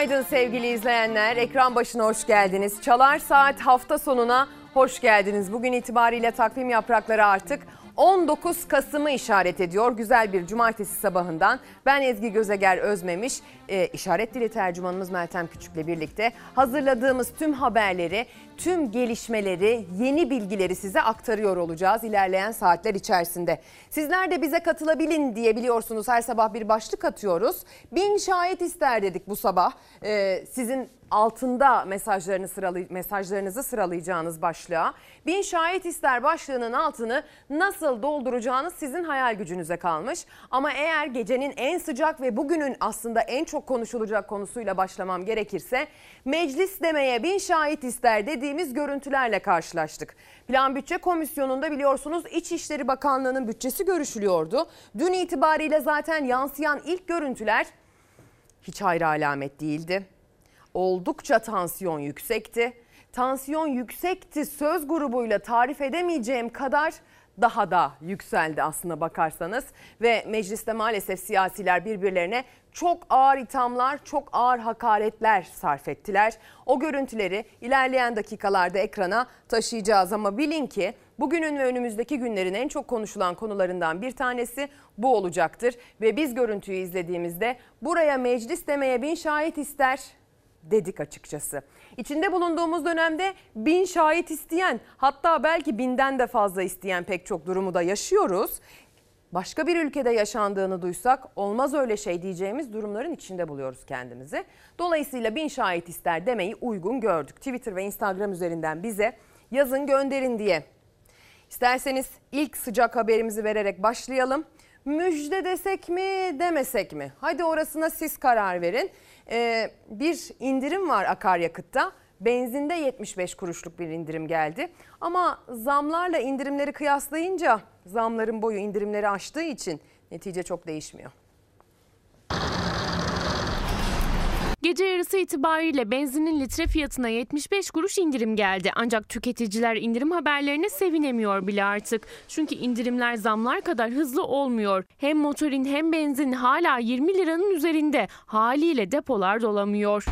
Günaydın sevgili izleyenler. Ekran başına hoş geldiniz. Çalar Saat hafta sonuna hoş geldiniz. Bugün itibariyle takvim yaprakları artık 19 Kasım'ı işaret ediyor. Güzel bir cumartesi sabahından. Ben Ezgi Gözeger Özmemiş, e, işaret dili tercümanımız Meltem Küçük'le birlikte hazırladığımız tüm haberleri, tüm gelişmeleri, yeni bilgileri size aktarıyor olacağız ilerleyen saatler içerisinde. Sizler de bize katılabilin diye biliyorsunuz her sabah bir başlık atıyoruz. Bin şahit ister dedik bu sabah. E, sizin altında mesajlarını sıralay mesajlarınızı sıralayacağınız başlığa. Bin şahit ister başlığının altını nasıl dolduracağınız sizin hayal gücünüze kalmış. Ama eğer gecenin en sıcak ve bugünün aslında en çok konuşulacak konusuyla başlamam gerekirse meclis demeye bin şahit ister dediğimiz görüntülerle karşılaştık. Plan Bütçe Komisyonu'nda biliyorsunuz İçişleri Bakanlığı'nın bütçesi görüşülüyordu. Dün itibariyle zaten yansıyan ilk görüntüler hiç hayra alamet değildi oldukça tansiyon yüksekti. Tansiyon yüksekti söz grubuyla tarif edemeyeceğim kadar daha da yükseldi aslına bakarsanız ve mecliste maalesef siyasiler birbirlerine çok ağır ithamlar, çok ağır hakaretler sarf ettiler. O görüntüleri ilerleyen dakikalarda ekrana taşıyacağız ama bilin ki bugünün ve önümüzdeki günlerin en çok konuşulan konularından bir tanesi bu olacaktır ve biz görüntüyü izlediğimizde buraya meclis demeye bin şahit ister dedik açıkçası. İçinde bulunduğumuz dönemde bin şahit isteyen hatta belki binden de fazla isteyen pek çok durumu da yaşıyoruz. Başka bir ülkede yaşandığını duysak olmaz öyle şey diyeceğimiz durumların içinde buluyoruz kendimizi. Dolayısıyla bin şahit ister demeyi uygun gördük. Twitter ve Instagram üzerinden bize yazın gönderin diye. İsterseniz ilk sıcak haberimizi vererek başlayalım. Müjde desek mi demesek mi? Hadi orasına siz karar verin e, bir indirim var akaryakıtta. Benzinde 75 kuruşluk bir indirim geldi. Ama zamlarla indirimleri kıyaslayınca zamların boyu indirimleri aştığı için netice çok değişmiyor. Gece yarısı itibariyle benzinin litre fiyatına 75 kuruş indirim geldi. Ancak tüketiciler indirim haberlerine sevinemiyor bile artık. Çünkü indirimler zamlar kadar hızlı olmuyor. Hem motorin hem benzin hala 20 liranın üzerinde. Haliyle depolar dolamıyor.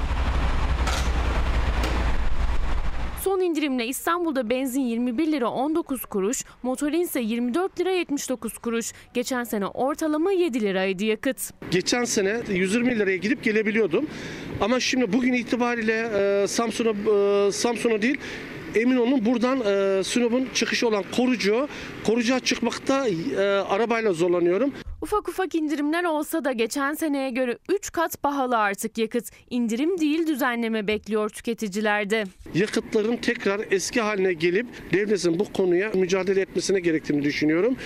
Son indirimle İstanbul'da benzin 21 lira 19 kuruş, motorin ise 24 lira 79 kuruş. Geçen sene ortalama 7 liraydı yakıt. Geçen sene 120 liraya gidip gelebiliyordum. Ama şimdi bugün itibariyle e, Samsun'a e, Samsun'a değil emin olun buradan e, Sinop'un çıkışı olan Korucu, Korucu'a çıkmakta e, arabayla zorlanıyorum. Ufak ufak indirimler olsa da geçen seneye göre 3 kat pahalı artık yakıt. İndirim değil düzenleme bekliyor tüketicilerde. Yakıtların tekrar eski haline gelip devletin bu konuya mücadele etmesine gerektiğini düşünüyorum.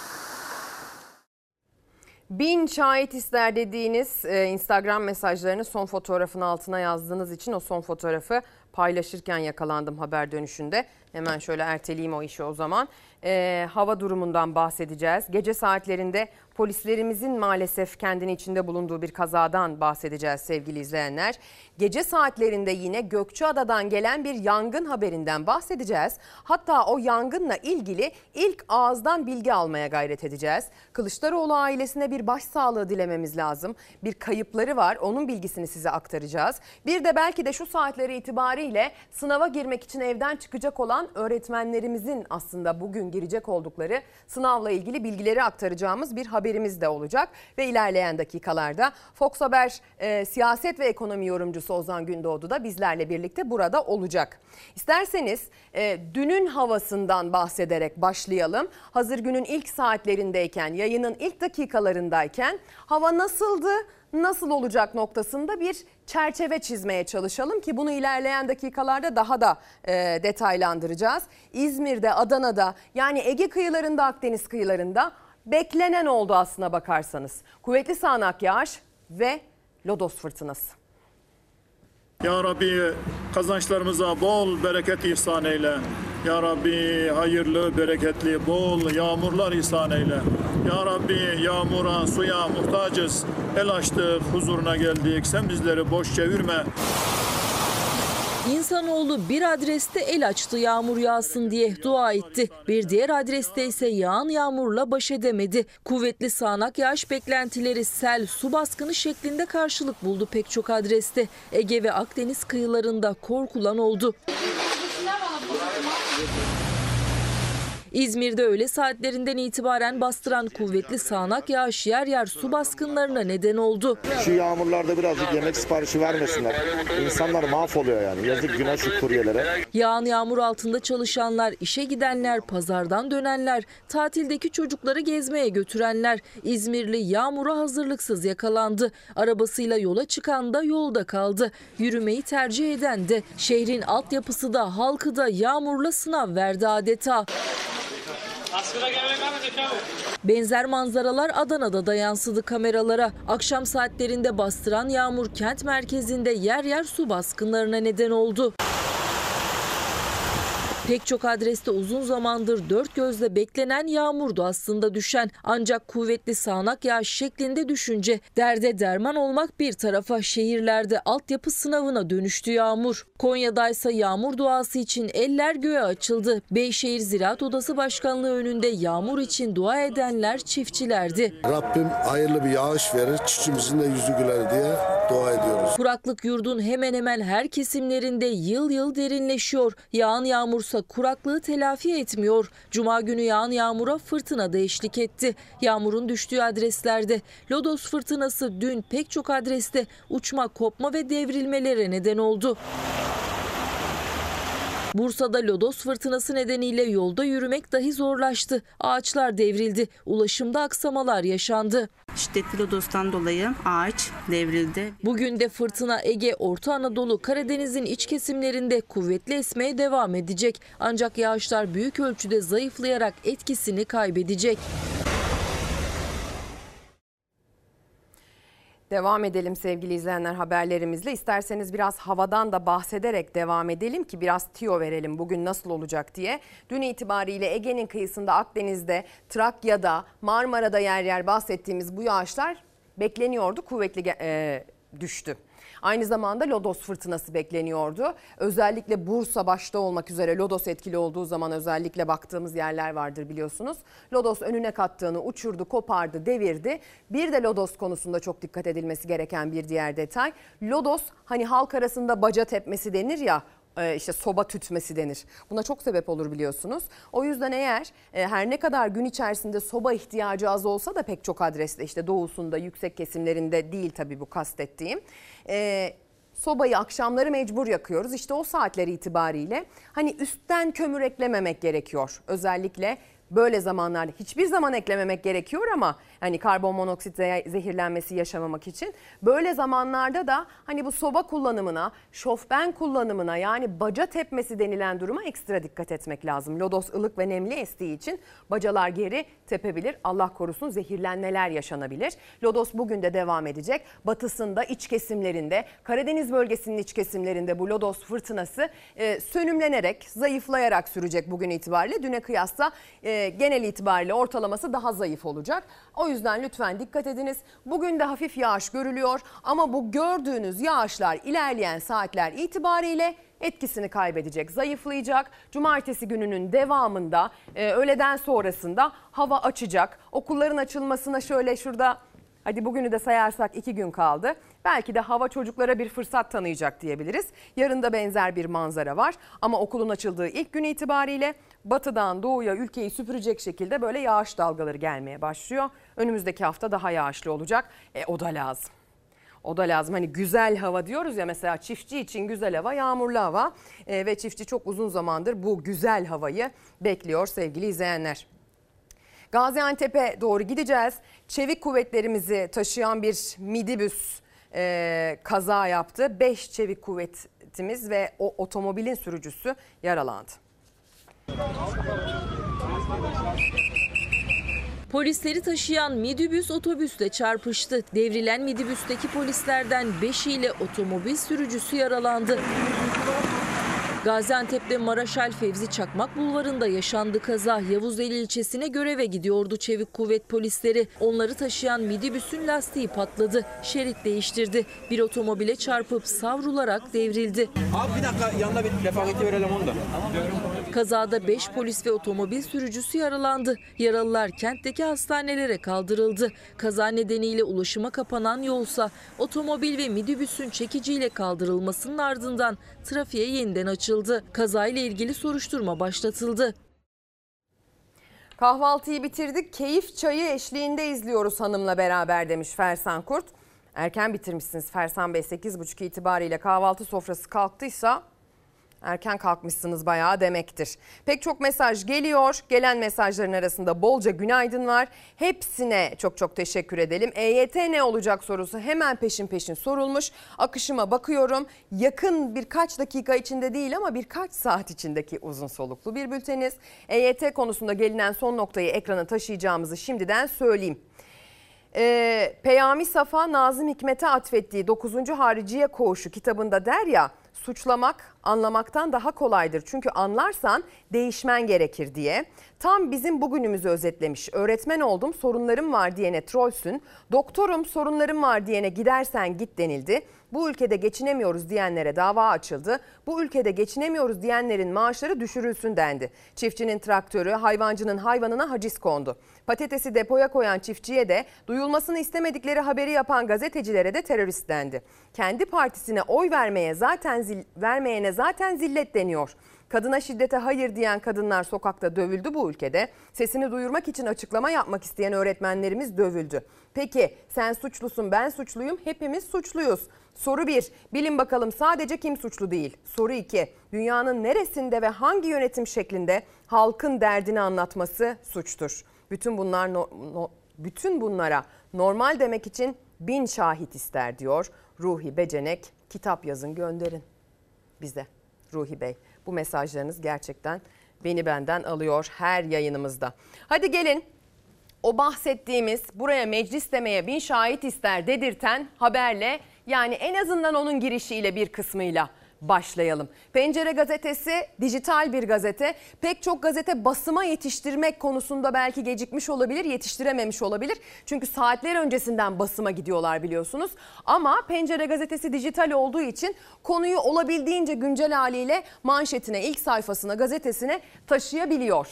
Bin şahit ister dediğiniz e, Instagram mesajlarını son fotoğrafın altına yazdığınız için o son fotoğrafı paylaşırken yakalandım haber dönüşünde. Hemen şöyle erteleyeyim o işi o zaman. E, hava durumundan bahsedeceğiz. Gece saatlerinde polislerimizin maalesef kendini içinde bulunduğu bir kazadan bahsedeceğiz sevgili izleyenler. Gece saatlerinde yine Gökçeada'dan gelen bir yangın haberinden bahsedeceğiz. Hatta o yangınla ilgili ilk ağızdan bilgi almaya gayret edeceğiz. Kılıçdaroğlu ailesine bir başsağlığı dilememiz lazım. Bir kayıpları var onun bilgisini size aktaracağız. Bir de belki de şu saatleri itibariyle sınava girmek için evden çıkacak olan öğretmenlerimizin aslında bugün girecek oldukları sınavla ilgili bilgileri aktaracağımız bir haberimiz de olacak. Ve ilerleyen dakikalarda Fox Haber e, siyaset ve ekonomi yorumcusu Ozan Gündoğdu da bizlerle birlikte burada olacak. İsterseniz e, dünün havasından bahsederek başlayalım. Hazır günün ilk saatlerindeyken, yayının ilk dakikalarındayken hava nasıldı? nasıl olacak noktasında bir çerçeve çizmeye çalışalım ki bunu ilerleyen dakikalarda daha da e, detaylandıracağız. İzmir'de, Adana'da yani Ege kıyılarında, Akdeniz kıyılarında beklenen oldu aslına bakarsanız. Kuvvetli sağanak yağış ve lodos fırtınası. Ya Rabbi kazançlarımıza bol bereket ihsan eyle. Ya Rabbi hayırlı, bereketli, bol yağmurlar ihsan eyle. Ya Rabbi yağmura, suya muhtacız. El açtık, huzuruna geldik. Sen bizleri boş çevirme. İnsanoğlu bir adreste el açtı yağmur yağsın diye dua etti. Bir diğer adreste ise yağan yağmurla baş edemedi. Kuvvetli sağanak yağış beklentileri sel, su baskını şeklinde karşılık buldu pek çok adreste. Ege ve Akdeniz kıyılarında korkulan oldu. İzmir'de öğle saatlerinden itibaren bastıran kuvvetli sağanak yağış yer yer su baskınlarına neden oldu. Şu yağmurlarda birazcık yemek siparişi vermesinler. İnsanlar mahvoluyor yani. Yazık günah şu kuryelere. Yağan yağmur altında çalışanlar, işe gidenler, pazardan dönenler, tatildeki çocukları gezmeye götürenler İzmirli yağmura hazırlıksız yakalandı. Arabasıyla yola çıkan da yolda kaldı. Yürümeyi tercih eden de şehrin altyapısı da halkı da yağmurla sınav verdi adeta. Benzer manzaralar Adana'da da yansıdı kameralara. Akşam saatlerinde bastıran yağmur kent merkezinde yer yer su baskınlarına neden oldu. Pek çok adreste uzun zamandır dört gözle beklenen yağmurdu aslında düşen. Ancak kuvvetli sağanak yağış şeklinde düşünce derde derman olmak bir tarafa şehirlerde altyapı sınavına dönüştü yağmur. Konya'daysa yağmur duası için eller göğe açıldı. Beyşehir Ziraat Odası Başkanlığı önünde yağmur için dua edenler çiftçilerdi. Rabbim hayırlı bir yağış verir, çiftçimizin de yüzü güler diye dua ediyoruz. Kuraklık yurdun hemen hemen her kesimlerinde yıl yıl derinleşiyor. Yağan yağmursa kuraklığı telafi etmiyor. Cuma günü yağan yağmura fırtına da eşlik etti. Yağmurun düştüğü adreslerde Lodos fırtınası dün pek çok adreste uçma, kopma ve devrilmelere neden oldu. Bursa'da lodos fırtınası nedeniyle yolda yürümek dahi zorlaştı. Ağaçlar devrildi. Ulaşımda aksamalar yaşandı. Şiddetli lodostan dolayı ağaç devrildi. Bugün de fırtına Ege, Orta Anadolu, Karadeniz'in iç kesimlerinde kuvvetli esmeye devam edecek. Ancak yağışlar büyük ölçüde zayıflayarak etkisini kaybedecek. Devam edelim sevgili izleyenler haberlerimizle. İsterseniz biraz havadan da bahsederek devam edelim ki biraz tiyo verelim bugün nasıl olacak diye. Dün itibariyle Ege'nin kıyısında Akdeniz'de, Trakya'da, Marmara'da yer yer bahsettiğimiz bu yağışlar bekleniyordu. Kuvvetli e, düştü. Aynı zamanda Lodos fırtınası bekleniyordu. Özellikle Bursa başta olmak üzere Lodos etkili olduğu zaman özellikle baktığımız yerler vardır biliyorsunuz. Lodos önüne kattığını uçurdu, kopardı, devirdi. Bir de Lodos konusunda çok dikkat edilmesi gereken bir diğer detay. Lodos hani halk arasında baca tepmesi denir ya işte soba tütmesi denir. Buna çok sebep olur biliyorsunuz. O yüzden eğer e, her ne kadar gün içerisinde soba ihtiyacı az olsa da pek çok adreste işte doğusunda yüksek kesimlerinde değil tabii bu kastettiğim. E, sobayı akşamları mecbur yakıyoruz. İşte o saatler itibariyle hani üstten kömür eklememek gerekiyor. Özellikle böyle zamanlarda hiçbir zaman eklememek gerekiyor ama hani karbon monoksit ze- zehirlenmesi yaşamamak için böyle zamanlarda da hani bu soba kullanımına, şofben kullanımına yani baca tepmesi denilen duruma ekstra dikkat etmek lazım. Lodos ılık ve nemli estiği için bacalar geri tepebilir. Allah korusun zehirlenmeler yaşanabilir. Lodos bugün de devam edecek. Batısında, iç kesimlerinde, Karadeniz bölgesinin iç kesimlerinde bu Lodos fırtınası e, sönümlenerek, zayıflayarak sürecek bugün itibariyle. Düne kıyasla e, genel itibariyle ortalaması daha zayıf olacak. O yüzden lütfen dikkat ediniz. Bugün de hafif yağış görülüyor ama bu gördüğünüz yağışlar ilerleyen saatler itibariyle etkisini kaybedecek, zayıflayacak. Cumartesi gününün devamında e, öğleden sonrasında hava açacak. Okulların açılmasına şöyle şurada hadi bugünü de sayarsak iki gün kaldı. Belki de hava çocuklara bir fırsat tanıyacak diyebiliriz. Yarın da benzer bir manzara var ama okulun açıldığı ilk gün itibariyle batıdan doğuya ülkeyi süpürecek şekilde böyle yağış dalgaları gelmeye başlıyor. Önümüzdeki hafta daha yağışlı olacak. E, o da lazım. O da lazım. Hani güzel hava diyoruz ya mesela çiftçi için güzel hava yağmurlu hava Ee, ve çiftçi çok uzun zamandır bu güzel havayı bekliyor sevgili izleyenler. Gaziantep'e doğru gideceğiz. Çevik kuvvetlerimizi taşıyan bir midibüs e, kaza yaptı. 5 çevik kuvvetimiz ve o otomobilin sürücüsü yaralandı. Polisleri taşıyan midibüs otobüsle çarpıştı. Devrilen midibüsteki polislerden 5 ile otomobil sürücüsü yaralandı. Gaziantep'te Maraşal Fevzi Çakmak Bulvarı'nda yaşandı kaza. Yavuzeli ilçesine göreve gidiyordu çevik kuvvet polisleri. Onları taşıyan midibüsün lastiği patladı. Şerit değiştirdi. Bir otomobile çarpıp savrularak devrildi. Abi bir dakika yanına bir refakati verelim onu da. Kazada 5 polis ve otomobil sürücüsü yaralandı. Yaralılar kentteki hastanelere kaldırıldı. Kaza nedeniyle ulaşıma kapanan yolsa otomobil ve midibüsün çekiciyle kaldırılmasının ardından trafiğe yeniden açıldı. Kazayla ilgili soruşturma başlatıldı. Kahvaltıyı bitirdik, keyif çayı eşliğinde izliyoruz hanımla beraber demiş Fersan Kurt. Erken bitirmişsiniz Fersan Bey 8.30 itibariyle kahvaltı sofrası kalktıysa erken kalkmışsınız bayağı demektir. Pek çok mesaj geliyor. Gelen mesajların arasında bolca günaydın var. Hepsine çok çok teşekkür edelim. EYT ne olacak sorusu hemen peşin peşin sorulmuş. Akışıma bakıyorum. Yakın birkaç dakika içinde değil ama birkaç saat içindeki uzun soluklu bir bülteniz. EYT konusunda gelinen son noktayı ekrana taşıyacağımızı şimdiden söyleyeyim. Ee, Peyami Safa Nazım Hikmet'e atfettiği 9. Hariciye Koğuşu kitabında der ya suçlamak anlamaktan daha kolaydır. Çünkü anlarsan değişmen gerekir diye. Tam bizim bugünümüzü özetlemiş. Öğretmen oldum sorunlarım var diyene trollsün. Doktorum sorunlarım var diyene gidersen git denildi. Bu ülkede geçinemiyoruz diyenlere dava açıldı. Bu ülkede geçinemiyoruz diyenlerin maaşları düşürülsün dendi. Çiftçinin traktörü, hayvancının hayvanına haciz kondu. Patatesi depoya koyan çiftçiye de duyulmasını istemedikleri haberi yapan gazetecilere de terörist dendi. Kendi partisine oy vermeye zaten zil, vermeyene zaten zillet deniyor. Kadına şiddete hayır diyen kadınlar sokakta dövüldü bu ülkede. Sesini duyurmak için açıklama yapmak isteyen öğretmenlerimiz dövüldü. Peki sen suçlusun ben suçluyum hepimiz suçluyuz. Soru 1. Bilin bakalım sadece kim suçlu değil? Soru 2. Dünyanın neresinde ve hangi yönetim şeklinde halkın derdini anlatması suçtur? Bütün bunlar no, no, bütün bunlara normal demek için bin şahit ister diyor Ruhi Becenek. Kitap yazın gönderin bize Ruhi Bey. Bu mesajlarınız gerçekten beni benden alıyor her yayınımızda. Hadi gelin o bahsettiğimiz buraya meclis demeye bin şahit ister dedirten haberle yani en azından onun girişiyle bir kısmıyla başlayalım. Pencere gazetesi dijital bir gazete. Pek çok gazete basıma yetiştirmek konusunda belki gecikmiş olabilir, yetiştirememiş olabilir. Çünkü saatler öncesinden basıma gidiyorlar biliyorsunuz. Ama Pencere gazetesi dijital olduğu için konuyu olabildiğince güncel haliyle manşetine, ilk sayfasına, gazetesine taşıyabiliyor.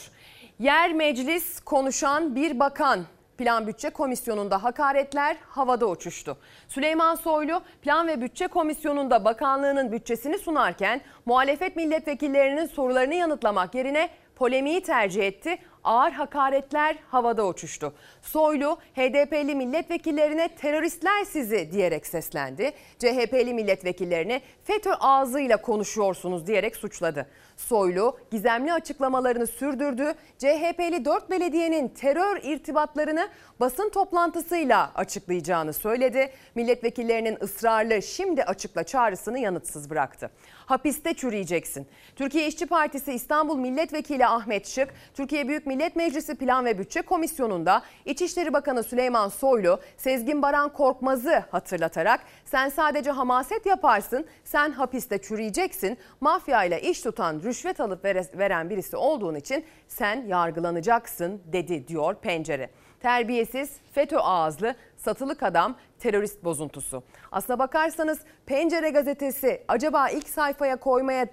Yer meclis konuşan bir bakan Plan Bütçe Komisyonu'nda hakaretler havada uçuştu. Süleyman Soylu Plan ve Bütçe Komisyonu'nda bakanlığının bütçesini sunarken muhalefet milletvekillerinin sorularını yanıtlamak yerine polemiği tercih etti. Ağır hakaretler havada uçuştu. Soylu HDP'li milletvekillerine teröristler sizi diyerek seslendi. CHP'li milletvekillerine FETÖ ağzıyla konuşuyorsunuz diyerek suçladı. Soylu gizemli açıklamalarını sürdürdü. CHP'li 4 belediyenin terör irtibatlarını basın toplantısıyla açıklayacağını söyledi. Milletvekillerinin ısrarlı şimdi açıkla çağrısını yanıtsız bıraktı. Hapiste çürüyeceksin. Türkiye İşçi Partisi İstanbul Milletvekili Ahmet Şık, Türkiye Büyük Millet Meclisi Plan ve Bütçe Komisyonu'nda İçişleri Bakanı Süleyman Soylu, Sezgin Baran Korkmaz'ı hatırlatarak sen sadece hamaset yaparsın, sen hapiste çürüyeceksin, mafyayla iş tutan rüşvet alıp veren birisi olduğun için sen yargılanacaksın dedi diyor pencere. Terbiyesiz, FETÖ ağızlı, satılık adam, terörist bozuntusu. Aslına bakarsanız Pencere gazetesi acaba ilk sayfaya koymaya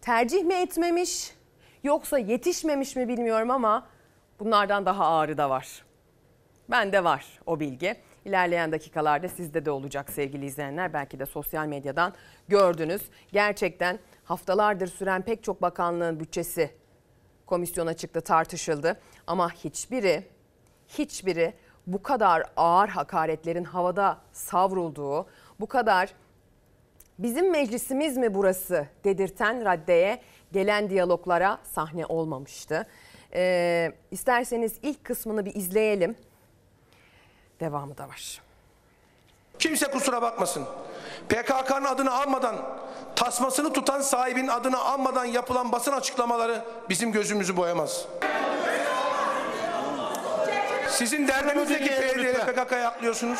tercih mi etmemiş yoksa yetişmemiş mi bilmiyorum ama bunlardan daha ağırı da var. Bende var o bilgi. İlerleyen dakikalarda sizde de olacak sevgili izleyenler. Belki de sosyal medyadan gördünüz. Gerçekten haftalardır süren pek çok bakanlığın bütçesi komisyona çıktı tartışıldı. Ama hiçbiri hiçbiri bu kadar ağır hakaretlerin havada savrulduğu, bu kadar bizim meclisimiz mi burası dedirten raddeye gelen diyaloglara sahne olmamıştı. Ee, isterseniz ilk kısmını bir izleyelim. Devamı da var. Kimse kusura bakmasın. PKK'nın adını almadan, tasmasını tutan sahibinin adını almadan yapılan basın açıklamaları bizim gözümüzü boyamaz. Sizin derdiniz ne ki PKK'ya atlıyorsunuz?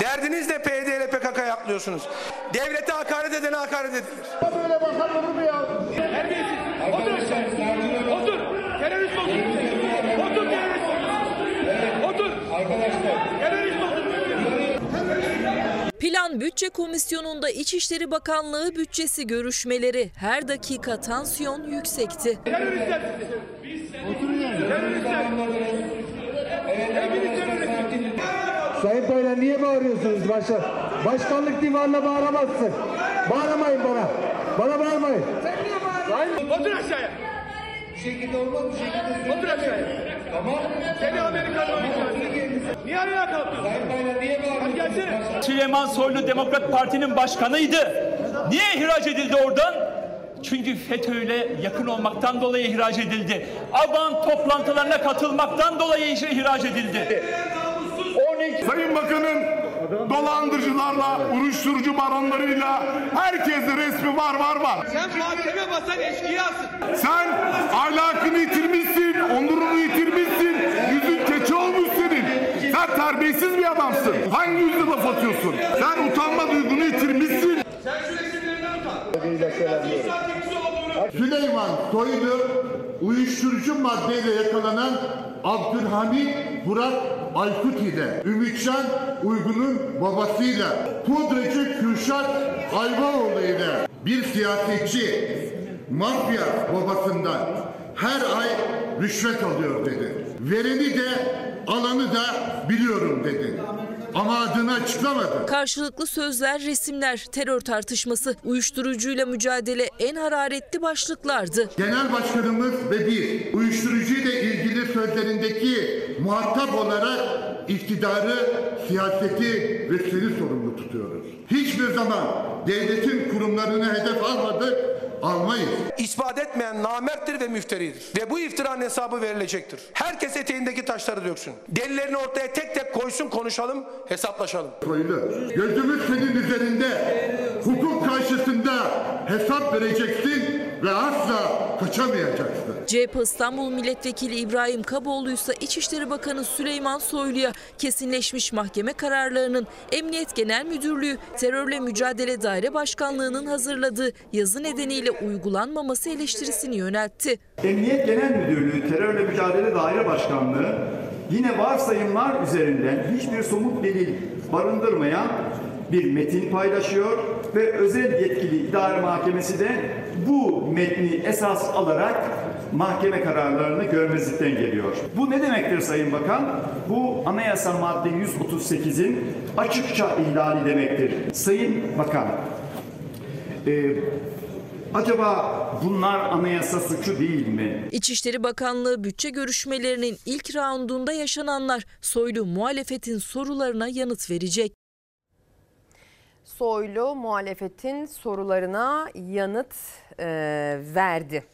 Derdiniz ne PYD ile PKK'ya ayaklıyorsunuz. Devlete hakaret edene hakaret edilir. Otur. Terörist otur. Otur terörist. Otur. Arkadaşlar. Terörist otur. Plan Bütçe Komisyonu'nda İçişleri Bakanlığı bütçesi görüşmeleri her dakika tansiyon yüksekti. Teröristler. Teröristler. Hepiniz terörist. Sayın Bayram niye bağırıyorsunuz başa? Başkanlık divanına bağıramazsın. Bağırmayın bana. Bana bağırmayın. Otur aşağıya. Bir şekilde olmaz bir şekilde. Otur aşağıya. Tamam. Seni Amerikan oyuncular. Niye ayağa kalktın? Sayın niye bağırıyorsun? Gelsene. Süleyman Soylu Demokrat Parti'nin başkanıydı. Niye ihraç edildi oradan? Çünkü FETÖ'yle yakın olmaktan dolayı ihraç edildi. Aban toplantılarına katılmaktan dolayı ihraç edildi. Sayın Bakan'ın dolandırıcılarla, uyuşturucu baronlarıyla herkeste resmi var var var. Sen mahkeme basan eşkıyasın. Sen ahlakını yitirmişsin, onurunu yitirmişsin, yüzün keçi olmuş senin. Sen terbiyesiz bir adamsın. Hangi yüzle laf atıyorsun? Sen utanma duygunu yitirmişsin. Sen şu resimlerinden utan. Süleyman Soylu uyuşturucu maddeyle yakalanan Abdülhamit Burak Aykut ile Ümitcan Uygun'un babasıyla pudracı Kürşat Ayvaoğlu ile bir siyasetçi mafya babasından her ay rüşvet alıyor dedi. Vereni de alanı da biliyorum dedi. Ama adını açıklamadı. Karşılıklı sözler, resimler, terör tartışması, uyuşturucuyla mücadele en hararetli başlıklardı. Genel Başkanımız ve biz uyuşturucuyla ilgili sözlerindeki muhatap olarak iktidarı, siyaseti ve seni sorumlu tutuyoruz. Hiçbir zaman devletin kurumlarını hedef almadık, almayız. İspat etmeyen namerttir ve müfteridir. Ve bu iftiranın hesabı verilecektir. Herkes eteğindeki taşları döksün. Delillerini ortaya tek tek koysun konuşalım, hesaplaşalım. Soylu, gözümüz senin üzerinde. Hukuk karşısında hesap vereceksin ve asla kaçamayacaksın. CHP İstanbul Milletvekili İbrahim Kaboğlu ise İçişleri Bakanı Süleyman Soylu'ya kesinleşmiş mahkeme kararlarının Emniyet Genel Müdürlüğü Terörle Mücadele Daire Başkanlığı'nın hazırladığı yazı nedeniyle uygulanmaması eleştirisini yöneltti. Emniyet Genel Müdürlüğü Terörle Mücadele Daire Başkanlığı yine varsayımlar üzerinden hiçbir somut delil barındırmayan bir metin paylaşıyor ve özel yetkili idare mahkemesi de bu metni esas alarak mahkeme kararlarını görmezlikten geliyor. Bu ne demektir Sayın Bakan? Bu anayasa madde 138'in açıkça ihlali demektir. Sayın Bakan, e, acaba bunlar anayasa suçu değil mi? İçişleri Bakanlığı bütçe görüşmelerinin ilk raundunda yaşananlar Soylu muhalefetin sorularına yanıt verecek. Soylu muhalefetin sorularına yanıt e, verdi.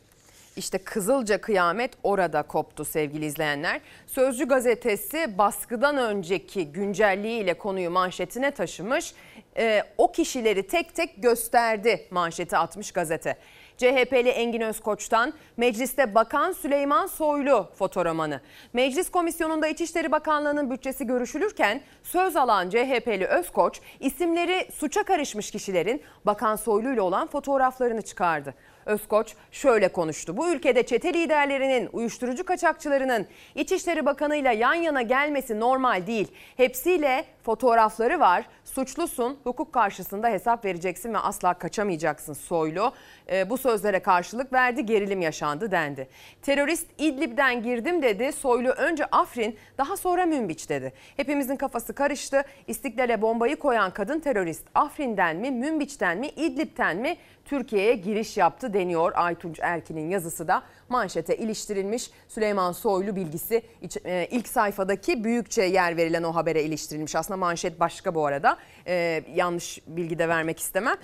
İşte Kızılca kıyamet orada koptu sevgili izleyenler. Sözcü gazetesi baskıdan önceki güncelliğiyle konuyu manşetine taşımış. E, o kişileri tek tek gösterdi manşeti atmış gazete. CHP'li Engin Özkoç'tan Mecliste Bakan Süleyman Soylu fotoromanı. Meclis Komisyonu'nda İçişleri Bakanlığı'nın bütçesi görüşülürken söz alan CHP'li Özkoç isimleri suça karışmış kişilerin Bakan Soylu ile olan fotoğraflarını çıkardı. Özkoç şöyle konuştu. Bu ülkede çete liderlerinin, uyuşturucu kaçakçılarının İçişleri Bakanı ile yan yana gelmesi normal değil. Hepsiyle fotoğrafları var. Suçlusun, hukuk karşısında hesap vereceksin ve asla kaçamayacaksın Soylu. E, bu sözlere karşılık verdi, gerilim yaşandı dendi. Terörist İdlib'den girdim dedi. Soylu önce Afrin, daha sonra Münbiç dedi. Hepimizin kafası karıştı. İstiklal'e bombayı koyan kadın terörist Afrin'den mi, Münbiç'ten mi, İdlib'ten mi Türkiye'ye giriş yaptı deniyor. Aytunç Erkin'in yazısı da manşete iliştirilmiş. Süleyman Soylu bilgisi e, ilk sayfadaki büyükçe yer verilen o habere iliştirilmiş. Aslında manşet başka bu arada. Ee, yanlış bilgi de vermek istemem.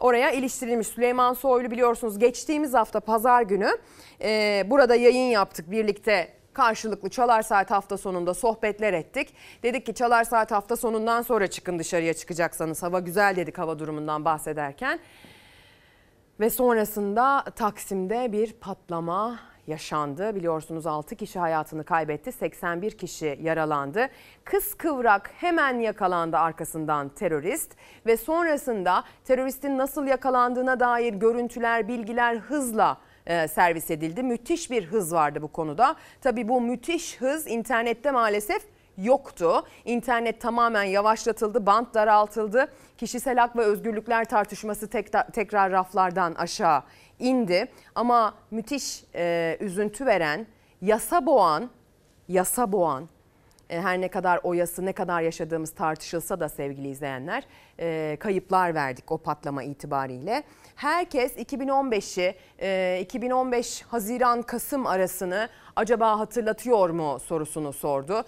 Oraya iliştirilmiş Süleyman Soylu biliyorsunuz geçtiğimiz hafta pazar günü e, burada yayın yaptık birlikte karşılıklı Çalar Saat hafta sonunda sohbetler ettik. Dedik ki Çalar Saat hafta sonundan sonra çıkın dışarıya çıkacaksanız hava güzel dedik hava durumundan bahsederken. Ve sonrasında Taksim'de bir patlama yaşandı. Biliyorsunuz 6 kişi hayatını kaybetti, 81 kişi yaralandı. Kıskıvrak hemen yakalandı arkasından terörist ve sonrasında teröristin nasıl yakalandığına dair görüntüler, bilgiler hızla e, servis edildi. Müthiş bir hız vardı bu konuda. Tabii bu müthiş hız internette maalesef yoktu. İnternet tamamen yavaşlatıldı, bant daraltıldı. Kişisel hak ve özgürlükler tartışması tek, tekrar raflardan aşağı indi. Ama müthiş e, üzüntü veren, yasa boğan, yasa boğan e, her ne kadar o yası ne kadar yaşadığımız tartışılsa da sevgili izleyenler e, kayıplar verdik o patlama itibariyle. Herkes 2015'i, e, 2015 Haziran-Kasım arasını acaba hatırlatıyor mu sorusunu sordu.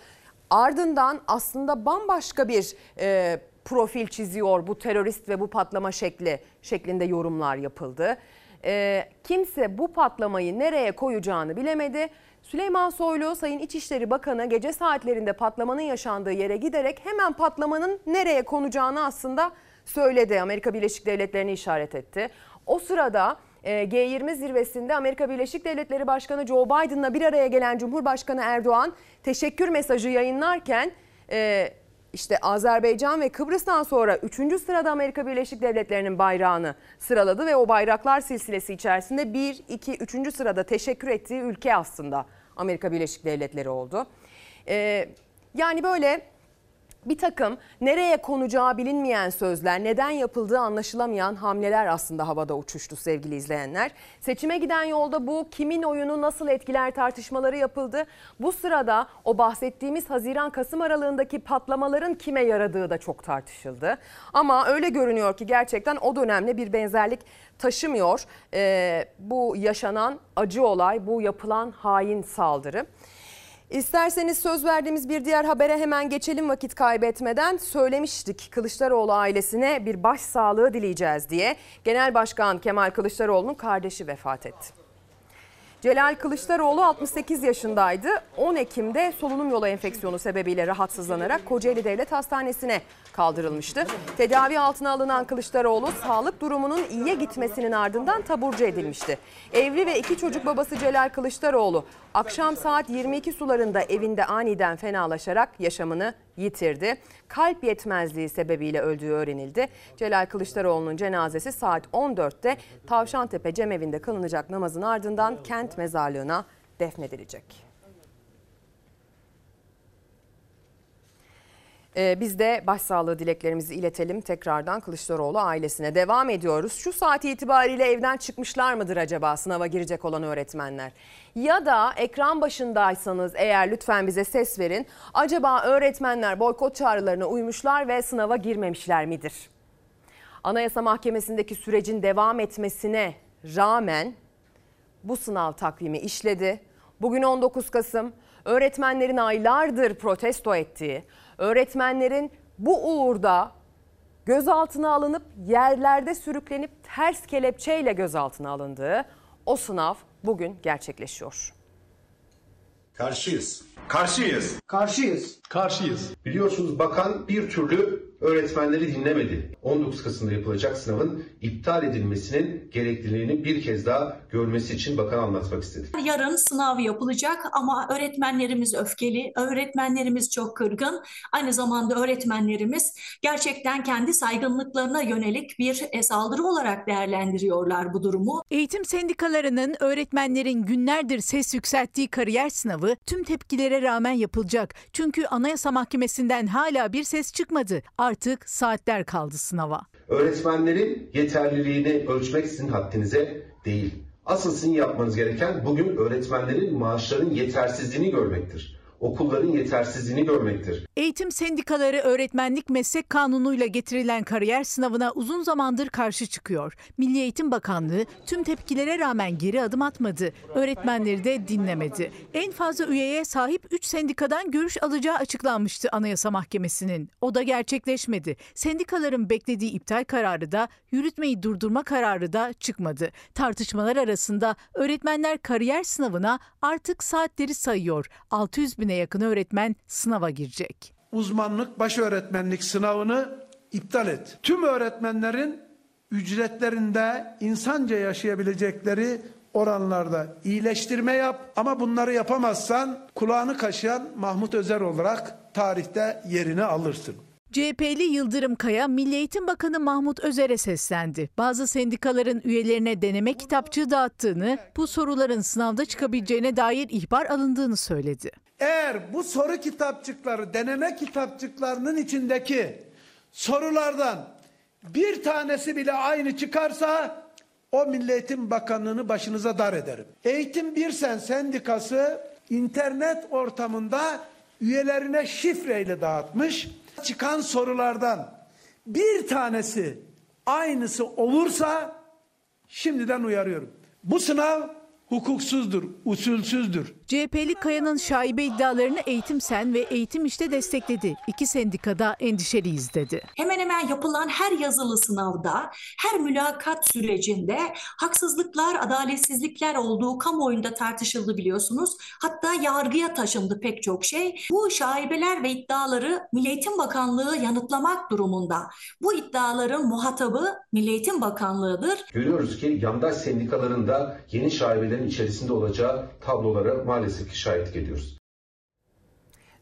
Ardından aslında bambaşka bir e, profil çiziyor bu terörist ve bu patlama şekli şeklinde yorumlar yapıldı. E, kimse bu patlamayı nereye koyacağını bilemedi. Süleyman Soylu Sayın İçişleri Bakanı gece saatlerinde patlamanın yaşandığı yere giderek hemen patlamanın nereye konacağını aslında söyledi. Amerika Birleşik Devletleri'ni işaret etti. O sırada e, G20 zirvesinde Amerika Birleşik Devletleri Başkanı Joe Biden'la bir araya gelen Cumhurbaşkanı Erdoğan teşekkür mesajı yayınlarken e, işte Azerbaycan ve Kıbrıs'tan sonra 3. sırada Amerika Birleşik Devletleri'nin bayrağını sıraladı ve o bayraklar silsilesi içerisinde 1, 2, 3. sırada teşekkür ettiği ülke aslında Amerika Birleşik Devletleri oldu. E, yani böyle bir takım nereye konacağı bilinmeyen sözler, neden yapıldığı anlaşılamayan hamleler aslında havada uçuştu sevgili izleyenler. Seçime giden yolda bu kimin oyunu nasıl etkiler tartışmaları yapıldı. Bu sırada o bahsettiğimiz Haziran-Kasım aralığındaki patlamaların kime yaradığı da çok tartışıldı. Ama öyle görünüyor ki gerçekten o dönemle bir benzerlik taşımıyor ee, bu yaşanan acı olay, bu yapılan hain saldırı. İsterseniz söz verdiğimiz bir diğer habere hemen geçelim vakit kaybetmeden. Söylemiştik Kılıçdaroğlu ailesine bir başsağlığı dileyeceğiz diye. Genel Başkan Kemal Kılıçdaroğlu'nun kardeşi vefat etti. Celal Kılıçdaroğlu 68 yaşındaydı. 10 Ekim'de solunum yolu enfeksiyonu sebebiyle rahatsızlanarak Kocaeli Devlet Hastanesi'ne kaldırılmıştı. Tedavi altına alınan Kılıçdaroğlu sağlık durumunun iyiye gitmesinin ardından taburcu edilmişti. Evli ve iki çocuk babası Celal Kılıçdaroğlu akşam saat 22 sularında evinde aniden fenalaşarak yaşamını yitirdi. Kalp yetmezliği sebebiyle öldüğü öğrenildi. Celal Kılıçdaroğlu'nun cenazesi saat 14'te Tavşantepe Cemevi'nde kılınacak namazın ardından kent mezarlığına defnedilecek. Biz de başsağlığı dileklerimizi iletelim tekrardan Kılıçdaroğlu ailesine. Devam ediyoruz. Şu saat itibariyle evden çıkmışlar mıdır acaba sınava girecek olan öğretmenler? Ya da ekran başındaysanız eğer lütfen bize ses verin. Acaba öğretmenler boykot çağrılarına uymuşlar ve sınava girmemişler midir? Anayasa Mahkemesi'ndeki sürecin devam etmesine rağmen bu sınav takvimi işledi. Bugün 19 Kasım öğretmenlerin aylardır protesto ettiği, öğretmenlerin bu uğurda gözaltına alınıp yerlerde sürüklenip ters kelepçeyle gözaltına alındığı o sınav bugün gerçekleşiyor. Karşıyız. Karşıyız. Karşıyız. Karşıyız. Biliyorsunuz bakan bir türlü öğretmenleri dinlemedi. 19 Kasım'da yapılacak sınavın iptal edilmesinin gerekliliğini bir kez daha görmesi için bakan anlatmak istedi. Yarın sınav yapılacak ama öğretmenlerimiz öfkeli, öğretmenlerimiz çok kırgın. Aynı zamanda öğretmenlerimiz gerçekten kendi saygınlıklarına yönelik bir e, saldırı olarak değerlendiriyorlar bu durumu. Eğitim sendikalarının öğretmenlerin günlerdir ses yükselttiği kariyer sınavı tüm tepkilere rağmen yapılacak. Çünkü Anayasa Mahkemesi'nden hala bir ses çıkmadı. Artık saatler kaldı sınava. Öğretmenlerin yeterliliğini ölçmek sizin haddinize değil. Asıl sizin yapmanız gereken bugün öğretmenlerin maaşlarının yetersizliğini görmektir okulların yetersizliğini görmektir. Eğitim sendikaları öğretmenlik meslek kanunuyla getirilen kariyer sınavına uzun zamandır karşı çıkıyor. Milli Eğitim Bakanlığı tüm tepkilere rağmen geri adım atmadı. Öğretmenleri de dinlemedi. En fazla üyeye sahip 3 sendikadan görüş alacağı açıklanmıştı Anayasa Mahkemesi'nin. O da gerçekleşmedi. Sendikaların beklediği iptal kararı da yürütmeyi durdurma kararı da çıkmadı. Tartışmalar arasında öğretmenler kariyer sınavına artık saatleri sayıyor. 600 bin bine yakın öğretmen sınava girecek. Uzmanlık baş öğretmenlik sınavını iptal et. Tüm öğretmenlerin ücretlerinde insanca yaşayabilecekleri oranlarda iyileştirme yap ama bunları yapamazsan kulağını kaşıyan Mahmut Özer olarak tarihte yerini alırsın. CHP'li Yıldırım Kaya, Milli Eğitim Bakanı Mahmut Özer'e seslendi. Bazı sendikaların üyelerine deneme kitapçığı dağıttığını, bu soruların sınavda çıkabileceğine dair ihbar alındığını söyledi. Eğer bu soru kitapçıkları, deneme kitapçıklarının içindeki sorulardan bir tanesi bile aynı çıkarsa o Milli Eğitim Bakanlığı'nı başınıza dar ederim. Eğitim Birsen Sendikası internet ortamında üyelerine şifreyle dağıtmış. Çıkan sorulardan bir tanesi aynısı olursa şimdiden uyarıyorum. Bu sınav hukuksuzdur, usulsüzdür. CHP'li Kaya'nın şaibe iddialarını Eğitim Sen ve Eğitim İş'te destekledi. İki sendikada endişeliyiz dedi. Hemen hemen yapılan her yazılı sınavda, her mülakat sürecinde haksızlıklar, adaletsizlikler olduğu kamuoyunda tartışıldı biliyorsunuz. Hatta yargıya taşındı pek çok şey. Bu şaibeler ve iddiaları Milli Eğitim Bakanlığı yanıtlamak durumunda. Bu iddiaların muhatabı Milli Eğitim Bakanlığı'dır. Görüyoruz ki yandaş sendikaların da yeni şaibelerin içerisinde olacağı tablolara maalesef ki şahitlik ediyoruz.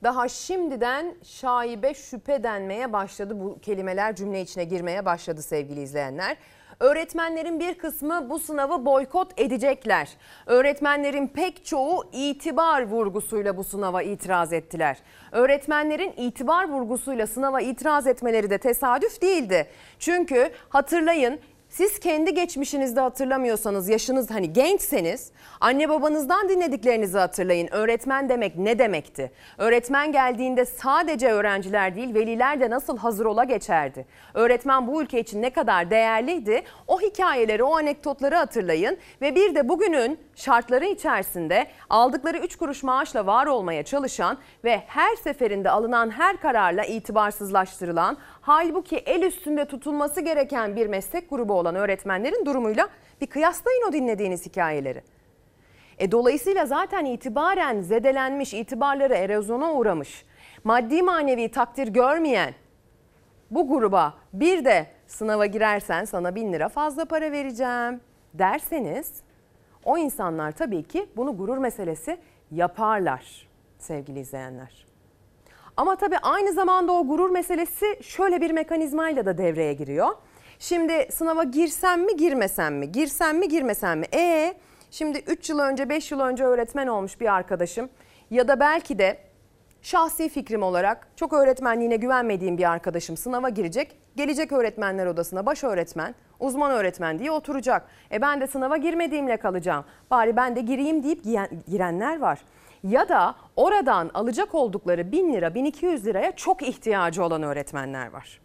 Daha şimdiden şaibe şüphe denmeye başladı. Bu kelimeler cümle içine girmeye başladı sevgili izleyenler. Öğretmenlerin bir kısmı bu sınavı boykot edecekler. Öğretmenlerin pek çoğu itibar vurgusuyla bu sınava itiraz ettiler. Öğretmenlerin itibar vurgusuyla sınava itiraz etmeleri de tesadüf değildi. Çünkü hatırlayın siz kendi geçmişinizde hatırlamıyorsanız, yaşınız hani gençseniz anne babanızdan dinlediklerinizi hatırlayın. Öğretmen demek ne demekti? Öğretmen geldiğinde sadece öğrenciler değil, veliler de nasıl hazır ola geçerdi? Öğretmen bu ülke için ne kadar değerliydi? O hikayeleri, o anekdotları hatırlayın ve bir de bugünün şartları içerisinde aldıkları 3 kuruş maaşla var olmaya çalışan ve her seferinde alınan her kararla itibarsızlaştırılan halbuki el üstünde tutulması gereken bir meslek grubu olan öğretmenlerin durumuyla bir kıyaslayın o dinlediğiniz hikayeleri. E dolayısıyla zaten itibaren zedelenmiş, itibarları erozyona uğramış, maddi manevi takdir görmeyen bu gruba bir de sınava girersen sana bin lira fazla para vereceğim derseniz o insanlar tabii ki bunu gurur meselesi yaparlar sevgili izleyenler. Ama tabii aynı zamanda o gurur meselesi şöyle bir mekanizmayla da devreye giriyor. Şimdi sınava girsem mi girmesem mi? Girsem mi girmesem mi? E şimdi 3 yıl önce 5 yıl önce öğretmen olmuş bir arkadaşım ya da belki de şahsi fikrim olarak çok öğretmenliğine güvenmediğim bir arkadaşım sınava girecek. Gelecek öğretmenler odasına baş öğretmen, uzman öğretmen diye oturacak. E ben de sınava girmediğimle kalacağım. Bari ben de gireyim deyip girenler var ya da oradan alacak oldukları 1000 lira 1200 liraya çok ihtiyacı olan öğretmenler var.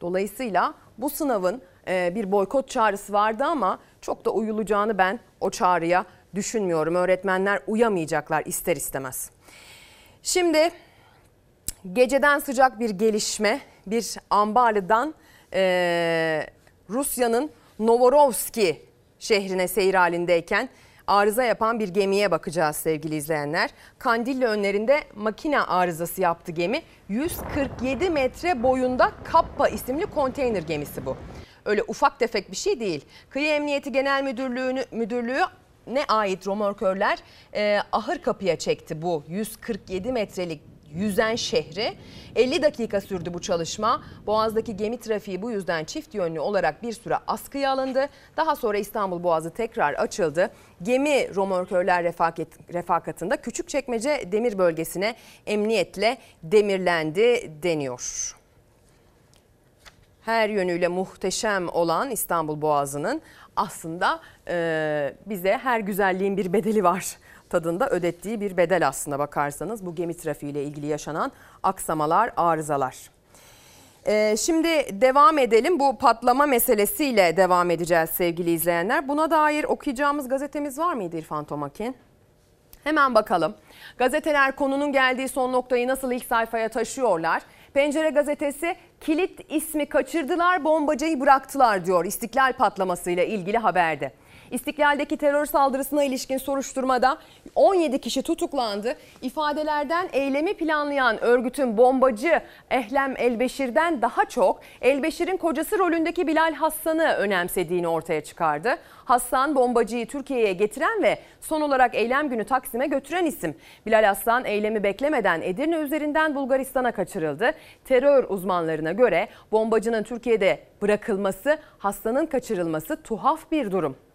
Dolayısıyla bu sınavın e, bir boykot çağrısı vardı ama çok da uyulacağını ben o çağrıya düşünmüyorum. Öğretmenler uyamayacaklar ister istemez. Şimdi geceden sıcak bir gelişme bir Ambarlı'dan e, Rusya'nın Novorovski şehrine seyir halindeyken arıza yapan bir gemiye bakacağız sevgili izleyenler. Kandilli önlerinde makine arızası yaptı gemi. 147 metre boyunda Kappa isimli konteyner gemisi bu. Öyle ufak tefek bir şey değil. Kıyı Emniyeti Genel Müdürlüğü'nü müdürlüğü ne ait romorkörler e, ahır kapıya çekti bu 147 metrelik yüzen şehri. 50 dakika sürdü bu çalışma. Boğaz'daki gemi trafiği bu yüzden çift yönlü olarak bir süre askıya alındı. Daha sonra İstanbul Boğazı tekrar açıldı. Gemi romorkörler refakat, refakatında Küçükçekmece demir bölgesine emniyetle demirlendi deniyor her yönüyle muhteşem olan İstanbul Boğazı'nın aslında e, bize her güzelliğin bir bedeli var tadında ödettiği bir bedel aslında bakarsanız bu gemi trafiğiyle ilgili yaşanan aksamalar, arızalar. Ee, şimdi devam edelim. Bu patlama meselesiyle devam edeceğiz sevgili izleyenler. Buna dair okuyacağımız gazetemiz var mıydı İrfan Tomakin? Hemen bakalım. Gazeteler konunun geldiği son noktayı nasıl ilk sayfaya taşıyorlar? Pencere gazetesi kilit ismi kaçırdılar bombacıyı bıraktılar diyor İstiklal patlamasıyla ilgili haberde. İstiklal'deki terör saldırısına ilişkin soruşturmada 17 kişi tutuklandı. İfadelerden eylemi planlayan örgütün bombacı Ehlem Elbeşir'den daha çok Elbeşir'in kocası rolündeki Bilal Hassan'ı önemsediğini ortaya çıkardı. Hassan bombacıyı Türkiye'ye getiren ve son olarak eylem günü Taksim'e götüren isim. Bilal Hassan eylemi beklemeden Edirne üzerinden Bulgaristan'a kaçırıldı. Terör uzmanlarına göre bombacının Türkiye'de bırakılması, Hassan'ın kaçırılması tuhaf bir durum.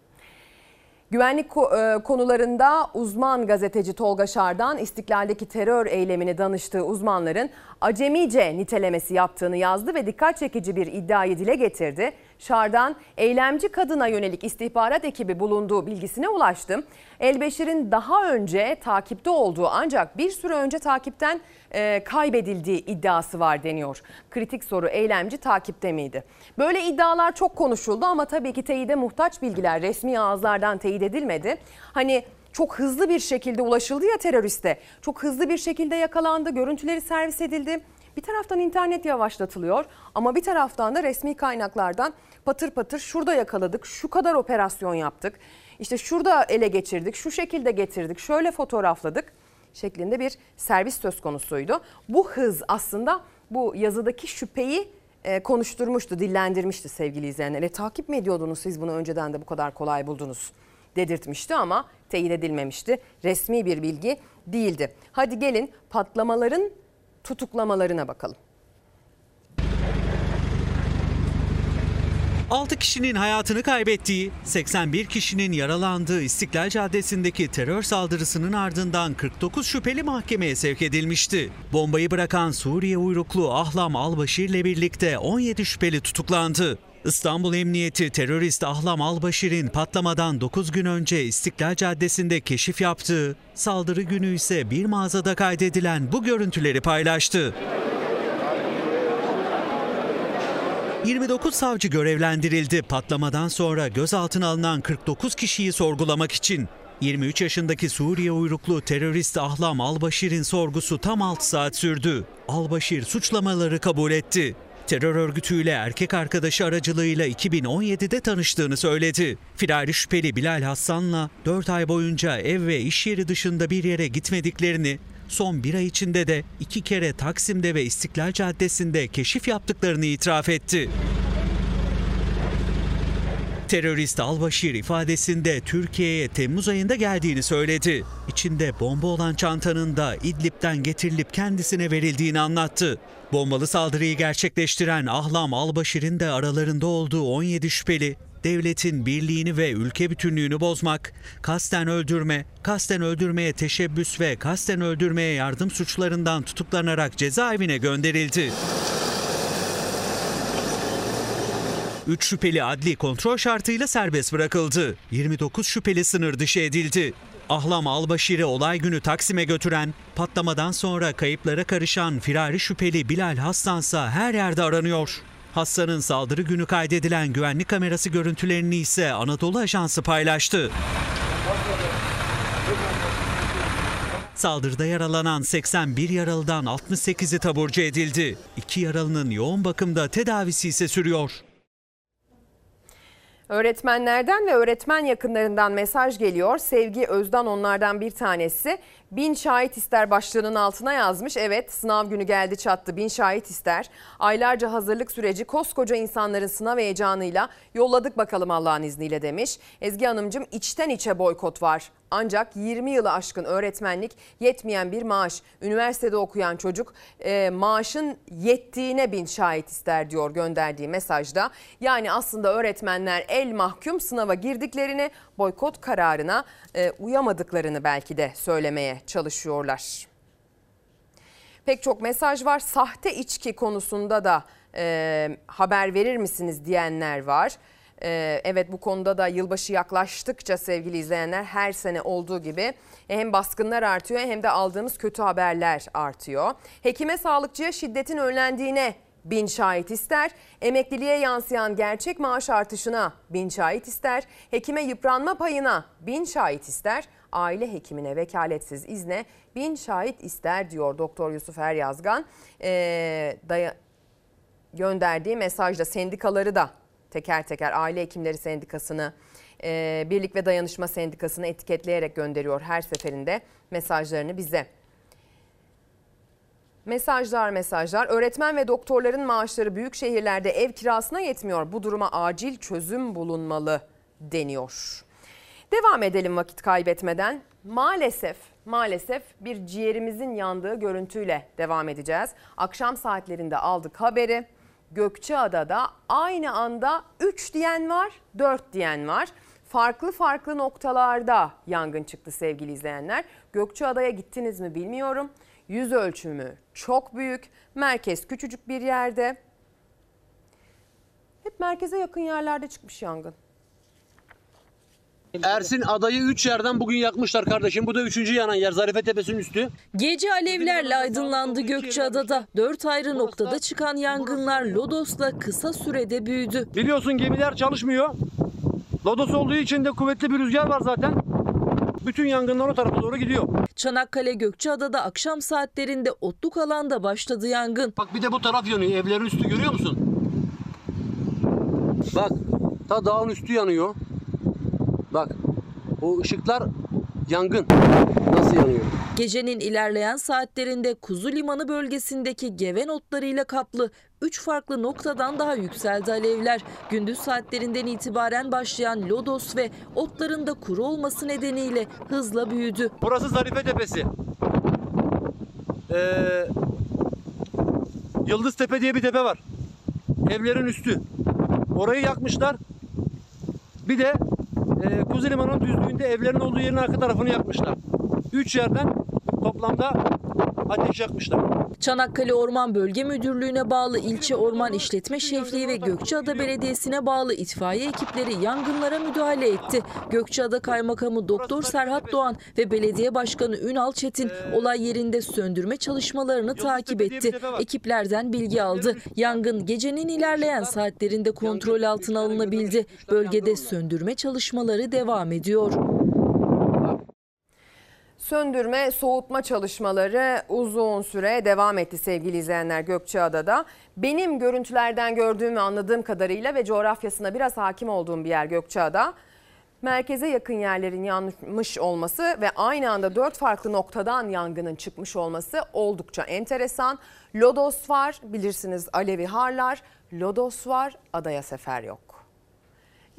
Güvenlik e, konularında uzman gazeteci Tolga Şardan İstiklal'deki terör eylemini danıştığı uzmanların acemice nitelemesi yaptığını yazdı ve dikkat çekici bir iddiayı dile getirdi. Şardan eylemci kadına yönelik istihbarat ekibi bulunduğu bilgisine ulaştım. Elbeşir'in daha önce takipte olduğu ancak bir süre önce takipten e, kaybedildiği iddiası var deniyor. Kritik soru eylemci takipte miydi? Böyle iddialar çok konuşuldu ama tabii ki teyide muhtaç bilgiler resmi ağızlardan teyit edilmedi. Hani çok hızlı bir şekilde ulaşıldı ya teröriste. Çok hızlı bir şekilde yakalandı, görüntüleri servis edildi. Bir taraftan internet yavaşlatılıyor ama bir taraftan da resmi kaynaklardan patır patır şurada yakaladık, şu kadar operasyon yaptık. İşte şurada ele geçirdik, şu şekilde getirdik, şöyle fotoğrafladık şeklinde bir servis söz konusuydu. Bu hız aslında bu yazıdaki şüpheyi e, konuşturmuştu, dillendirmişti sevgili izleyenler. E, takip mi ediyordunuz siz bunu önceden de bu kadar kolay buldunuz dedirtmişti ama teyit edilmemişti. Resmi bir bilgi değildi. Hadi gelin patlamaların tutuklamalarına bakalım. 6 kişinin hayatını kaybettiği, 81 kişinin yaralandığı İstiklal Caddesi'ndeki terör saldırısının ardından 49 şüpheli mahkemeye sevk edilmişti. Bombayı bırakan Suriye uyruklu Ahlam Albaşir ile birlikte 17 şüpheli tutuklandı. İstanbul Emniyeti terörist Ahlam Albaşir'in patlamadan 9 gün önce İstiklal Caddesi'nde keşif yaptığı, saldırı günü ise bir mağazada kaydedilen bu görüntüleri paylaştı. 29 savcı görevlendirildi. Patlamadan sonra gözaltına alınan 49 kişiyi sorgulamak için. 23 yaşındaki Suriye uyruklu terörist Ahlam Albaşir'in sorgusu tam 6 saat sürdü. Albaşir suçlamaları kabul etti. Terör örgütüyle erkek arkadaşı aracılığıyla 2017'de tanıştığını söyledi. Firari şüpheli Bilal Hassan'la 4 ay boyunca ev ve iş yeri dışında bir yere gitmediklerini, son bir ay içinde de iki kere Taksim'de ve İstiklal Caddesi'nde keşif yaptıklarını itiraf etti. Terörist Albaşir ifadesinde Türkiye'ye Temmuz ayında geldiğini söyledi. İçinde bomba olan çantanın da İdlib'den getirilip kendisine verildiğini anlattı. Bombalı saldırıyı gerçekleştiren Ahlam Albaşir'in de aralarında olduğu 17 şüpheli devletin birliğini ve ülke bütünlüğünü bozmak, kasten öldürme, kasten öldürmeye teşebbüs ve kasten öldürmeye yardım suçlarından tutuklanarak cezaevine gönderildi. Üç şüpheli adli kontrol şartıyla serbest bırakıldı. 29 şüpheli sınır dışı edildi. Ahlam Albaşir'i olay günü Taksim'e götüren, patlamadan sonra kayıplara karışan firari şüpheli Bilal Hassansa her yerde aranıyor. Hassan'ın saldırı günü kaydedilen güvenlik kamerası görüntülerini ise Anadolu Ajansı paylaştı. Saldırıda yaralanan 81 yaralıdan 68'i taburcu edildi. İki yaralının yoğun bakımda tedavisi ise sürüyor. Öğretmenlerden ve öğretmen yakınlarından mesaj geliyor. Sevgi Özdan onlardan bir tanesi. Bin şahit ister başlığının altına yazmış. Evet sınav günü geldi çattı bin şahit ister. Aylarca hazırlık süreci koskoca insanların sınav heyecanıyla yolladık bakalım Allah'ın izniyle demiş. Ezgi Hanımcığım içten içe boykot var. Ancak 20 yılı aşkın öğretmenlik yetmeyen bir maaş. Üniversitede okuyan çocuk e, maaşın yettiğine bin şahit ister diyor gönderdiği mesajda. Yani aslında öğretmenler el mahkum sınava girdiklerini boykot kararına e, uyamadıklarını belki de söylemeye çalışıyorlar. Pek çok mesaj var. Sahte içki konusunda da e, haber verir misiniz diyenler var. E, evet bu konuda da yılbaşı yaklaştıkça sevgili izleyenler her sene olduğu gibi hem baskınlar artıyor hem de aldığımız kötü haberler artıyor. Hekime sağlıkçıya şiddetin önlendiğine bin şahit ister. Emekliliğe yansıyan gerçek maaş artışına bin şahit ister. Hekime yıpranma payına bin şahit ister. Aile hekimine vekaletsiz izne bin şahit ister diyor Doktor Yusuf Eryazgan. Ee, daya gönderdiği mesajda sendikaları da teker teker aile hekimleri sendikasını e, Birlik ve Dayanışma Sendikası'nı etiketleyerek gönderiyor her seferinde mesajlarını bize. Mesajlar mesajlar. Öğretmen ve doktorların maaşları büyük şehirlerde ev kirasına yetmiyor. Bu duruma acil çözüm bulunmalı deniyor. Devam edelim vakit kaybetmeden. Maalesef maalesef bir ciğerimizin yandığı görüntüyle devam edeceğiz. Akşam saatlerinde aldık haberi. Gökçeada'da aynı anda 3 diyen var, 4 diyen var. Farklı farklı noktalarda yangın çıktı sevgili izleyenler. Gökçeada'ya gittiniz mi bilmiyorum. Yüz ölçümü çok büyük. Merkez küçücük bir yerde. Hep merkeze yakın yerlerde çıkmış yangın. Ersin adayı 3 yerden bugün yakmışlar kardeşim. Bu da 3. yanan yer Zarife Tepesi'nin üstü. Gece alevlerle aydınlandı Gökçeada'da. Dört ayrı noktada çıkan yangınlar Lodos'la kısa sürede büyüdü. Biliyorsun gemiler çalışmıyor. Lodos olduğu için de kuvvetli bir rüzgar var zaten. Bütün yangınlar o tarafa doğru gidiyor. Çanakkale Gökçeada'da akşam saatlerinde otluk alanda başladı yangın. Bak bir de bu taraf yanıyor. Evlerin üstü görüyor musun? Bak ta dağın üstü yanıyor. Bak o ışıklar yangın. Nasıl yanıyor? Gecenin ilerleyen saatlerinde Kuzu Limanı bölgesindeki geven otlarıyla kaplı 3 farklı noktadan daha yükseldi alevler. Gündüz saatlerinden itibaren başlayan lodos ve otların da kuru olması nedeniyle hızla büyüdü. Burası Zarife Tepesi. Ee, Yıldız Tepe diye bir tepe var. Evlerin üstü. Orayı yakmışlar. Bir de e, Kuzu Limanı'nın düzlüğünde evlerin olduğu yerin arka tarafını yakmışlar. Üç yerden toplamda ateş yakmışlar. Çanakkale Orman Bölge Müdürlüğü'ne bağlı ilçe orman işletme şefliği ve Gökçeada Belediyesi'ne bağlı itfaiye ekipleri yangınlara müdahale etti. Gökçeada Kaymakamı Doktor Serhat Doğan ve Belediye Başkanı Ünal Çetin olay yerinde söndürme çalışmalarını takip etti. Ekiplerden bilgi aldı. Yangın gecenin ilerleyen saatlerinde kontrol altına alınabildi. Bölgede söndürme çalışmaları devam ediyor. Söndürme, soğutma çalışmaları uzun süre devam etti sevgili izleyenler Gökçeada'da. Benim görüntülerden gördüğüm ve anladığım kadarıyla ve coğrafyasına biraz hakim olduğum bir yer Gökçeada. Merkeze yakın yerlerin yanmış olması ve aynı anda dört farklı noktadan yangının çıkmış olması oldukça enteresan. Lodos var bilirsiniz Alevi Harlar. Lodos var adaya sefer yok.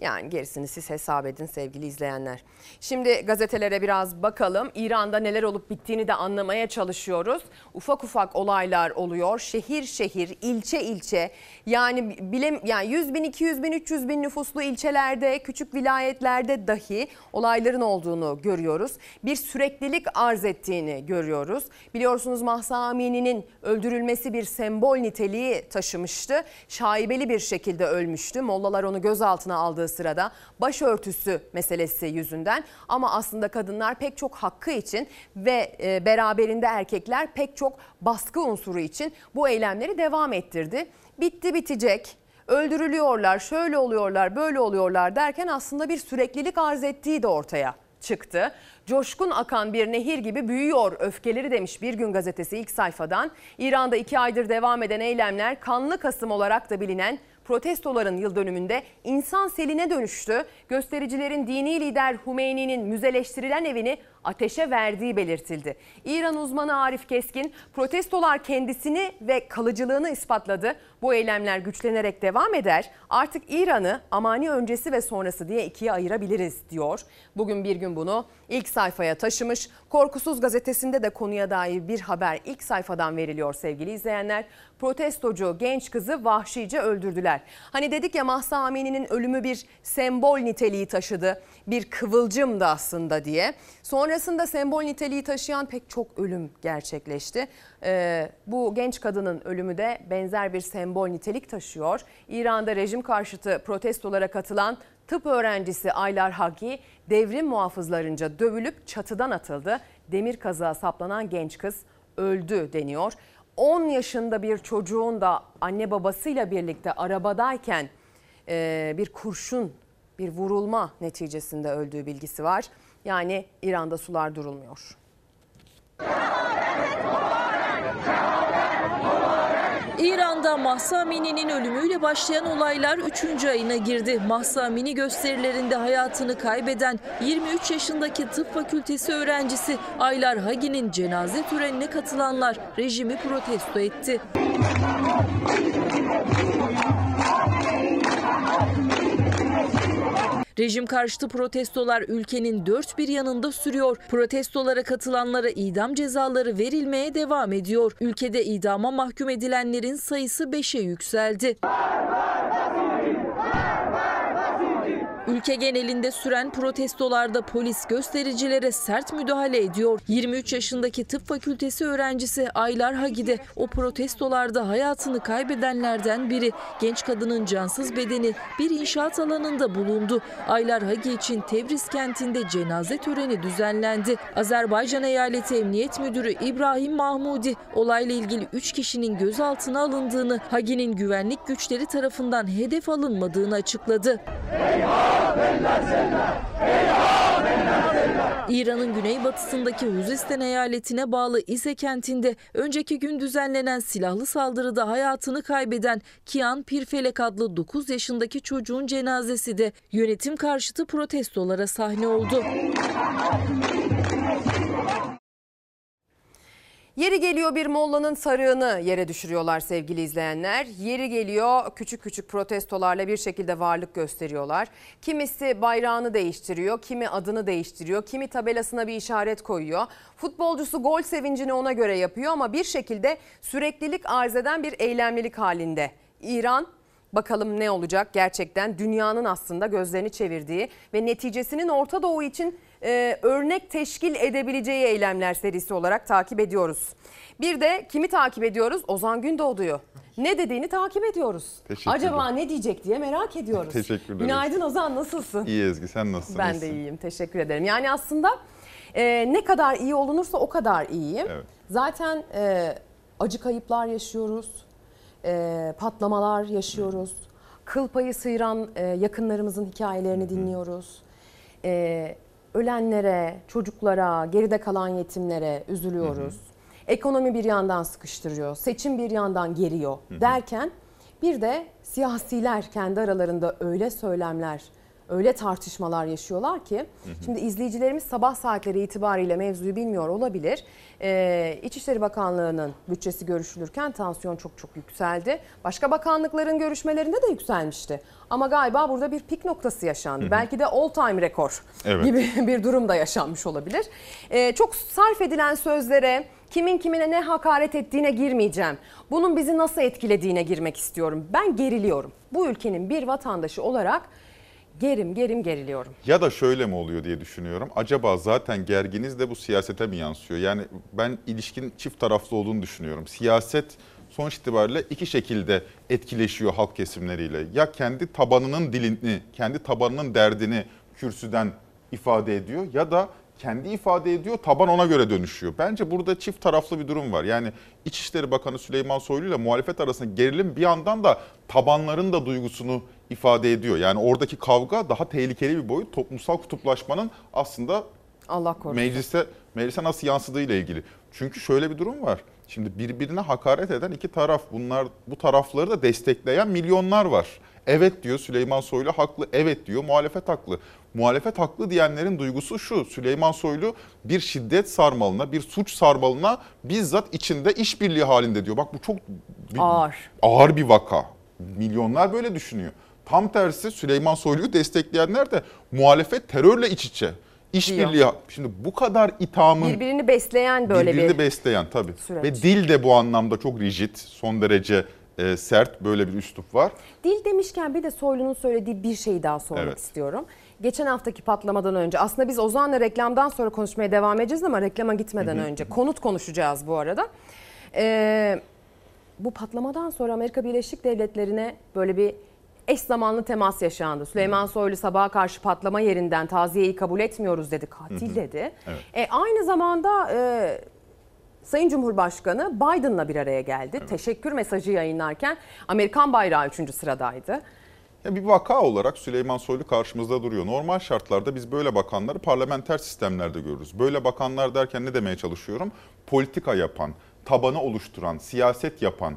Yani gerisini siz hesap edin sevgili izleyenler. Şimdi gazetelere biraz bakalım. İran'da neler olup bittiğini de anlamaya çalışıyoruz. Ufak ufak olaylar oluyor. Şehir şehir, ilçe ilçe. Yani bilim yani 100 bin, 200 bin, 300 bin nüfuslu ilçelerde, küçük vilayetlerde dahi olayların olduğunu görüyoruz. Bir süreklilik arz ettiğini görüyoruz. Biliyorsunuz Mahsa Amini'nin öldürülmesi bir sembol niteliği taşımıştı. Şaibeli bir şekilde ölmüştü. Mollalar onu gözaltına aldığı sırada başörtüsü meselesi yüzünden ama aslında kadınlar pek çok hakkı için ve e, beraberinde erkekler pek çok baskı unsuru için bu eylemleri devam ettirdi. Bitti bitecek öldürülüyorlar şöyle oluyorlar böyle oluyorlar derken aslında bir süreklilik arz ettiği de ortaya çıktı. Coşkun akan bir nehir gibi büyüyor öfkeleri demiş Bir Gün Gazetesi ilk sayfadan. İran'da iki aydır devam eden eylemler kanlı Kasım olarak da bilinen protestoların yıl dönümünde insan seline dönüştü. Göstericilerin dini lider Hümeyni'nin müzeleştirilen evini ateşe verdiği belirtildi. İran uzmanı Arif Keskin protestolar kendisini ve kalıcılığını ispatladı. Bu eylemler güçlenerek devam eder. Artık İran'ı amani öncesi ve sonrası diye ikiye ayırabiliriz diyor. Bugün bir gün bunu ilk sayfaya taşımış. Korkusuz gazetesinde de konuya dair bir haber ilk sayfadan veriliyor sevgili izleyenler. Protestocu genç kızı vahşice öldürdüler. Hani dedik ya Mahsa Amini'nin ölümü bir sembol niteliği taşıdı. Bir kıvılcım da aslında diye. Sonrasında sembol niteliği taşıyan pek çok ölüm gerçekleşti. Ee, bu genç kadının ölümü de benzer bir sembol nitelik taşıyor. İran'da rejim karşıtı protestolara katılan tıp öğrencisi Aylar Hagi devrim muhafızlarınca dövülüp çatıdan atıldı. Demir kazığa saplanan genç kız öldü deniyor. 10 yaşında bir çocuğun da anne babasıyla birlikte arabadayken e, bir kurşun, bir vurulma neticesinde öldüğü bilgisi var. Yani İran'da sular durulmuyor. İran'da Mahsa Amini'nin ölümüyle başlayan olaylar 3. ayına girdi. Mahsa Amini gösterilerinde hayatını kaybeden 23 yaşındaki tıp fakültesi öğrencisi Aylar Hagi'nin cenaze törenine katılanlar rejimi protesto etti. Rejim karşıtı protestolar ülkenin dört bir yanında sürüyor. Protestolara katılanlara idam cezaları verilmeye devam ediyor. Ülkede idama mahkum edilenlerin sayısı 5'e yükseldi. Ülke genelinde süren protestolarda polis göstericilere sert müdahale ediyor. 23 yaşındaki tıp fakültesi öğrencisi Aylar Hagi de o protestolarda hayatını kaybedenlerden biri. Genç kadının cansız bedeni bir inşaat alanında bulundu. Aylar Hagi için Tebriz kentinde cenaze töreni düzenlendi. Azerbaycan Eyaleti Emniyet Müdürü İbrahim Mahmudi olayla ilgili 3 kişinin gözaltına alındığını, Hagi'nin güvenlik güçleri tarafından hedef alınmadığını açıkladı. İran'ın güneybatısındaki Huzistan eyaletine bağlı İse kentinde önceki gün düzenlenen silahlı saldırıda hayatını kaybeden Kian Pirfelek adlı 9 yaşındaki çocuğun cenazesi de yönetim karşıtı protestolara sahne oldu. Yeri geliyor bir mollanın sarığını yere düşürüyorlar sevgili izleyenler. Yeri geliyor küçük küçük protestolarla bir şekilde varlık gösteriyorlar. Kimisi bayrağını değiştiriyor, kimi adını değiştiriyor, kimi tabelasına bir işaret koyuyor. Futbolcusu gol sevincini ona göre yapıyor ama bir şekilde süreklilik arz eden bir eylemlilik halinde. İran Bakalım ne olacak gerçekten dünyanın aslında gözlerini çevirdiği ve neticesinin Orta Doğu için e, örnek teşkil edebileceği eylemler serisi olarak takip ediyoruz. Bir de kimi takip ediyoruz? Ozan Gündoğdu'yu. Ne dediğini takip ediyoruz. Acaba ne diyecek diye merak ediyoruz. Teşekkür ederim. Günaydın Ozan nasılsın? İyi Ezgi sen nasılsın? Ben de iyiyim teşekkür ederim. Yani aslında e, ne kadar iyi olunursa o kadar iyiyim. Evet. Zaten e, acı kayıplar yaşıyoruz. E, patlamalar yaşıyoruz. Kıl payı sıyıran e, yakınlarımızın hikayelerini dinliyoruz. E, ölenlere, çocuklara, geride kalan yetimlere üzülüyoruz. Ekonomi bir yandan sıkıştırıyor, seçim bir yandan geriyor derken bir de siyasiler kendi aralarında öyle söylemler, öyle tartışmalar yaşıyorlar ki şimdi izleyicilerimiz sabah saatleri itibariyle mevzuyu bilmiyor olabilir. Ee, İçişleri Bakanlığı'nın bütçesi görüşülürken tansiyon çok çok yükseldi. Başka bakanlıkların görüşmelerinde de yükselmişti. Ama galiba burada bir pik noktası yaşandı. Belki de all time rekor Evet. gibi bir durum da yaşanmış olabilir. Ee, çok sarf edilen sözlere kimin kimine ne hakaret ettiğine girmeyeceğim. Bunun bizi nasıl etkilediğine girmek istiyorum. Ben geriliyorum. Bu ülkenin bir vatandaşı olarak gerim gerim geriliyorum. Ya da şöyle mi oluyor diye düşünüyorum. Acaba zaten gerginiz de bu siyasete mi yansıyor? Yani ben ilişkinin çift taraflı olduğunu düşünüyorum. Siyaset sonuç itibariyle iki şekilde etkileşiyor halk kesimleriyle. Ya kendi tabanının dilini, kendi tabanının derdini kürsüden ifade ediyor ya da kendi ifade ediyor, taban ona göre dönüşüyor. Bence burada çift taraflı bir durum var. Yani İçişleri Bakanı Süleyman Soylu ile muhalefet arasında gerilim bir yandan da tabanların da duygusunu ifade ediyor. Yani oradaki kavga daha tehlikeli bir boyut. Toplumsal kutuplaşmanın aslında Allah korusun. meclise meclise nasıl yansıdığı ile ilgili. Çünkü şöyle bir durum var. Şimdi birbirine hakaret eden iki taraf. Bunlar bu tarafları da destekleyen milyonlar var. Evet diyor Süleyman Soylu haklı. Evet diyor muhalefet haklı. Muhalefet haklı diyenlerin duygusu şu. Süleyman Soylu bir şiddet sarmalına, bir suç sarmalına bizzat içinde işbirliği halinde diyor. Bak bu çok bir- Ağır. ağır bir vaka. Milyonlar böyle düşünüyor. Tam tersi Süleyman Soylu'yu destekleyenler de muhalefet terörle iç içe. İşbirliği. Şimdi bu kadar ithamın Birbirini besleyen böyle birbirini bir besleyen tabii. süreç. Ve dil de bu anlamda çok rigid, son derece e, sert böyle bir üslup var. Dil demişken bir de Soylu'nun söylediği bir şeyi daha sormak Evet. istiyorum. Geçen haftaki patlamadan önce aslında biz Ozan'la reklamdan sonra konuşmaya devam edeceğiz ama reklama gitmeden önce konut konuşacağız bu arada. Ee, bu patlamadan sonra Amerika Birleşik Devletleri'ne böyle bir eş zamanlı temas yaşandı. Süleyman Soylu sabaha karşı patlama yerinden taziyeyi kabul etmiyoruz dedi, katil Hı hı. dedi. Evet. E, aynı zamanda e, Sayın Cumhurbaşkanı Biden'la bir araya geldi. Teşekkür mesajı yayınlarken Amerikan bayrağı 3. sıradaydı. Ya bir vaka olarak Süleyman Soylu karşımızda duruyor. Normal şartlarda biz böyle bakanları parlamenter sistemlerde görürüz. Böyle bakanlar derken ne demeye çalışıyorum? Politika yapan, tabanı oluşturan, siyaset yapan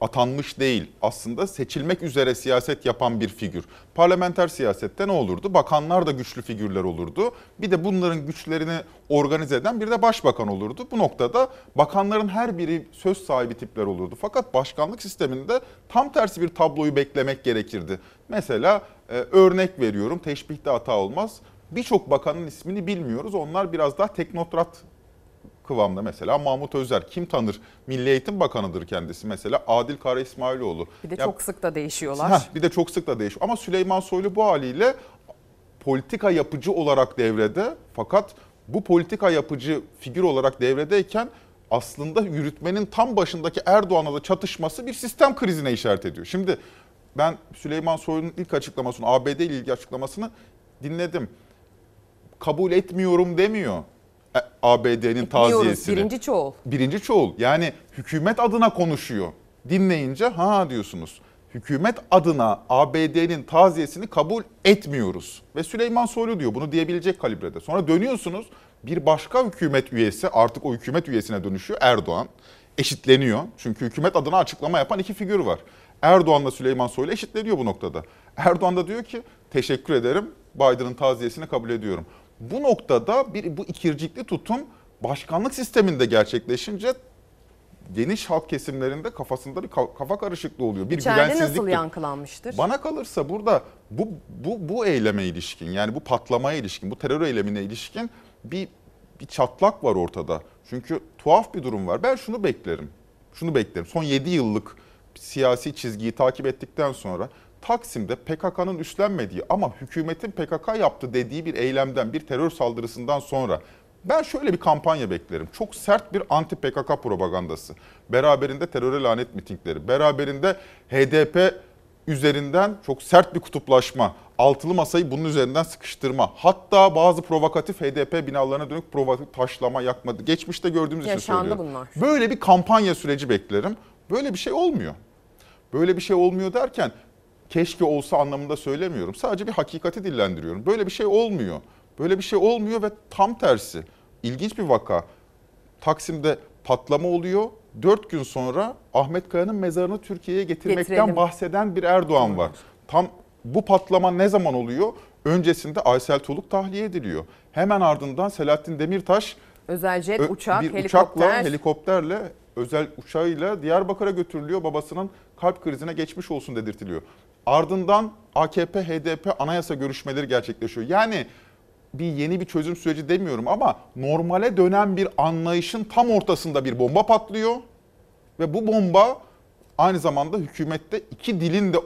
atanmış değil. Aslında seçilmek üzere siyaset yapan bir figür. Parlamenter siyasette ne olurdu? Bakanlar da güçlü figürler olurdu. Bir de bunların güçlerini organize eden bir de başbakan olurdu. Bu noktada bakanların her biri söz sahibi tipler olurdu. Fakat başkanlık sisteminde tam tersi bir tabloyu beklemek gerekirdi. Mesela e, örnek veriyorum teşbihte hata olmaz. Birçok bakanın ismini bilmiyoruz. Onlar biraz daha teknokrat kıvamda mesela Mahmut Özer kim tanır? Milli Eğitim Bakanı'dır kendisi mesela Adil Kara İsmailoğlu. Bir de Ya- çok sık da değişiyorlar. Heh, bir de çok sık da değişiyor. Ama Süleyman Soylu bu haliyle politika yapıcı olarak devrede fakat bu politika yapıcı figür olarak devredeyken aslında yürütmenin tam başındaki Erdoğan'la da çatışması bir sistem krizine işaret ediyor. Şimdi ben Süleyman Soylu'nun ilk açıklamasını, ABD ile ilgili açıklamasını dinledim. Kabul etmiyorum demiyor ABD'nin Biliyoruz taziyesini. birinci çoğul. Birinci çoğul yani hükümet adına konuşuyor. Dinleyince ha diyorsunuz. Hükümet adına ABD'nin taziyesini kabul etmiyoruz. Ve Süleyman Soylu diyor bunu diyebilecek kalibrede. Sonra dönüyorsunuz bir başka hükümet üyesi artık o hükümet üyesine dönüşüyor Erdoğan. Eşitleniyor. Çünkü hükümet adına açıklama yapan iki figür var. Erdoğan'la Süleyman Soylu eşitleniyor bu noktada. Erdoğan da diyor ki teşekkür ederim Biden'ın taziyesini kabul ediyorum. Bu noktada bir bu ikircikli tutum başkanlık sisteminde gerçekleşince geniş halk kesimlerinde kafasında bir ka- kafa karışıklığı oluyor. Bir İçeride güvensizlik. nasıl yankılanmıştır? Bana kalırsa burada bu bu bu eyleme ilişkin yani bu patlamaya ilişkin, bu terör eylemine ilişkin bir bir çatlak var ortada. Çünkü tuhaf bir durum var. Ben şunu beklerim. Şunu beklerim. Son 7 yıllık siyasi çizgiyi takip ettikten sonra Taksim'de PKK'nın üstlenmediği ama hükümetin PKK yaptı dediği bir eylemden, bir terör saldırısından sonra ben şöyle bir kampanya beklerim. Çok sert bir anti PKK propagandası. Beraberinde teröre lanet mitingleri, beraberinde HDP üzerinden çok sert bir kutuplaşma, altılı masayı bunun üzerinden sıkıştırma, hatta bazı provokatif HDP binalarına dönük provokatif taşlama, yakma, geçmişte gördüğümüz için söylüyorum. bunlar. Böyle bir kampanya süreci beklerim. Böyle bir şey olmuyor. Böyle bir şey olmuyor derken keşke olsa anlamında söylemiyorum. Sadece bir hakikati dillendiriyorum. Böyle bir şey olmuyor. Böyle bir şey olmuyor ve tam tersi. İlginç bir vaka. Taksim'de patlama oluyor. Dört gün sonra Ahmet Kaya'nın mezarını Türkiye'ye getirmekten Getirelim. bahseden bir Erdoğan var. Tam bu patlama ne zaman oluyor? Öncesinde Aysel Tuğluk tahliye ediliyor. Hemen ardından Selahattin Demirtaş Özel jet, Ö- uçak, bir helikopter. uçakla, helikopterle, özel uçağıyla Diyarbakır'a götürülüyor. Babasının kalp krizine geçmiş olsun dedirtiliyor. Ardından AKP, HDP anayasa görüşmeleri gerçekleşiyor. Yani bir yeni bir çözüm süreci demiyorum ama normale dönen bir anlayışın tam ortasında bir bomba patlıyor. Ve bu bomba aynı zamanda hükümette iki dilin de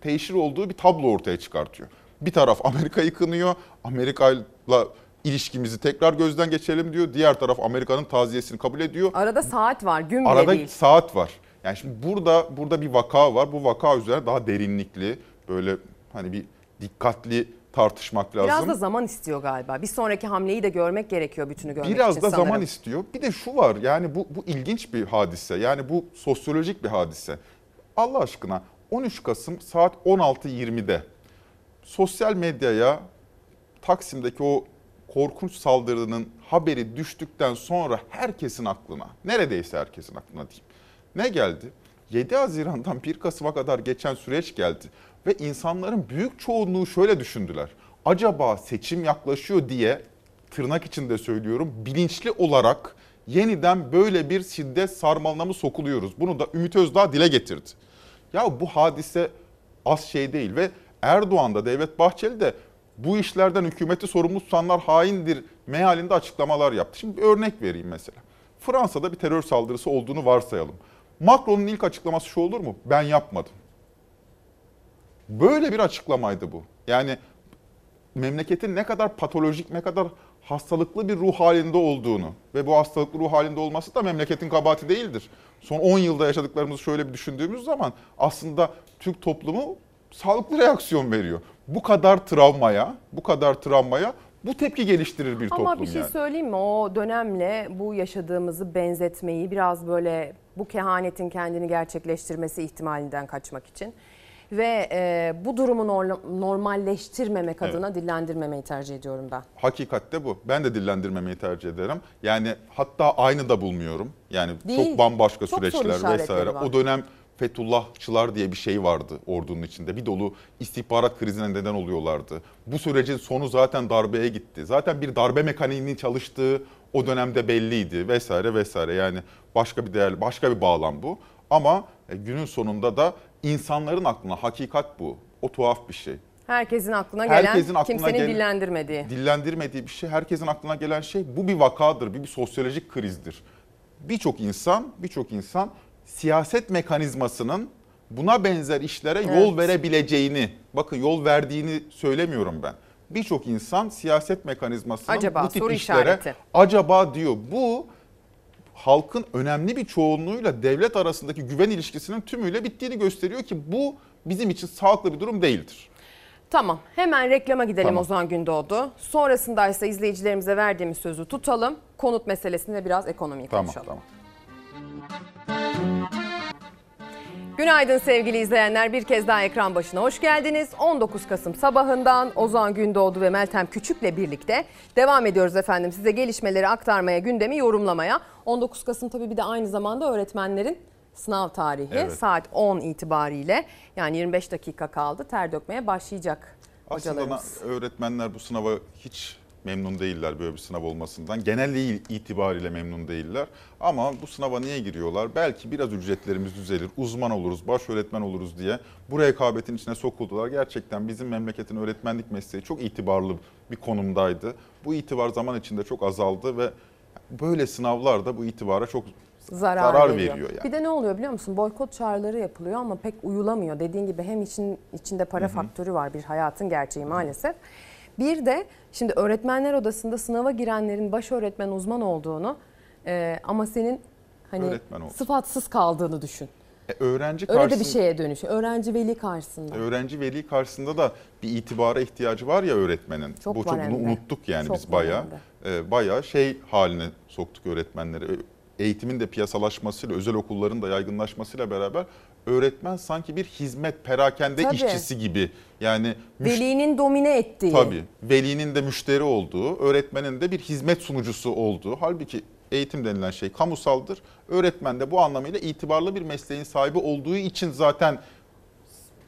teşhir olduğu bir tablo ortaya çıkartıyor. Bir taraf Amerika yıkınıyor, Amerika'yla ilişkimizi tekrar gözden geçirelim diyor. Diğer taraf Amerika'nın taziyesini kabul ediyor. Arada saat var, gün bile Arada değil. saat var. Yani şimdi burada burada bir vaka var. Bu vaka üzerine daha derinlikli, böyle hani bir dikkatli tartışmak lazım. Biraz da zaman istiyor galiba. Bir sonraki hamleyi de görmek gerekiyor bütünü görmek Biraz için da sanırım. zaman istiyor. Bir de şu var yani bu, bu ilginç bir hadise. Yani bu sosyolojik bir hadise. Allah aşkına 13 Kasım saat 16.20'de sosyal medyaya Taksim'deki o korkunç saldırının haberi düştükten sonra herkesin aklına, neredeyse herkesin aklına diyeyim. Ne geldi? 7 Haziran'dan 1 Kasım'a kadar geçen süreç geldi ve insanların büyük çoğunluğu şöyle düşündüler. Acaba seçim yaklaşıyor diye tırnak içinde söylüyorum bilinçli olarak yeniden böyle bir şiddet sarmalına mı sokuluyoruz? Bunu da Ümit Özdağ dile getirdi. Ya bu hadise az şey değil ve Erdoğan da Devlet Bahçeli de bu işlerden hükümeti sorumlu tutanlar haindir mealinde açıklamalar yaptı. Şimdi bir örnek vereyim mesela. Fransa'da bir terör saldırısı olduğunu varsayalım. Macron'un ilk açıklaması şu olur mu? Ben yapmadım. Böyle bir açıklamaydı bu. Yani memleketin ne kadar patolojik, ne kadar hastalıklı bir ruh halinde olduğunu ve bu hastalıklı ruh halinde olması da memleketin kabahati değildir. Son 10 yılda yaşadıklarımızı şöyle bir düşündüğümüz zaman aslında Türk toplumu sağlıklı reaksiyon veriyor. Bu kadar travmaya, bu kadar travmaya bu tepki geliştirir bir toplum Ama bir şey yani. söyleyeyim mi? O dönemle bu yaşadığımızı benzetmeyi biraz böyle bu kehanetin kendini gerçekleştirmesi ihtimalinden kaçmak için ve e, bu durumu norm- normalleştirmemek Evet. adına dillendirmemeyi tercih ediyorum ben. Hakikatte bu. Ben de dillendirmemeyi tercih ederim. Yani hatta aynı da bulmuyorum. Yani Değil. çok bambaşka Çok süreçler vesaire. var. O dönem Fethullahçılar diye bir şey vardı ordunun içinde. Bir dolu istihbarat krizine neden oluyorlardı. Bu sürecin sonu zaten darbeye gitti. Zaten bir darbe mekaniğinin çalıştığı o dönemde belliydi vesaire vesaire. Yani başka bir değerli, başka bir bağlam bu. Ama e, günün sonunda da insanların aklına hakikat bu. O tuhaf bir şey. Herkesin aklına gelen, Herkesin aklına kimsenin gelen- dillendirmediği. Dillendirmediği bir şey, herkesin aklına gelen şey bu bir vakadır, bir, bir sosyolojik krizdir. Birçok insan, birçok insan siyaset mekanizmasının buna benzer işlere yol Evet. verebileceğini, bakın yol verdiğini söylemiyorum ben. Birçok insan siyaset mekanizmasının Acaba, bu tip soru işlere işareti. acaba diyor. Bu halkın önemli bir çoğunluğuyla devlet arasındaki güven ilişkisinin tümüyle bittiğini gösteriyor ki bu bizim için sağlıklı bir durum değildir. Tamam hemen reklama gidelim Tamam. Ozan Gündoğdu. Sonrasında ise izleyicilerimize verdiğimiz sözü tutalım. Konut meselesini ve biraz ekonomiyi Tamam, konuşalım. tamam. Günaydın sevgili izleyenler. Bir kez daha ekran başına hoş geldiniz. 19 Kasım sabahından Ozan Gündoğdu ve Meltem Küçük'le birlikte devam ediyoruz efendim. Size gelişmeleri aktarmaya, gündemi yorumlamaya. 19 Kasım tabii bir de aynı zamanda öğretmenlerin sınav tarihi. Evet. Saat 10 itibariyle yani 25 dakika kaldı. Ter dökmeye başlayacak Aslında hocalarımız. öğretmenler bu sınava hiç memnun değiller böyle bir sınav olmasından. Genelliği itibariyle memnun değiller. Ama bu sınava niye giriyorlar? Belki biraz ücretlerimiz düzelir, uzman oluruz, baş öğretmen oluruz diye bu rekabetin içine sokuldular. Gerçekten bizim memleketin öğretmenlik mesleği çok itibarlı bir konumdaydı. Bu itibar zaman içinde çok azaldı ve böyle sınavlar da bu itibara çok zarar, zarar veriyor. veriyor yani. Bir de ne oluyor biliyor musun? Boykot çağrıları yapılıyor ama pek uyulamıyor. Dediğin gibi hem için içinde para faktörü var bir hayatın gerçeği maalesef. Bir de şimdi öğretmenler odasında sınava girenlerin baş öğretmen uzman olduğunu e, ama senin hani sıfatsız kaldığını düşün. E, öğrenci Öyle de bir karşısında- şeye dönüşüyor. Öğrenci veli karşısında. Öğrenci veli karşısında da bir itibara ihtiyacı var ya öğretmenin. Çok Bu var çok bunu unuttuk yani Çok biz bayağı. e, bayağı şey haline soktuk öğretmenleri. Ö- Eğitimin de piyasalaşmasıyla, özel okulların da yaygınlaşmasıyla beraber öğretmen sanki bir hizmet perakende Tabii. işçisi gibi. Yani Velinin domine ettiği. Tabii. Velinin de müşteri olduğu, öğretmenin de bir hizmet sunucusu olduğu. Halbuki eğitim denilen şey kamusaldır. Öğretmen de bu anlamıyla itibarlı bir mesleğin sahibi olduğu için zaten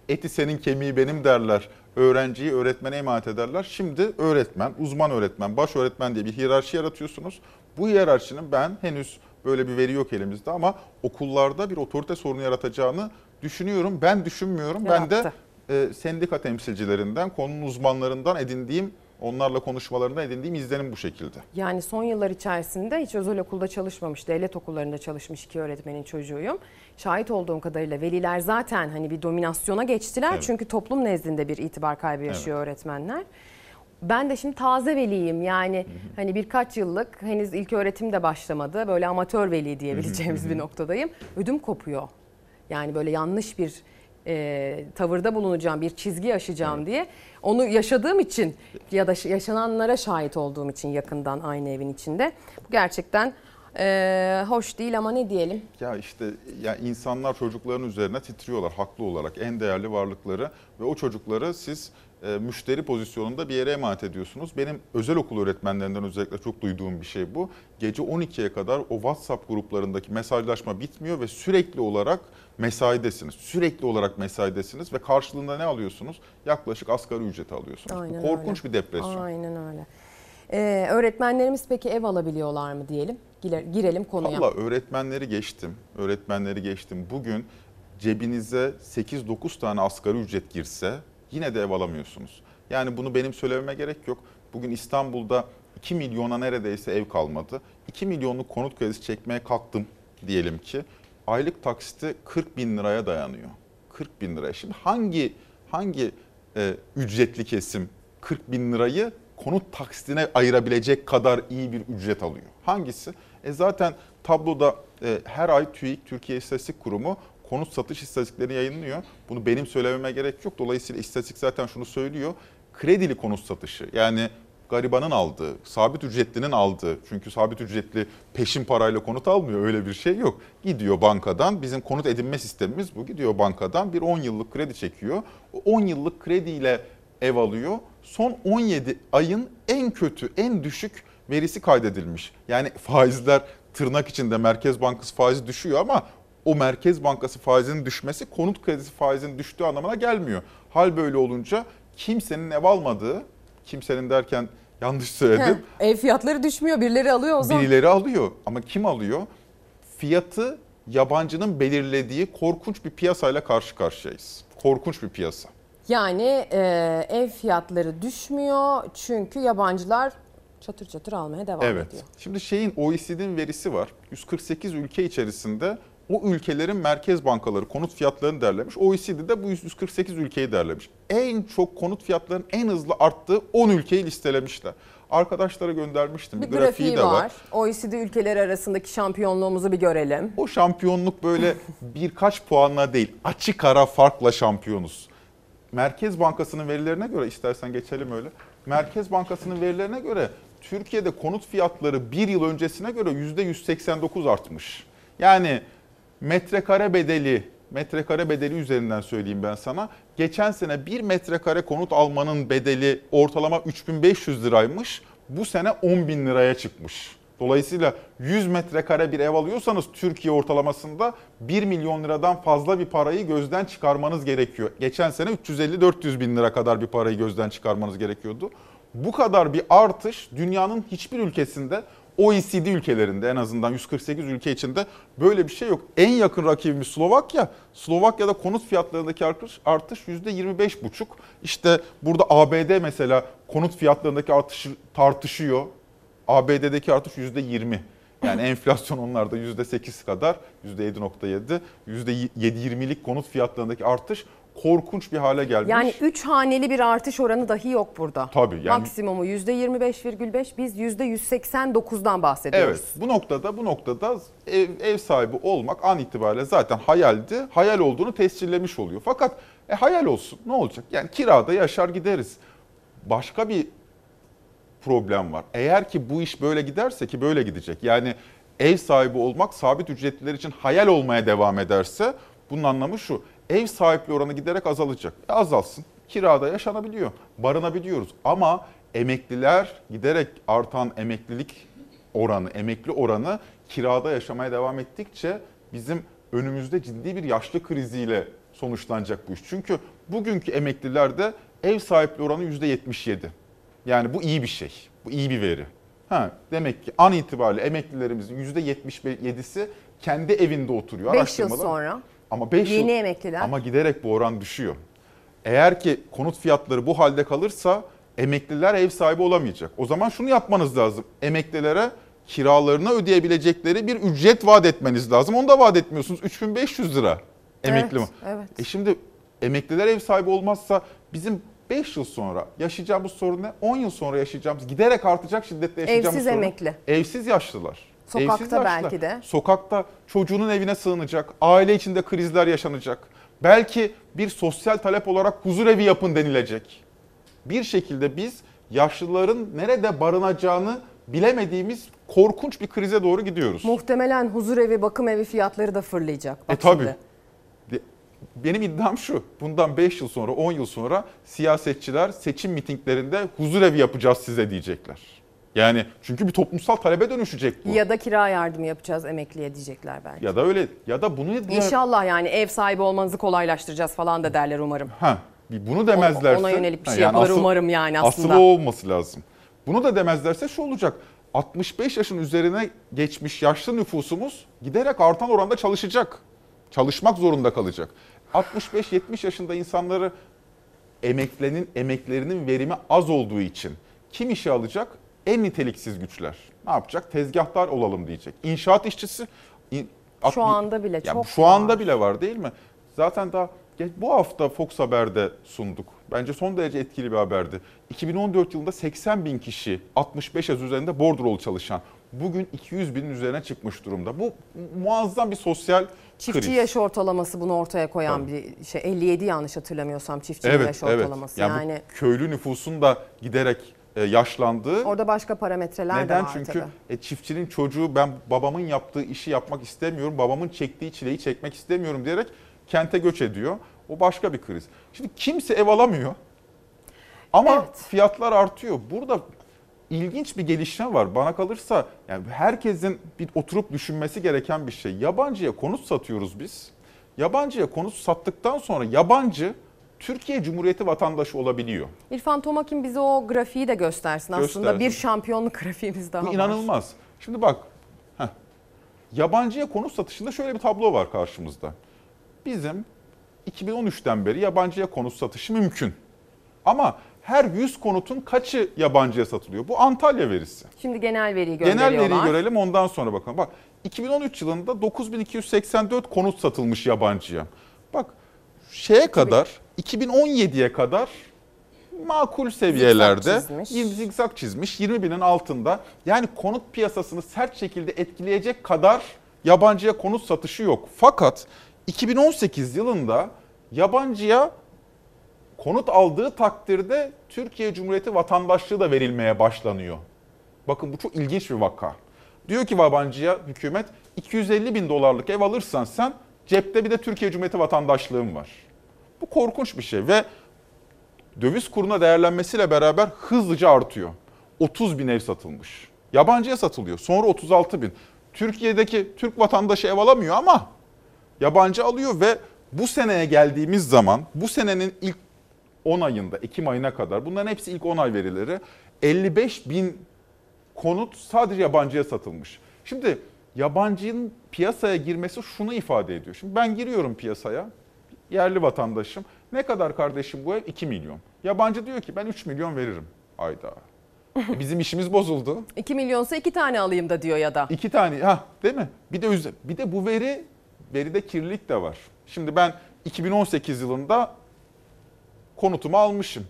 eti senin kemiği benim derler. Öğrenciyi öğretmene emanet ederler. Şimdi öğretmen, uzman öğretmen, baş öğretmen diye bir hiyerarşi yaratıyorsunuz. Bu hiyerarşinin ben henüz böyle bir veri yok elimizde ama okullarda bir otorite sorunu yaratacağını düşünüyorum. Ben düşünmüyorum. Ben de Yarattı. e, sendika temsilcilerinden, konunun uzmanlarından edindiğim, onlarla konuşmalarında edindiğim izlenim bu şekilde. Yani son yıllar içerisinde hiç özel okulda çalışmamış, devlet okullarında çalışmış iki öğretmenin çocuğuyum. Şahit olduğum kadarıyla veliler zaten hani bir dominasyona geçtiler. Evet. Çünkü toplum nezdinde bir itibar kaybı yaşıyor öğretmenler. Ben de şimdi taze veliyim yani hani birkaç yıllık henüz ilk öğretim de başlamadı. Böyle amatör veli diyebileceğimiz bir noktadayım. Ödüm kopuyor. Yani böyle yanlış bir e, tavırda bulunacağım, bir çizgi aşacağım diye. Onu yaşadığım için ya da yaşananlara şahit olduğum için yakından aynı evin içinde. Bu gerçekten e, hoş değil ama ne diyelim. Ya işte ya insanlar çocukların üzerine titriyorlar haklı olarak en değerli varlıkları ve o çocukları siz e, müşteri pozisyonunda bir yere emanet ediyorsunuz. Benim özel okul öğretmenlerinden özellikle çok duyduğum bir şey bu. Gece 12'ye kadar o WhatsApp gruplarındaki mesajlaşma bitmiyor ve sürekli olarak mesaidesiniz. Sürekli olarak mesaidesiniz ve karşılığında ne alıyorsunuz? Yaklaşık asgari ücreti alıyorsunuz. Aynen bu korkunç öyle. bir depresyon. Aynen öyle. E, öğretmenlerimiz peki ev alabiliyorlar mı diyelim? Gire- Girelim konuya. Valla öğretmenleri geçtim. Öğretmenleri geçtim. Bugün cebinize 8-9 tane asgari ücret girse yine de ev alamıyorsunuz. Yani bunu benim söylememe gerek yok. Bugün İstanbul'da 2 milyona neredeyse ev kalmadı. 2 milyonluk konut kredisi çekmeye kalktım diyelim ki. Aylık taksiti 40 bin liraya dayanıyor. 40 bin liraya. Şimdi hangi hangi e, ücretli kesim 40 bin lirayı konut taksitine ayırabilecek kadar iyi bir ücret alıyor? Hangisi? E zaten tabloda e, her ay TÜİK, Türkiye İstatistik Kurumu konut satış istatistiklerini yayınlıyor. Bunu benim söylememe gerek yok. Dolayısıyla istatistik zaten şunu söylüyor. Kredili konut satışı yani garibanın aldığı, sabit ücretlinin aldığı. Çünkü sabit ücretli peşin parayla konut almıyor öyle bir şey yok. Gidiyor bankadan bizim konut edinme sistemimiz bu. Gidiyor bankadan bir 10 yıllık kredi çekiyor. O 10 yıllık krediyle ev alıyor. Son 17 ayın en kötü, en düşük verisi kaydedilmiş. Yani faizler tırnak içinde Merkez Bankası faizi düşüyor ama o Merkez Bankası faizinin düşmesi konut kredisi faizinin düştüğü anlamına gelmiyor. Hal böyle olunca kimsenin ev almadığı, kimsenin derken yanlış söyledim. Heh, ev fiyatları düşmüyor birileri alıyor o zaman. Birileri alıyor ama kim alıyor? Fiyatı yabancının belirlediği korkunç bir piyasayla karşı karşıyayız. Korkunç bir piyasa. Yani e, ev fiyatları düşmüyor çünkü yabancılar çatır çatır almaya devam evet. ediyor. Şimdi şeyin OECD'nin verisi var. 148 ülke içerisinde o ülkelerin merkez bankaları konut fiyatlarını derlemiş. OECD de bu 148 ülkeyi derlemiş. En çok konut fiyatlarının en hızlı arttığı 10 ülkeyi listelemişler. Arkadaşlara göndermiştim. Bir, grafiği, grafiği de var. var. OECD ülkeleri arasındaki şampiyonluğumuzu bir görelim. O şampiyonluk böyle birkaç puanla değil, açık ara farkla şampiyonuz. Merkez Bankası'nın verilerine göre istersen geçelim öyle. Merkez Bankası'nın verilerine göre Türkiye'de konut fiyatları bir yıl öncesine göre %189 artmış. Yani metrekare bedeli, metrekare bedeli üzerinden söyleyeyim ben sana. Geçen sene bir metrekare konut almanın bedeli ortalama 3500 liraymış. Bu sene 10 bin liraya çıkmış. Dolayısıyla 100 metrekare bir ev alıyorsanız Türkiye ortalamasında 1 milyon liradan fazla bir parayı gözden çıkarmanız gerekiyor. Geçen sene 350-400 bin lira kadar bir parayı gözden çıkarmanız gerekiyordu. Bu kadar bir artış dünyanın hiçbir ülkesinde OECD ülkelerinde en azından 148 ülke içinde böyle bir şey yok. En yakın rakibimiz Slovakya. Slovakya'da konut fiyatlarındaki artış, artış %25,5. İşte burada ABD mesela konut fiyatlarındaki artışı tartışıyor. ABD'deki artış %20. Yani enflasyon onlarda %8 kadar, %7.7, %7.20'lik konut fiyatlarındaki artış korkunç bir hale gelmiş. Yani 3 haneli bir artış oranı dahi yok burada. Tabii, yani- Maksimumu %25,5 biz %189'dan bahsediyoruz. Evet bu noktada bu noktada ev, ev sahibi olmak an itibariyle zaten hayaldi. Hayal olduğunu tescillemiş oluyor. Fakat e, hayal olsun ne olacak? Yani kirada yaşar gideriz. Başka bir problem var. Eğer ki bu iş böyle giderse ki böyle gidecek. Yani ev sahibi olmak sabit ücretliler için hayal olmaya devam ederse bunun anlamı şu. Ev sahipliği oranı giderek azalacak. E, azalsın. Kirada yaşanabiliyor. Barınabiliyoruz. Ama emekliler giderek artan emeklilik oranı, emekli oranı kirada yaşamaya devam ettikçe bizim önümüzde ciddi bir yaşlı kriziyle sonuçlanacak bu iş. Çünkü bugünkü emeklilerde ev sahipliği oranı %77. Yani bu iyi bir şey. Bu iyi bir veri. Ha, demek ki an itibariyle emeklilerimizin %77'si kendi evinde oturuyor. 5 yıl sonra Ama 5 yeni yıl emekliler. ama giderek bu oran düşüyor. Eğer ki konut fiyatları bu halde kalırsa emekliler ev sahibi olamayacak. O zaman şunu yapmanız lazım. Emeklilere kiralarını ödeyebilecekleri bir ücret vaat etmeniz lazım. Onu da vaat etmiyorsunuz. 3500 lira emekli Evet, mi? evet. E şimdi emekliler ev sahibi olmazsa bizim 5 yıl sonra yaşayacağımız sorun ne? 10 yıl sonra yaşayacağımız, giderek artacak şiddetle yaşayacağımız Evsiz sorun. emekli. Evsiz yaşlılar. Sokakta belki de. Sokakta çocuğunun evine sığınacak, aile içinde krizler yaşanacak. Belki bir sosyal talep olarak huzur evi yapın denilecek. Bir şekilde biz yaşlıların nerede barınacağını bilemediğimiz korkunç bir krize doğru gidiyoruz. Muhtemelen huzur evi, bakım evi fiyatları da fırlayacak. E Bak şimdi. De- Benim iddiam şu. Bundan 5 yıl sonra, 10 yıl sonra siyasetçiler seçim mitinglerinde huzur evi yapacağız size diyecekler. Yani çünkü bir toplumsal talebe dönüşecek bu. Ya, Ya da kira yardımı yapacağız emekliye diyecekler belki. da öyle ya da bunu İnşallah yani ev sahibi olmanızı kolaylaştıracağız falan da derler umarım. Ha, bir bunu demezlerse Ona yönelik bir şey yapılır umarım yani aslında. Asıl o olması lazım. Bunu da demezlerse şu olacak. 65 yaşın üzerine geçmiş yaşlı nüfusumuz giderek artan oranda çalışacak. Çalışmak zorunda kalacak. 65-70 yaşında insanları emeklenin emeklerinin verimi az olduğu için kim işe alacak? En niteliksiz güçler. Ne yapacak? Tezgahtar olalım diyecek. İnşaat işçisi in- Şu anda bile ya çok Şu anda bile var değil mi? Zaten daha bu hafta Fox Haber'de sunduk. Bence son derece etkili bir haberdi. 2014 yılında 80 bin kişi 65 yaş üzerinde bordrolu çalışan. Bugün 200 binin üzerine çıkmış durumda. Bu muazzam bir sosyal Çiftçi kriz. yaş ortalaması bunu ortaya koyan bir şey. 57 yanlış hatırlamıyorsam çiftçinin Evet, yaş evet. ortalaması. Yani, Yani, köylü nüfusun da giderek e, yaşlandığı. orada başka parametreler de Neden? var Çünkü tabii. e, çiftçinin çocuğu ben babamın yaptığı işi yapmak istemiyorum, babamın çektiği çileyi çekmek istemiyorum diyerek kente göç ediyor. O başka bir kriz. Şimdi kimse ev alamıyor. Ama fiyatlar artıyor. Burada ilginç bir gelişme var. Bana kalırsa yani herkesin bir oturup düşünmesi gereken bir şey. Yabancıya konut satıyoruz biz. Yabancıya konut sattıktan sonra yabancı Türkiye Cumhuriyeti vatandaşı olabiliyor. İrfan Tomakin bize o grafiği de göstersin. Aslında Göstersin. bir şampiyonluk grafiğimiz daha Bu var. inanılmaz. Şimdi bak, heh, yabancıya konut satışında şöyle bir tablo var karşımızda. Bizim 2013'ten beri yabancıya konut satışı mümkün. Ama her 100 konutun kaçı yabancıya satılıyor? Bu Antalya verisi. Şimdi genel veriyi Genel gönderiyorlar. veriyi görelim ondan sonra bakalım. Bak 2013 yılında 9284 konut satılmış yabancıya. Bak şeye kadar 2017'ye kadar makul seviyelerde çizmiş. yirmi zigzag çizmiş 20 binin altında. Yani konut piyasasını sert şekilde etkileyecek kadar yabancıya konut satışı yok. Fakat 2018 yılında yabancıya konut aldığı takdirde Türkiye Cumhuriyeti vatandaşlığı da verilmeye başlanıyor. Bakın bu çok ilginç bir vaka. Diyor ki yabancıya hükümet 250 bin dolarlık ev alırsan sen cepte bir de Türkiye Cumhuriyeti vatandaşlığın var. Bu korkunç bir şey ve döviz kuruna değerlenmesiyle beraber hızlıca artıyor. 30 bin ev satılmış. Yabancıya satılıyor. Sonra 36 bin. Türkiye'deki Türk vatandaşı ev alamıyor ama yabancı alıyor ve bu seneye geldiğimiz zaman bu senenin ilk 10 ayında Ekim ayına kadar bunların hepsi ilk 10 ay verileri 55 bin konut sadece yabancıya satılmış. Şimdi yabancının piyasaya girmesi şunu ifade ediyor. Şimdi ben giriyorum piyasaya yerli vatandaşım. Ne kadar kardeşim bu ev? 2 milyon. Yabancı diyor ki ben 3 milyon veririm. Ayda. E Bizim işimiz bozuldu. 2 milyonsa 2 tane alayım da diyor ya da. İki tane ha değil mi? Bir de bir de bu veri veride kirlilik de var. Şimdi ben 2018 yılında konutumu almışım.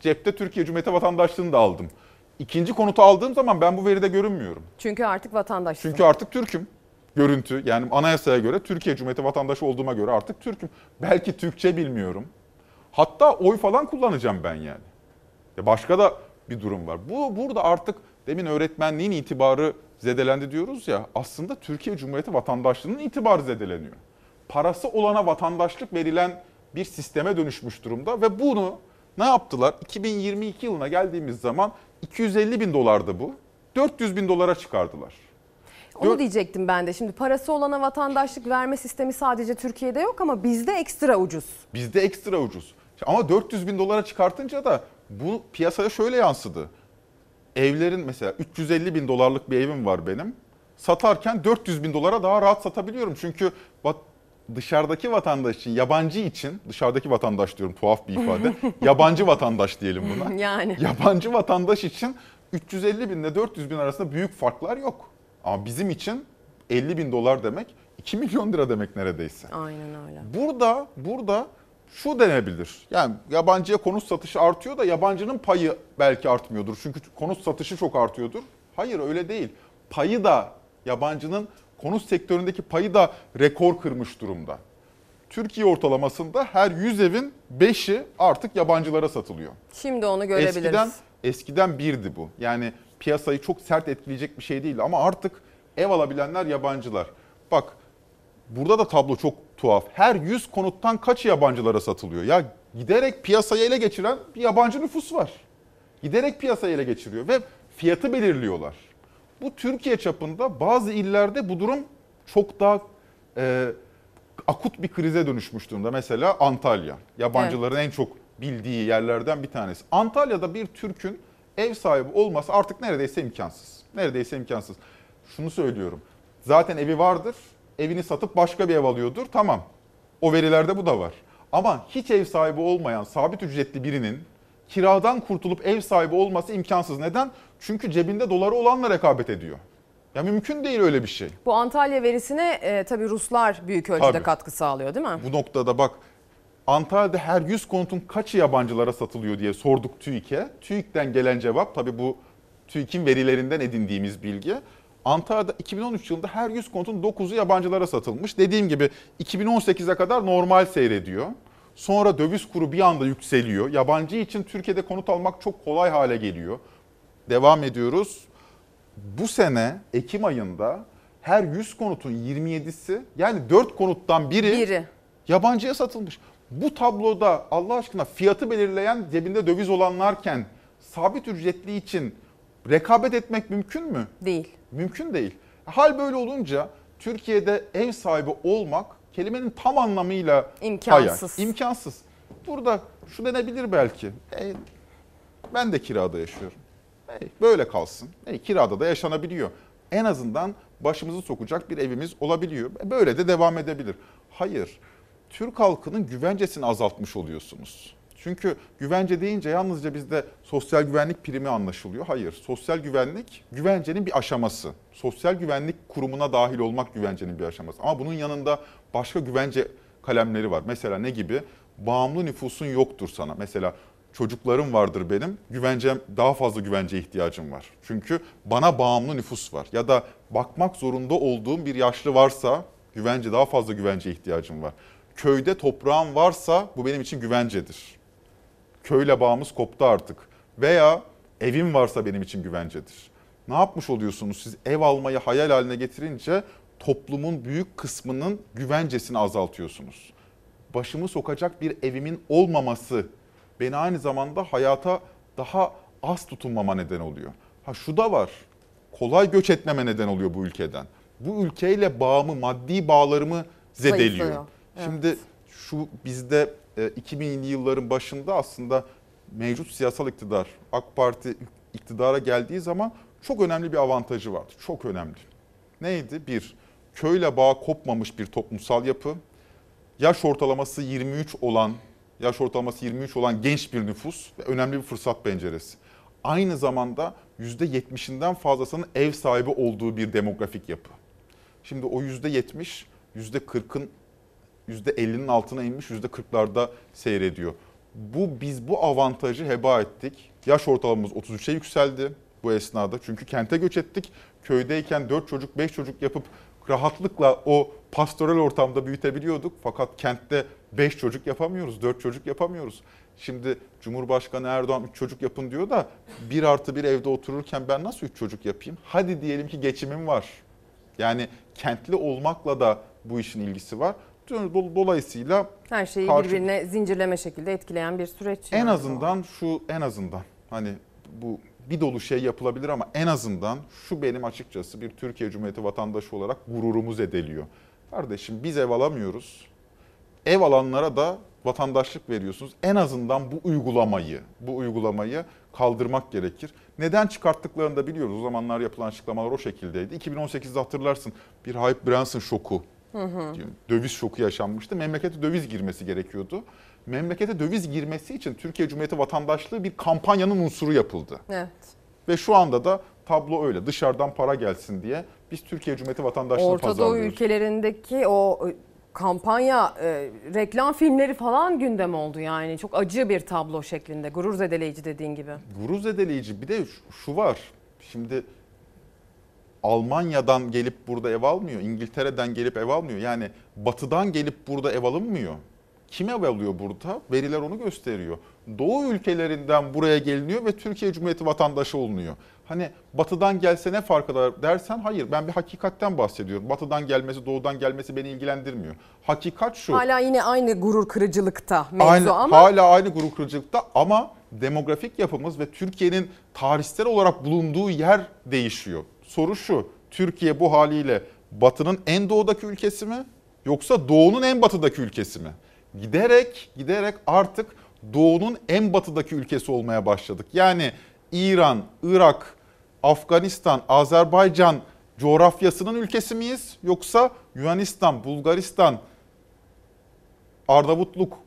Cepte Türkiye Cumhuriyeti vatandaşlığını da aldım. İkinci konutu aldığım zaman ben bu veride görünmüyorum. Çünkü artık vatandaş. Çünkü artık Türk'üm. Görüntü yani anayasaya göre Türkiye Cumhuriyeti vatandaşı olduğuma göre artık Türk'üm. Belki Türkçe bilmiyorum. Hatta oy falan kullanacağım ben yani. Ya başka da bir durum var. Bu burada artık demin öğretmenliğin itibarı zedelendi diyoruz ya. Aslında Türkiye Cumhuriyeti vatandaşlığının itibarı zedeleniyor. Parası olana vatandaşlık verilen bir sisteme dönüşmüş durumda ve bunu ne yaptılar? 2022 yılına geldiğimiz zaman 250 bin dolardı bu. 400 bin dolara çıkardılar. Onu diyecektim ben de. Şimdi parası olana vatandaşlık verme sistemi sadece Türkiye'de yok ama bizde ekstra ucuz. Bizde ekstra ucuz. Ama 400 bin dolara çıkartınca da bu piyasaya şöyle yansıdı. Evlerin mesela 350 bin dolarlık bir evim var benim. Satarken 400 bin dolara daha rahat satabiliyorum. Çünkü dışarıdaki vatandaş için, yabancı için, dışarıdaki vatandaş diyorum tuhaf bir ifade. yabancı vatandaş diyelim buna. Yani. Yabancı vatandaş için 350 bin ile 400 bin arasında büyük farklar yok. Ama bizim için 50 bin dolar demek 2 milyon lira demek neredeyse. Aynen öyle. Burada burada şu denebilir. Yani yabancıya konut satışı artıyor da yabancının payı belki artmıyordur. Çünkü konut satışı çok artıyordur. Hayır öyle değil. Payı da yabancının konut sektöründeki payı da rekor kırmış durumda. Türkiye ortalamasında her 100 evin 5'i artık yabancılara satılıyor. Şimdi onu görebiliriz. Eskiden eskiden birdi bu. Yani piyasayı çok sert etkileyecek bir şey değildi ama artık ev alabilenler yabancılar. Bak burada da tablo çok tuhaf. Her 100 konuttan kaçı yabancılara satılıyor? Ya giderek piyasayı ele geçiren bir yabancı nüfus var. Giderek piyasayı ele geçiriyor ve fiyatı belirliyorlar. Bu Türkiye çapında bazı illerde bu durum çok daha e, akut bir krize dönüşmüş durumda. Mesela Antalya. Yabancıların en çok bildiği yerlerden bir tanesi. Antalya'da bir Türk'ün ev sahibi olması artık neredeyse imkansız. Neredeyse imkansız. Şunu söylüyorum. Zaten evi vardır. Evini satıp başka bir ev alıyordur. Tamam. O verilerde bu da var. Ama hiç ev sahibi olmayan sabit ücretli birinin kiradan kurtulup ev sahibi olması imkansız. Neden? Çünkü cebinde doları olanla rekabet ediyor. Ya mümkün değil öyle bir şey. Bu Antalya verisine e, tabii Ruslar büyük ölçüde Tabii. katkı sağlıyor değil mi? Bu noktada bak Antalya'da her 100 konutun kaçı yabancılara satılıyor diye sorduk TÜİK'e. TÜİK'ten gelen cevap tabii bu TÜİK'in verilerinden edindiğimiz bilgi. Antalya'da 2013 yılında her 100 konutun 9'u yabancılara satılmış. Dediğim gibi 2018'e kadar normal seyrediyor. Sonra döviz kuru bir anda yükseliyor. Yabancı için Türkiye'de konut almak çok kolay hale geliyor. Devam ediyoruz. Bu sene Ekim ayında her 100 konutun 27'si yani 4 konuttan biri, Biri. yabancıya satılmış. Bu tabloda Allah aşkına fiyatı belirleyen cebinde döviz olanlarken sabit ücretli için rekabet etmek mümkün mü? Değil. Mümkün değil. Hal böyle olunca Türkiye'de ev sahibi olmak kelimenin tam anlamıyla İmkansız. hayal. İmkansız. Burada şu denebilir belki. E, ben de kirada yaşıyorum. E, böyle kalsın. E, kirada da yaşanabiliyor. En azından başımızı sokacak bir evimiz olabiliyor. E, böyle de devam edebilir. Hayır. Türk halkının güvencesini azaltmış oluyorsunuz. Çünkü güvence deyince yalnızca bizde sosyal güvenlik primi anlaşılıyor. Hayır, sosyal güvenlik güvencenin bir aşaması. Sosyal güvenlik kurumuna dahil olmak güvencenin bir aşaması. Ama bunun yanında başka güvence kalemleri var. Mesela ne gibi? Bağımlı nüfusun yoktur sana. Mesela çocuklarım vardır benim. Güvencem daha fazla güvence ihtiyacım var. Çünkü bana bağımlı nüfus var. Ya da bakmak zorunda olduğum bir yaşlı varsa güvence daha fazla güvence ihtiyacım var. Köyde toprağım varsa bu benim için güvencedir köyle bağımız koptu artık. Veya evim varsa benim için güvencedir. Ne yapmış oluyorsunuz siz ev almayı hayal haline getirince toplumun büyük kısmının güvencesini azaltıyorsunuz. Başımı sokacak bir evimin olmaması beni aynı zamanda hayata daha az tutunmama neden oluyor. Ha şu da var. Kolay göç etmeme neden oluyor bu ülkeden. Bu ülkeyle bağımı, maddi bağlarımı zedeliyor. Zayıflıyor. Evet. Şimdi şu bizde 2000'li yılların başında aslında mevcut siyasal iktidar AK Parti iktidara geldiği zaman çok önemli bir avantajı vardı. Çok önemli. Neydi? Bir, köyle bağ kopmamış bir toplumsal yapı. Yaş ortalaması 23 olan, yaş ortalaması 23 olan genç bir nüfus ve önemli bir fırsat penceresi. Aynı zamanda %70'inden fazlasının ev sahibi olduğu bir demografik yapı. Şimdi o %70, %40'ın %50'nin altına inmiş %40'larda seyrediyor. Bu biz bu avantajı heba ettik. Yaş ortalamamız 33'e yükseldi bu esnada. Çünkü kente göç ettik. Köydeyken 4 çocuk 5 çocuk yapıp rahatlıkla o pastoral ortamda büyütebiliyorduk. Fakat kentte 5 çocuk yapamıyoruz, 4 çocuk yapamıyoruz. Şimdi Cumhurbaşkanı Erdoğan 3 çocuk yapın diyor da 1 artı bir evde otururken ben nasıl 3 çocuk yapayım? Hadi diyelim ki geçimim var. Yani kentli olmakla da bu işin ilgisi var. Dolayısıyla her şeyi karşı... birbirine zincirleme şekilde etkileyen bir süreç. En yani azından şu en azından hani bu bir dolu şey yapılabilir ama en azından şu benim açıkçası bir Türkiye Cumhuriyeti vatandaşı olarak gururumuz ediliyor. Kardeşim biz ev alamıyoruz. Ev alanlara da vatandaşlık veriyorsunuz. En azından bu uygulamayı, bu uygulamayı kaldırmak gerekir. Neden çıkarttıklarını da biliyoruz. O zamanlar yapılan açıklamalar o şekildeydi. 2018'de hatırlarsın bir Hype Branson şoku Hı hı. Döviz şoku yaşanmıştı. Memlekete döviz girmesi gerekiyordu. Memlekete döviz girmesi için Türkiye Cumhuriyeti vatandaşlığı bir kampanyanın unsuru yapıldı. Evet. Ve şu anda da tablo öyle. Dışarıdan para gelsin diye biz Türkiye Cumhuriyeti vatandaşlığı Orta pazarlıyoruz. Doğu ülkelerindeki o e, kampanya, e, reklam filmleri falan gündem oldu yani. Çok acı bir tablo şeklinde. Gurur zedeleyici dediğin gibi. Gurur zedeleyici. Bir de şu var. Şimdi Almanya'dan gelip burada ev almıyor, İngiltere'den gelip ev almıyor. Yani batıdan gelip burada ev alınmıyor. Kim ev alıyor burada? Veriler onu gösteriyor. Doğu ülkelerinden buraya geliniyor ve Türkiye Cumhuriyeti vatandaşı olunuyor. Hani batıdan gelse ne fark eder dersen hayır ben bir hakikatten bahsediyorum. Batıdan gelmesi doğudan gelmesi beni ilgilendirmiyor. Hakikat şu. Hala yine aynı gurur kırıcılıkta mevzu aynı, ama. Hala aynı gurur kırıcılıkta ama demografik yapımız ve Türkiye'nin tarihsel olarak bulunduğu yer değişiyor. Soru şu, Türkiye bu haliyle batının en doğudaki ülkesi mi yoksa doğunun en batıdaki ülkesi mi? Giderek giderek artık doğunun en batıdaki ülkesi olmaya başladık. Yani İran, Irak, Afganistan, Azerbaycan coğrafyasının ülkesi miyiz? Yoksa Yunanistan, Bulgaristan, Arnavutluk,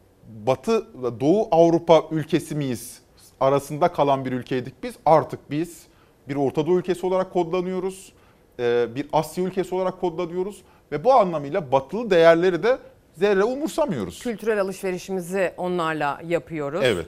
Batı, Doğu Avrupa ülkesi miyiz? Arasında kalan bir ülkeydik biz. Artık biz bir Orta Doğu ülkesi olarak kodlanıyoruz. Ee, bir Asya ülkesi olarak kodlanıyoruz. Ve bu anlamıyla batılı değerleri de zerre umursamıyoruz. Kültürel alışverişimizi onlarla yapıyoruz. Evet.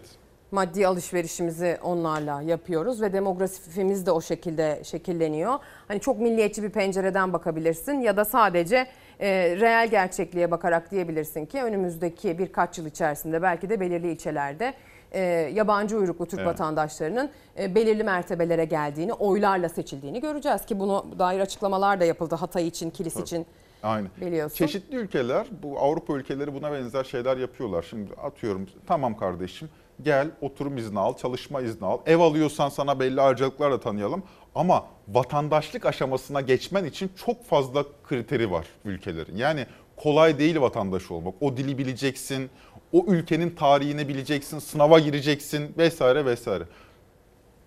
Maddi alışverişimizi onlarla yapıyoruz ve demografimiz de o şekilde şekilleniyor. Hani çok milliyetçi bir pencereden bakabilirsin ya da sadece e, reel gerçekliğe bakarak diyebilirsin ki önümüzdeki birkaç yıl içerisinde belki de belirli ilçelerde e, yabancı uyruklu Türk evet. vatandaşlarının e, belirli mertebelere geldiğini, oylarla seçildiğini göreceğiz ki bunu dair açıklamalar da yapıldı Hatay için, Kilis Tabii. için. Aynen. Biliyorsun. Çeşitli ülkeler, bu Avrupa ülkeleri buna benzer şeyler yapıyorlar. Şimdi atıyorum tamam kardeşim Gel oturum izni al, çalışma izni al. Ev alıyorsan sana belli ayrıcalıklarla tanıyalım. Ama vatandaşlık aşamasına geçmen için çok fazla kriteri var ülkelerin. Yani kolay değil vatandaş olmak. O dili bileceksin, o ülkenin tarihini bileceksin, sınava gireceksin vesaire vesaire.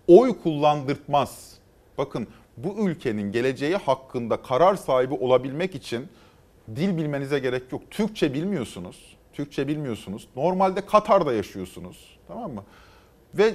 Oy kullandırtmaz. Bakın bu ülkenin geleceği hakkında karar sahibi olabilmek için dil bilmenize gerek yok. Türkçe bilmiyorsunuz. Türkçe bilmiyorsunuz. Normalde Katar'da yaşıyorsunuz. Tamam mı? Ve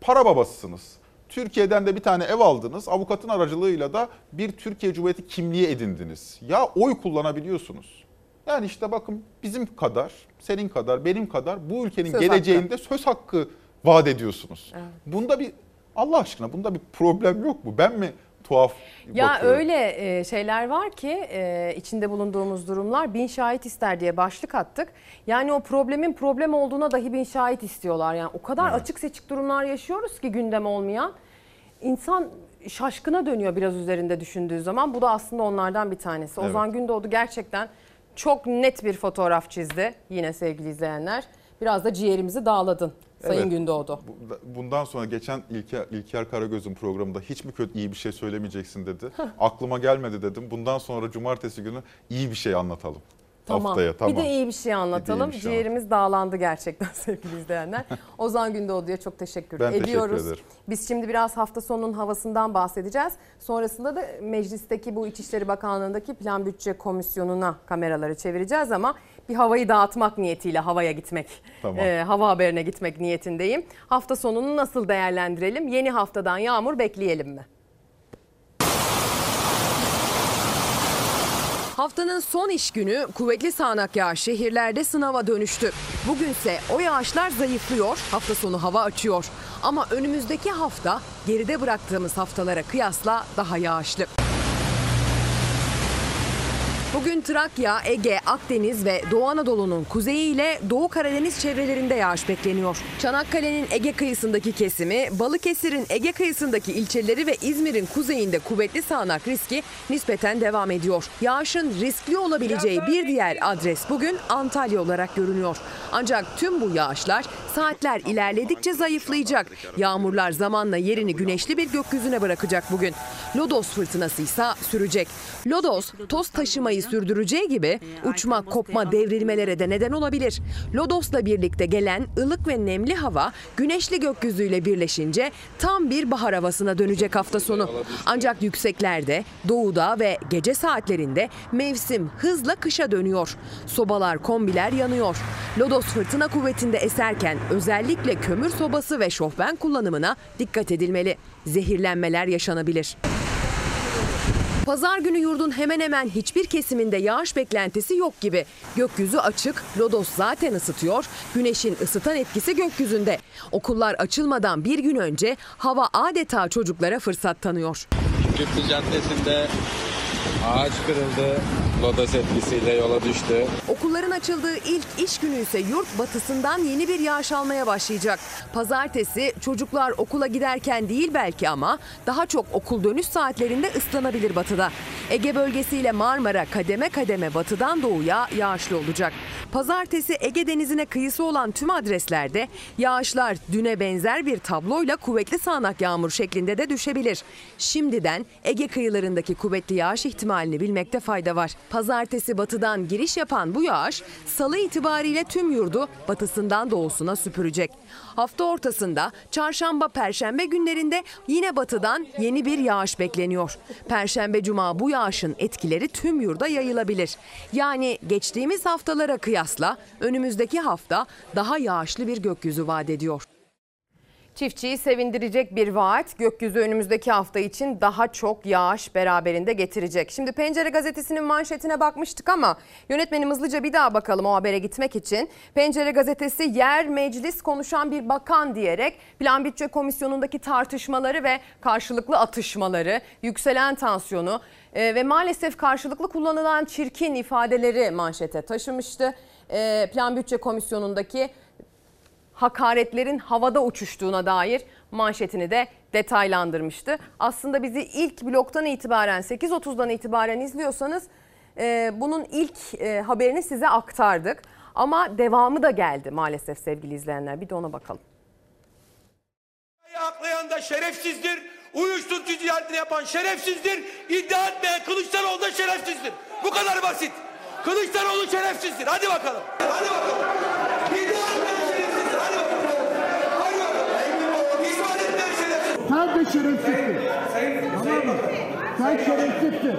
para babasısınız. Türkiye'den de bir tane ev aldınız. Avukatın aracılığıyla da bir Türkiye Cumhuriyeti kimliği edindiniz. Ya oy kullanabiliyorsunuz. Yani işte bakın bizim kadar, senin kadar, benim kadar bu ülkenin Söz geleceğinde hakkı. söz hakkı vaat ediyorsunuz. Evet. Bunda bir Allah aşkına bunda bir problem yok mu? Ben mi tuhaf Ya bakıyorum? öyle e, şeyler var ki e, içinde bulunduğumuz durumlar bin şahit ister diye başlık attık. Yani o problemin problem olduğuna dahi bin şahit istiyorlar. Yani o kadar açık seçik durumlar yaşıyoruz ki gündem olmayan. İnsan şaşkına dönüyor biraz üzerinde düşündüğü zaman. Bu da aslında onlardan bir tanesi. Evet. Ozan Gündoğdu gerçekten çok net bir fotoğraf çizdi yine sevgili izleyenler. Biraz da ciğerimizi dağladın Sayın Evet. Gündoğdu. Bu- Bundan sonra geçen İlker, İlker Karagöz'ün programında hiç mi kötü iyi bir şey söylemeyeceksin dedi. Aklıma gelmedi dedim. Bundan sonra cumartesi günü iyi bir şey anlatalım. Haftaya tamam. Bir de iyi bir şey anlatalım. Bir şey Ciğerimiz dağlandı gerçekten sevgili izleyenler. Ozan Gündoğdu'ya çok teşekkür Ben teşekkür ediyoruz. ederim. Biz şimdi biraz hafta sonunun havasından bahsedeceğiz. Sonrasında da meclisteki bu İçişleri Bakanlığı'ndaki Plan Bütçe Komisyonu'na kameraları çevireceğiz ama bir havayı dağıtmak niyetiyle havaya gitmek, Tamam. e, hava haberine gitmek niyetindeyim. Hafta sonunu nasıl değerlendirelim? Yeni haftadan yağmur bekleyelim mi? Haftanın son iş günü kuvvetli sağanak yağış şehirlerde sınava dönüştü. Bugünse o yağışlar zayıflıyor, hafta sonu hava açıyor. Ama önümüzdeki hafta geride bıraktığımız haftalara kıyasla daha yağışlı. Bugün Trakya, Ege, Akdeniz ve Doğu Anadolu'nun kuzeyi ile Doğu Karadeniz çevrelerinde yağış bekleniyor. Çanakkale'nin Ege kıyısındaki kesimi, Balıkesir'in Ege kıyısındaki ilçeleri ve İzmir'in kuzeyinde kuvvetli sağanak riski nispeten devam ediyor. Yağışın riskli olabileceği bir diğer adres bugün Antalya olarak görünüyor. Ancak tüm bu yağışlar saatler ilerledikçe zayıflayacak. Yağmurlar zamanla yerini güneşli bir gökyüzüne bırakacak bugün. Lodos fırtınası ise sürecek. Lodos toz taşımayı sürdüreceği gibi uçma, kopma, devrilmelere de neden olabilir. Lodos'la birlikte gelen ılık ve nemli hava güneşli gökyüzüyle birleşince tam bir bahar havasına dönecek hafta sonu. Ancak yükseklerde, doğuda ve gece saatlerinde mevsim hızla kışa dönüyor. Sobalar, kombiler yanıyor. Lodos fırtına kuvvetinde eserken özellikle kömür sobası ve şofben kullanımına dikkat edilmeli. Zehirlenmeler yaşanabilir. Pazar günü yurdun hemen hemen hiçbir kesiminde yağış beklentisi yok gibi. Gökyüzü açık, lodos zaten ısıtıyor, güneşin ısıtan etkisi gökyüzünde. Okullar açılmadan bir gün önce hava adeta çocuklara fırsat tanıyor. Kıbrıs Caddesi'nde ağaç kırıldı. Lodos etkisiyle yola düştü. Okulların açıldığı ilk iş günü ise yurt batısından yeni bir yağış almaya başlayacak. Pazartesi çocuklar okula giderken değil belki ama daha çok okul dönüş saatlerinde ıslanabilir batıda. Ege bölgesiyle Marmara kademe kademe batıdan doğuya yağışlı olacak. Pazartesi Ege Denizi'ne kıyısı olan tüm adreslerde yağışlar düne benzer bir tabloyla kuvvetli sağanak yağmur şeklinde de düşebilir. Şimdiden Ege kıyılarındaki kuvvetli yağış ihtimalini bilmekte fayda var. Pazartesi batıdan giriş yapan bu yağış salı itibariyle tüm yurdu batısından doğusuna süpürecek. Hafta ortasında çarşamba perşembe günlerinde yine batıdan yeni bir yağış bekleniyor. Perşembe cuma bu yağışın etkileri tüm yurda yayılabilir. Yani geçtiğimiz haftalara kıyasla önümüzdeki hafta daha yağışlı bir gökyüzü vaat ediyor. Çiftçiyi sevindirecek bir vaat gökyüzü önümüzdeki hafta için daha çok yağış beraberinde getirecek. Şimdi Pencere gazetesinin manşetine bakmıştık ama yönetmenim hızlıca bir daha bakalım o habere gitmek için. Pencere gazetesi yer meclis konuşan bir bakan diyerek Plan Bütçe Komisyonu'ndaki tartışmaları ve karşılıklı atışmaları, yükselen tansiyonu e, ve maalesef karşılıklı kullanılan çirkin ifadeleri manşete taşımıştı. E, Plan Bütçe Komisyonu'ndaki hakaretlerin havada uçuştuğuna dair manşetini de detaylandırmıştı. Aslında bizi ilk bloktan itibaren 8.30'dan itibaren izliyorsanız e, bunun ilk e, haberini size aktardık. Ama devamı da geldi maalesef sevgili izleyenler. Bir de ona bakalım. da şerefsizdir. Uyuşturucu ticaretini yapan şerefsizdir. İddia etmeyen Kılıçdaroğlu da şerefsizdir. Bu kadar basit. Kılıçdaroğlu şerefsizdir. Hadi bakalım. Hadi bakalım. İddia etmeyen şerefsizdir. Hadi bakalım. Hadi bakalım. İspat etmeyen şerefsizdir. Sen de şerefsizsin. Tamam mı? Sen şerefsizsin.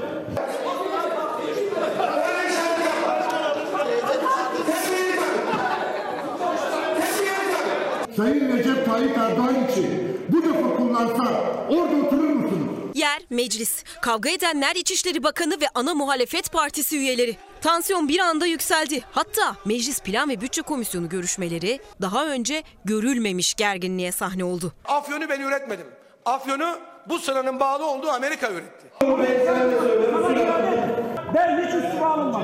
Sayın Recep Tayyip Erdoğan için bu defa kullansa orada oturur musunuz? Yer meclis. Kavga edenler İçişleri Bakanı ve ana muhalefet partisi üyeleri. Tansiyon bir anda yükseldi. Hatta Meclis Plan ve Bütçe Komisyonu görüşmeleri daha önce görülmemiş gerginliğe sahne oldu. Afyon'u ben üretmedim. Afyon'u bu sıranın bağlı olduğu Amerika üretti. Ben hiç üstüme alınmam.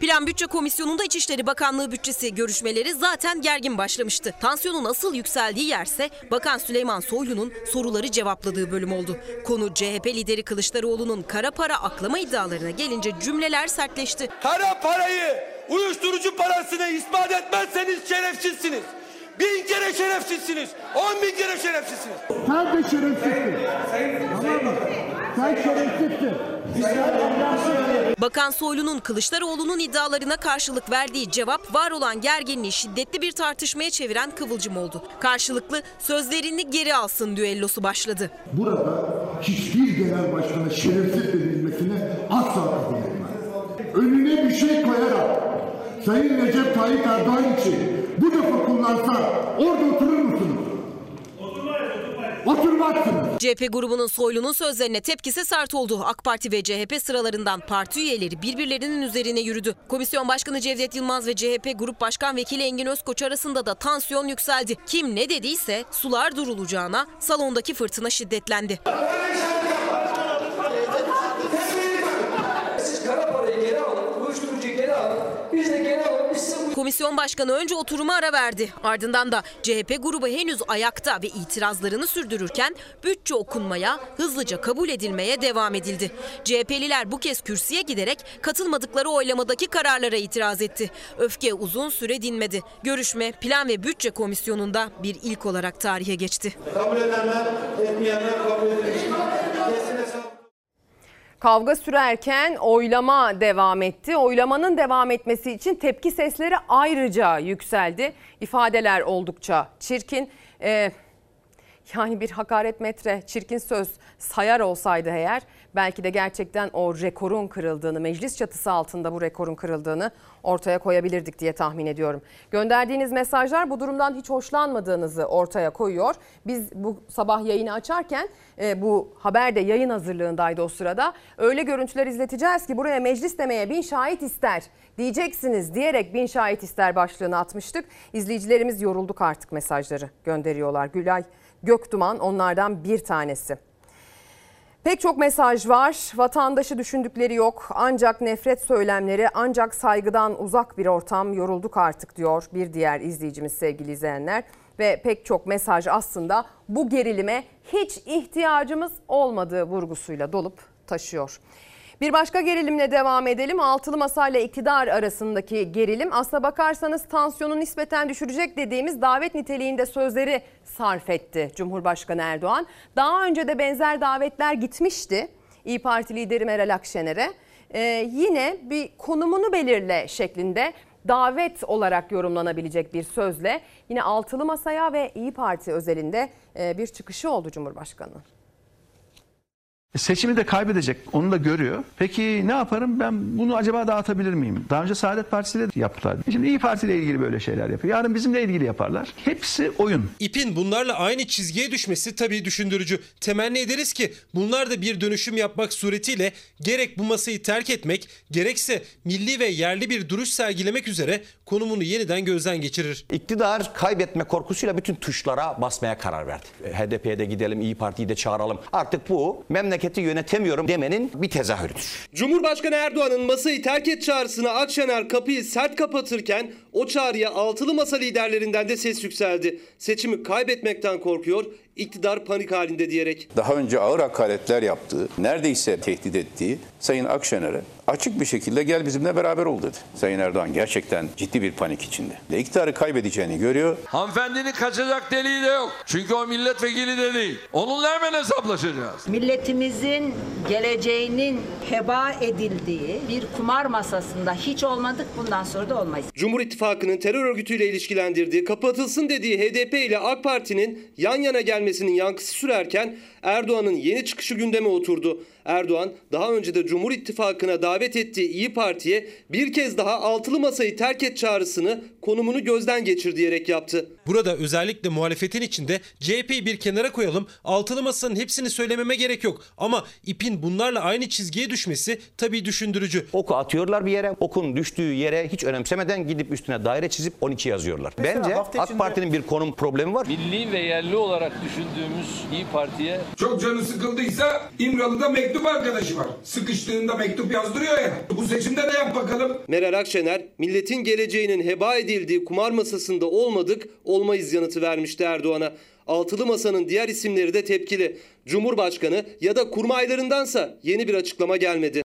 Plan Bütçe Komisyonu'nda İçişleri Bakanlığı bütçesi görüşmeleri zaten gergin başlamıştı. Tansiyonun asıl yükseldiği yerse Bakan Süleyman Soylu'nun soruları cevapladığı bölüm oldu. Konu CHP lideri Kılıçdaroğlu'nun kara para aklama iddialarına gelince cümleler sertleşti. Kara parayı, uyuşturucu parasını ispat etmezseniz şerefsizsiniz. Bin kere şerefsizsiniz. On bin kere şerefsizsiniz. Sen de şerefsizsin. Tamam mı? Sen şerefsizsin. Bakan Soylu'nun Kılıçdaroğlu'nun iddialarına karşılık verdiği cevap var olan gerginliği şiddetli bir tartışmaya çeviren kıvılcım oldu. Karşılıklı sözlerini geri alsın düellosu başladı. Burada hiçbir genel başkana şerefsiz denilmesine asla kabul etmem. Önüne bir şey koyarak Sayın Recep Tayyip Erdoğan için bu defa kullansa orada oturur musunuz? Oturmazsınız. CHP grubunun Soylu'nun sözlerine tepkisi sert oldu. AK Parti ve CHP sıralarından parti üyeleri birbirlerinin üzerine yürüdü. Komisyon Başkanı Cevdet Yılmaz ve CHP Grup Başkan Vekili Engin Özkoç arasında da tansiyon yükseldi. Kim ne dediyse sular durulacağına salondaki fırtına şiddetlendi. Siz kara parayı geri alın, uyuşturucuyu geri alın. Biz de geri alalım. Biz size Komisyon Başkanı önce oturuma ara verdi. Ardından da CHP grubu henüz ayakta ve itirazlarını sürdürürken bütçe okunmaya, hızlıca kabul edilmeye devam edildi. CHP'liler bu kez kürsüye giderek katılmadıkları oylamadaki kararlara itiraz etti. Öfke uzun süre dinmedi. Görüşme Plan ve Bütçe Komisyonu'nda bir ilk olarak tarihe geçti. Kabul edenler, etmeyenler kabul edilir. Kavga sürerken oylama devam etti. Oylamanın devam etmesi için tepki sesleri ayrıca yükseldi. İfadeler oldukça çirkin. Ee, yani bir hakaret metre, çirkin söz sayar olsaydı eğer belki de gerçekten o rekorun kırıldığını, meclis çatısı altında bu rekorun kırıldığını ortaya koyabilirdik diye tahmin ediyorum. Gönderdiğiniz mesajlar bu durumdan hiç hoşlanmadığınızı ortaya koyuyor. Biz bu sabah yayını açarken e, bu haber de yayın hazırlığındaydı o sırada. Öyle görüntüler izleteceğiz ki buraya meclis demeye bin şahit ister diyeceksiniz diyerek bin şahit ister başlığını atmıştık. İzleyicilerimiz yorulduk artık mesajları gönderiyorlar. Gülay Göktuman onlardan bir tanesi. Pek çok mesaj var. Vatandaşı düşündükleri yok. Ancak nefret söylemleri, ancak saygıdan uzak bir ortam yorulduk artık diyor bir diğer izleyicimiz sevgili izleyenler. Ve pek çok mesaj aslında bu gerilime hiç ihtiyacımız olmadığı vurgusuyla dolup taşıyor. Bir başka gerilimle devam edelim. Altılı Masa ile iktidar arasındaki gerilim aslına bakarsanız tansiyonu nispeten düşürecek dediğimiz davet niteliğinde sözleri sarf etti Cumhurbaşkanı Erdoğan. Daha önce de benzer davetler gitmişti İyi Parti lideri Meral Akşener'e. Ee, yine bir konumunu belirle şeklinde davet olarak yorumlanabilecek bir sözle yine Altılı Masa'ya ve İyi Parti özelinde e, bir çıkışı oldu Cumhurbaşkanı. Seçimi de kaybedecek. Onu da görüyor. Peki ne yaparım? Ben bunu acaba dağıtabilir miyim? Daha önce Saadet Partisi de yaptılar. Şimdi İyi Parti ile ilgili böyle şeyler yapıyor. Yarın bizimle ilgili yaparlar. Hepsi oyun. İpin bunlarla aynı çizgiye düşmesi tabii düşündürücü. Temenni ederiz ki bunlar da bir dönüşüm yapmak suretiyle gerek bu masayı terk etmek gerekse milli ve yerli bir duruş sergilemek üzere konumunu yeniden gözden geçirir. İktidar kaybetme korkusuyla bütün tuşlara basmaya karar verdi. HDP'ye de gidelim, İyi Parti'yi de çağıralım. Artık bu memleketi yönetemiyorum demenin bir tezahürüdür. Cumhurbaşkanı Erdoğan'ın masayı terk et çağrısına Akşener kapıyı sert kapatırken o çağrıya altılı masa liderlerinden de ses yükseldi. Seçimi kaybetmekten korkuyor, iktidar panik halinde diyerek. daha önce ağır hakaretler yaptığı, neredeyse tehdit ettiği Sayın Akşener'e açık bir şekilde gel bizimle beraber ol dedi. Sayın Erdoğan gerçekten ciddi bir panik içinde. Ve iktidarı kaybedeceğini görüyor. Hanımefendinin kaçacak deliği de yok. Çünkü o milletvekili de değil. Onunla hemen hesaplaşacağız. Milletimizin geleceğinin heba edildiği bir kumar masasında hiç olmadık bundan sonra da olmayız. Cumhur İttifakı'nın terör örgütüyle ilişkilendirdiği, kapatılsın dediği HDP ile AK Parti'nin yan yana gelmesinin yankısı sürerken Erdoğan'ın yeni çıkışı gündeme oturdu. Erdoğan daha önce de Cumhur İttifakı'na davet ettiği İyi Parti'ye bir kez daha altılı masayı terk et çağrısını konumunu gözden geçir diyerek yaptı. Burada özellikle muhalefetin içinde CHP'yi bir kenara koyalım. Altılı masanın hepsini söylememe gerek yok. Ama ipin bunlarla aynı çizgiye düşmesi tabii düşündürücü. Oku atıyorlar bir yere. Okun düştüğü yere hiç önemsemeden gidip üstüne daire çizip 12 yazıyorlar. Mesela Bence AK içinde- Parti'nin bir konum problemi var. Milli ve yerli olarak düşündüğümüz İyi Parti'ye Çok canı sıkıldıysa İmralı'da mektup arkadaşı var. Sıkıştığında mektup yazdırıyor ya. Bu seçimde de yap bakalım. Meral Akşener, milletin geleceğinin heba edildiği kumar masasında olmadık, olmayız yanıtı vermişti Erdoğan'a. Altılı Masa'nın diğer isimleri de tepkili. Cumhurbaşkanı ya da kurmaylarındansa yeni bir açıklama gelmedi.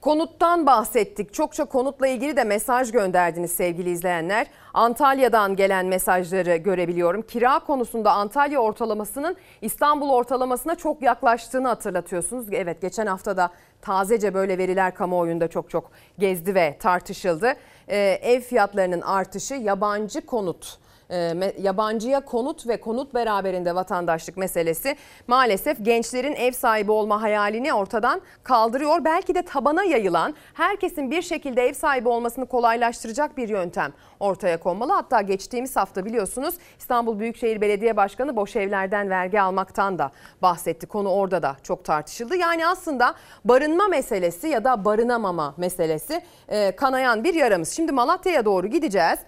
Konuttan bahsettik. Çokça konutla ilgili de mesaj gönderdiniz sevgili izleyenler. Antalya'dan gelen mesajları görebiliyorum. Kira konusunda Antalya ortalamasının İstanbul ortalamasına çok yaklaştığını hatırlatıyorsunuz. Evet geçen hafta da tazece böyle veriler kamuoyunda çok çok gezdi ve tartışıldı. Ee, ev fiyatlarının artışı yabancı konut e, me- yabancıya konut ve konut beraberinde vatandaşlık meselesi maalesef gençlerin ev sahibi olma hayalini ortadan kaldırıyor. Belki de tabana yayılan herkesin bir şekilde ev sahibi olmasını kolaylaştıracak bir yöntem ortaya konmalı. Hatta geçtiğimiz hafta biliyorsunuz İstanbul Büyükşehir Belediye Başkanı boş evlerden vergi almaktan da bahsetti. Konu orada da çok tartışıldı. Yani aslında barınma meselesi ya da barınamama meselesi e, kanayan bir yaramız. Şimdi Malatya'ya doğru gideceğiz.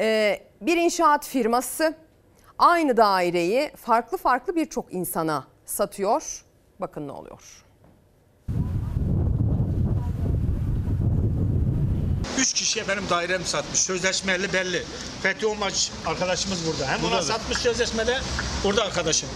Ee, bir inşaat firması aynı daireyi farklı farklı birçok insana satıyor. Bakın ne oluyor. Üç kişiye benim dairem satmış. Sözleşmeli belli. Fethi Olmaç arkadaşımız burada. Hem ona satmış sözleşmede, burada arkadaşım.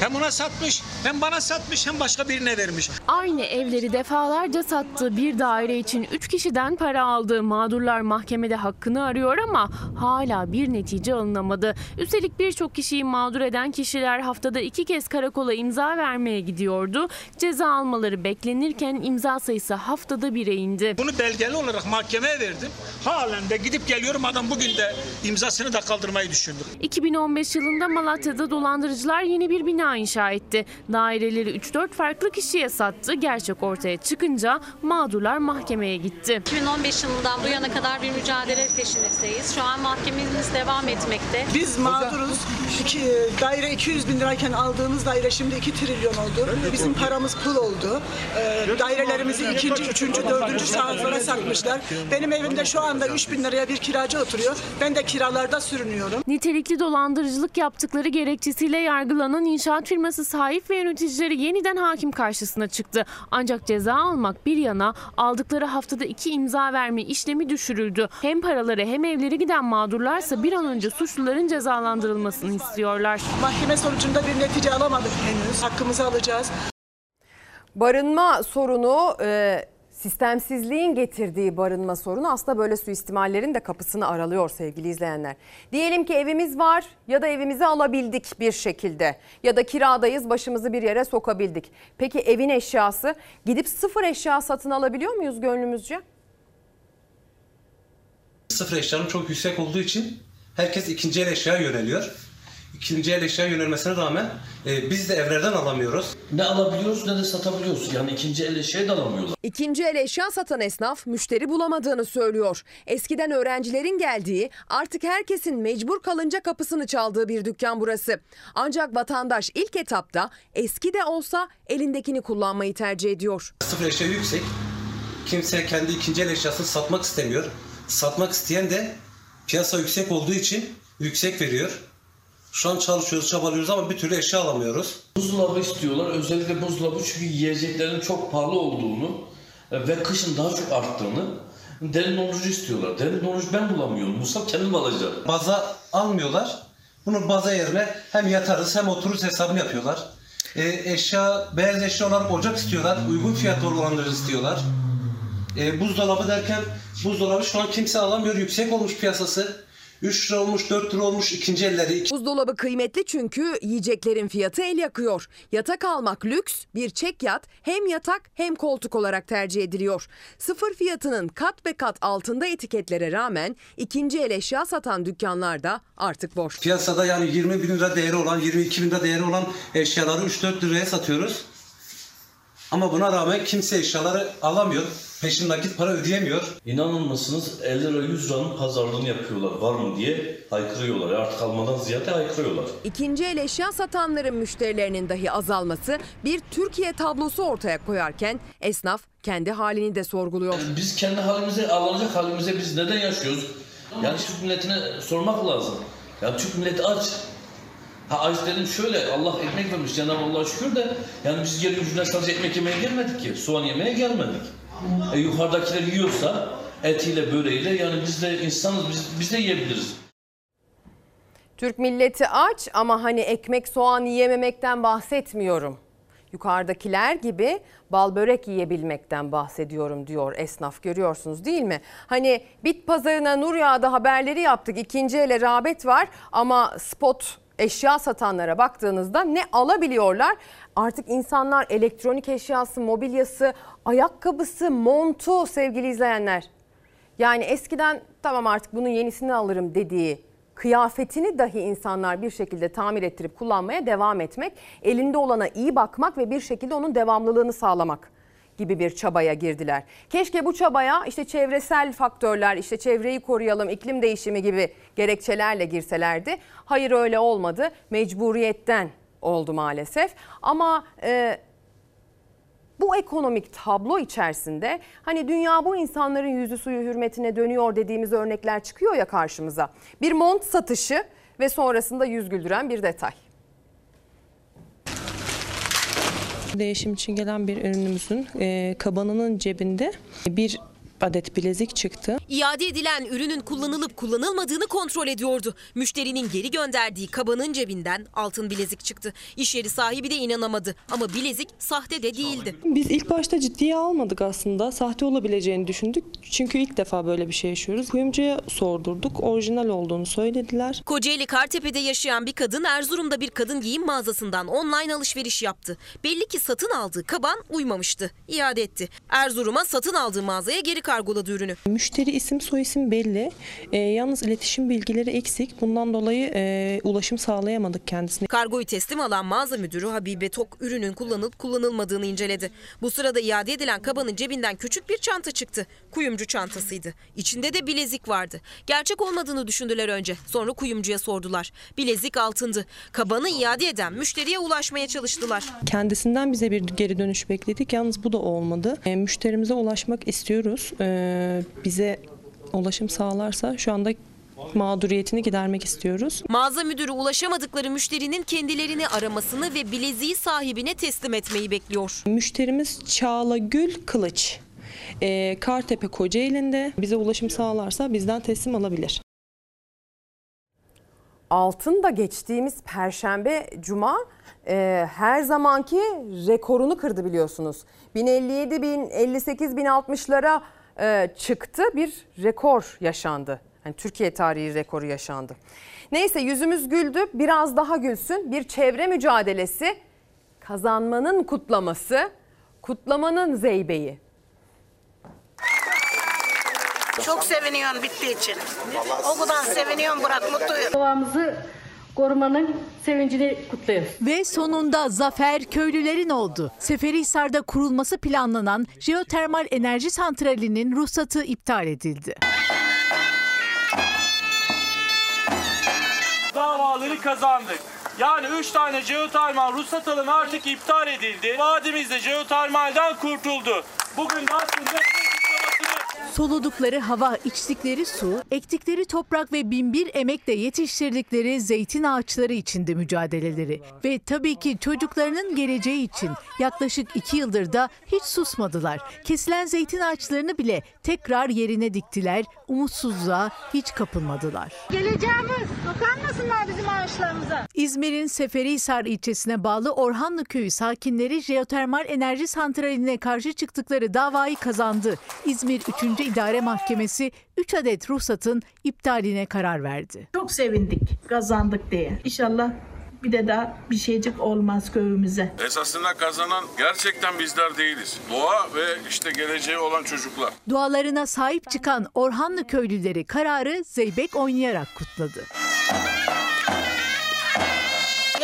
Hem ona satmış, hem bana satmış, hem başka birine vermiş. Aynı evleri defalarca sattığı bir daire için 3 kişiden para aldı. Mağdurlar mahkemede hakkını arıyor ama hala bir netice alınamadı. Üstelik birçok kişiyi mağdur eden kişiler haftada iki kez karakola imza vermeye gidiyordu. Ceza almaları beklenirken imza sayısı haftada bire indi. Bunu belgeli olarak mahkemeye verdim. Halen de gidip geliyorum adam bugün de imzasını da kaldırmayı düşündü. 2015 yılında Malatya'da dolandırıcılar yeni bir bina inşa etti. Daireleri 3-4 farklı kişiye sattı. Gerçek ortaya çıkınca mağdurlar mahkemeye gitti. 2015 yılından bu yana kadar bir mücadele peşindeyiz. Şu an mahkememiz devam etmekte. Biz mağduruz. İki, daire 200 bin lirayken aldığımız daire şimdi 2 trilyon oldu. Bizim paramız pul oldu. Ee, dairelerimizi ikinci, üçüncü, dördüncü sınıflara satmışlar. Benim evimde şu anda 3 bin liraya bir kiracı oturuyor. Ben de kiralarda sürünüyorum. Nitelikli dolandırıcılık yaptıkları gerekçesiyle yargılanan inşaat firması sahip ve yöneticileri yeniden hakim karşısına çıktı. Ancak ceza almak bir yana aldıkları haftada iki imza verme işlemi düşürüldü. Hem paraları hem evleri giden mağdurlarsa bir an önce suçluların cezalandırılmasını istiyorlar. Mahkeme sonucunda bir netice alamadık henüz. Hakkımızı alacağız. Barınma sorunu e, sistemsizliğin getirdiği barınma sorunu aslında böyle suistimallerin de kapısını aralıyor sevgili izleyenler. Diyelim ki evimiz var ya da evimizi alabildik bir şekilde ya da kiradayız başımızı bir yere sokabildik. Peki evin eşyası gidip sıfır eşya satın alabiliyor muyuz gönlümüzce? Sıfır eşyanın çok yüksek olduğu için herkes ikinci el eşyaya yöneliyor. İkinci el eşyaya yönelmesine rağmen e, biz de evlerden alamıyoruz. Ne alabiliyoruz ne de satabiliyoruz. Yani ikinci el eşya da alamıyorlar. İkinci el eşya satan esnaf müşteri bulamadığını söylüyor. Eskiden öğrencilerin geldiği, artık herkesin mecbur kalınca kapısını çaldığı bir dükkan burası. Ancak vatandaş ilk etapta eski de olsa elindekini kullanmayı tercih ediyor. Sıfır eşya yüksek. Kimse kendi ikinci el eşyasını satmak istemiyor. Satmak isteyen de piyasa yüksek olduğu için yüksek veriyor. Şu an çalışıyoruz, çabalıyoruz ama bir türlü eşya alamıyoruz. Buzdolabı istiyorlar. Özellikle buzdolabı çünkü yiyeceklerin çok pahalı olduğunu ve kışın daha çok arttığını derin dondurucu istiyorlar. Derin dondurucu ben bulamıyorum. Musab kendim alacağım. Baza almıyorlar. Bunu baza yerine hem yatarız hem otururuz hesabını yapıyorlar. E, eşya, beyaz eşya olarak ocak istiyorlar. Uygun fiyatlı olanları istiyorlar. E, buzdolabı derken buzdolabı şu an kimse alamıyor. Yüksek olmuş piyasası. 3 lira olmuş, 4 lira olmuş ikinci elleri. Buzdolabı kıymetli çünkü yiyeceklerin fiyatı el yakıyor. Yatak almak lüks, bir çek yat hem yatak hem koltuk olarak tercih ediliyor. Sıfır fiyatının kat be kat altında etiketlere rağmen ikinci el eşya satan dükkanlar da artık boş. Piyasada yani 20 bin lira değeri olan, 22 bin lira değeri olan eşyaları 3-4 liraya satıyoruz. Ama buna rağmen kimse eşyaları alamıyor. Peşin nakit para ödeyemiyor. İnanır mısınız 50 lira 100 liranın pazarlığını yapıyorlar var mı diye haykırıyorlar. Artık almadan ziyade haykırıyorlar. İkinci el eşya satanların müşterilerinin dahi azalması bir Türkiye tablosu ortaya koyarken esnaf kendi halini de sorguluyor. Biz kendi halimize, alınacak halimize biz neden yaşıyoruz? Yani Türk milletine sormak lazım. Ya Türk milleti aç. Ha aç dedim şöyle Allah ekmek vermiş Cenab-ı Allah'a şükür de yani biz geri yüzüne sadece ekmek yemeye gelmedik ki. Soğan yemeye gelmedik. E, yukarıdakiler yiyorsa etiyle böreğiyle yani biz de insanız biz, biz de yiyebiliriz. Türk milleti aç ama hani ekmek soğan yiyememekten bahsetmiyorum. Yukarıdakiler gibi bal börek yiyebilmekten bahsediyorum diyor esnaf görüyorsunuz değil mi? Hani bit pazarına nur yağdı haberleri yaptık ikinci ele rağbet var ama spot eşya satanlara baktığınızda ne alabiliyorlar? Artık insanlar elektronik eşyası, mobilyası, ayakkabısı, montu sevgili izleyenler. Yani eskiden tamam artık bunun yenisini alırım dediği kıyafetini dahi insanlar bir şekilde tamir ettirip kullanmaya devam etmek, elinde olana iyi bakmak ve bir şekilde onun devamlılığını sağlamak gibi bir çabaya girdiler. Keşke bu çabaya işte çevresel faktörler, işte çevreyi koruyalım, iklim değişimi gibi gerekçelerle girselerdi. Hayır öyle olmadı. Mecburiyetten oldu maalesef. Ama e, bu ekonomik tablo içerisinde hani dünya bu insanların yüzü suyu hürmetine dönüyor dediğimiz örnekler çıkıyor ya karşımıza. Bir mont satışı ve sonrasında yüz güldüren bir detay. Değişim için gelen bir ürünümüzün e, kabanının cebinde bir adet bilezik çıktı. İade edilen ürünün kullanılıp kullanılmadığını kontrol ediyordu. Müşterinin geri gönderdiği kabanın cebinden altın bilezik çıktı. İş yeri sahibi de inanamadı ama bilezik sahte de değildi. Biz ilk başta ciddiye almadık aslında. Sahte olabileceğini düşündük. Çünkü ilk defa böyle bir şey yaşıyoruz. Kuyumcuya sordurduk. Orijinal olduğunu söylediler. Kocaeli Kartepe'de yaşayan bir kadın Erzurum'da bir kadın giyim mağazasından online alışveriş yaptı. Belli ki satın aldığı kaban uymamıştı. İade etti. Erzurum'a satın aldığı mağazaya geri kargoladı ürünü. Müşteri isim soyisim belli. E, yalnız iletişim bilgileri eksik. Bundan dolayı e, ulaşım sağlayamadık kendisine. Kargoyu teslim alan mağaza müdürü Habibe Tok ürünün kullanılıp kullanılmadığını inceledi. Bu sırada iade edilen kabanın cebinden küçük bir çanta çıktı. Kuyumcu çantasıydı. İçinde de bilezik vardı. Gerçek olmadığını düşündüler önce. Sonra kuyumcuya sordular. Bilezik altındı. Kabanı iade eden müşteriye ulaşmaya çalıştılar. Kendisinden bize bir geri dönüş bekledik. Yalnız bu da olmadı. E, müşterimize ulaşmak istiyoruz. E, bize ulaşım sağlarsa şu anda mağduriyetini gidermek istiyoruz. Mağaza müdürü ulaşamadıkları müşterinin kendilerini aramasını ve bileziği sahibine teslim etmeyi bekliyor. Müşterimiz Çağla Gül Kılıç. E, Kartepe Kocaeli'nde bize ulaşım sağlarsa bizden teslim alabilir. Altın da geçtiğimiz Perşembe Cuma e, her zamanki rekorunu kırdı biliyorsunuz. 1057 bin 58 bin 60'lara e, çıktı bir rekor yaşandı. Yani Türkiye tarihi rekoru yaşandı. Neyse yüzümüz güldü biraz daha gülsün bir çevre mücadelesi kazanmanın kutlaması kutlamanın zeybeği. Çok seviniyorum bittiği için. O kadar seviniyorum Burak mutluyum. Doğamızı korumanın sevincini kutluyoruz. Ve sonunda zafer köylülerin oldu. Seferihisar'da kurulması planlanan jeotermal enerji santralinin ruhsatı iptal edildi. Davaları kazandık. Yani 3 tane jeotermal ruhsat alanı artık iptal edildi. Vadimizde jeotermalden kurtuldu. Bugün de aslında Soludukları hava, içtikleri su, ektikleri toprak ve binbir emekle yetiştirdikleri zeytin ağaçları içinde mücadeleleri. Ve tabii ki çocuklarının geleceği için yaklaşık iki yıldır da hiç susmadılar. Kesilen zeytin ağaçlarını bile tekrar yerine diktiler, umutsuzluğa hiç kapılmadılar. Geleceğimiz dokanmasınlar bizim ağaçlarımıza. İzmir'in Seferihisar ilçesine bağlı Orhanlı Köyü sakinleri jeotermal enerji santraline karşı çıktıkları davayı kazandı. İzmir 3. İdare Mahkemesi 3 adet ruhsatın iptaline karar verdi. Çok sevindik kazandık diye. İnşallah bir de daha bir şeycik olmaz köyümüze. Esasında kazanan gerçekten bizler değiliz. Doğa ve işte geleceği olan çocuklar. Dualarına sahip çıkan Orhanlı köylüleri kararı zeybek oynayarak kutladı.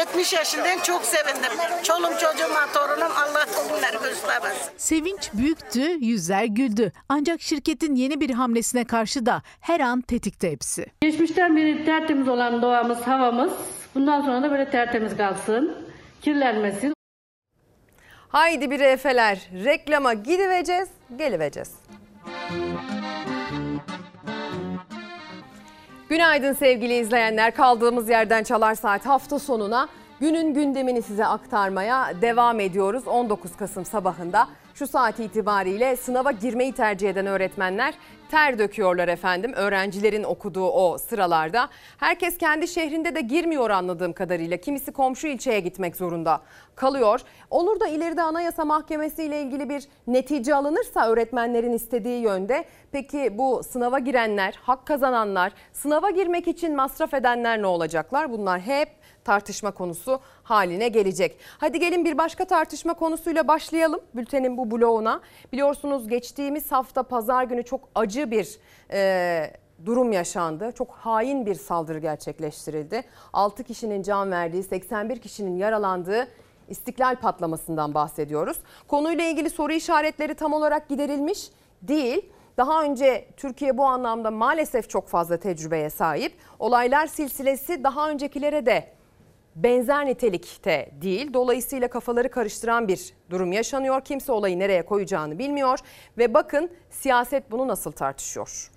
70 yaşındayım çok sevindim. Çolum çocuğuma torunum Allah günleri göstermesin. Sevinç büyüktü, yüzler güldü. Ancak şirketin yeni bir hamlesine karşı da her an tetikte hepsi. Geçmişten beri tertemiz olan doğamız, havamız bundan sonra da böyle tertemiz kalsın, kirlenmesin. Haydi bir efeler. Reklama gidiveceğiz, geliveceğiz. Günaydın sevgili izleyenler. Kaldığımız yerden Çalar Saat hafta sonuna günün gündemini size aktarmaya devam ediyoruz. 19 Kasım sabahında şu saat itibariyle sınava girmeyi tercih eden öğretmenler ter döküyorlar efendim. Öğrencilerin okuduğu o sıralarda. Herkes kendi şehrinde de girmiyor anladığım kadarıyla. Kimisi komşu ilçeye gitmek zorunda kalıyor. Olur da ileride Anayasa Mahkemesi ile ilgili bir netice alınırsa öğretmenlerin istediği yönde. Peki bu sınava girenler, hak kazananlar, sınava girmek için masraf edenler ne olacaklar? Bunlar hep tartışma konusu haline gelecek. Hadi gelin bir başka tartışma konusuyla başlayalım bültenin bu bloğuna. Biliyorsunuz geçtiğimiz hafta pazar günü çok acı bir e, durum yaşandı. Çok hain bir saldırı gerçekleştirildi. 6 kişinin can verdiği, 81 kişinin yaralandığı istiklal patlamasından bahsediyoruz. Konuyla ilgili soru işaretleri tam olarak giderilmiş değil. Daha önce Türkiye bu anlamda maalesef çok fazla tecrübeye sahip. Olaylar silsilesi daha öncekilere de benzer nitelikte değil. Dolayısıyla kafaları karıştıran bir durum yaşanıyor. Kimse olayı nereye koyacağını bilmiyor ve bakın siyaset bunu nasıl tartışıyor.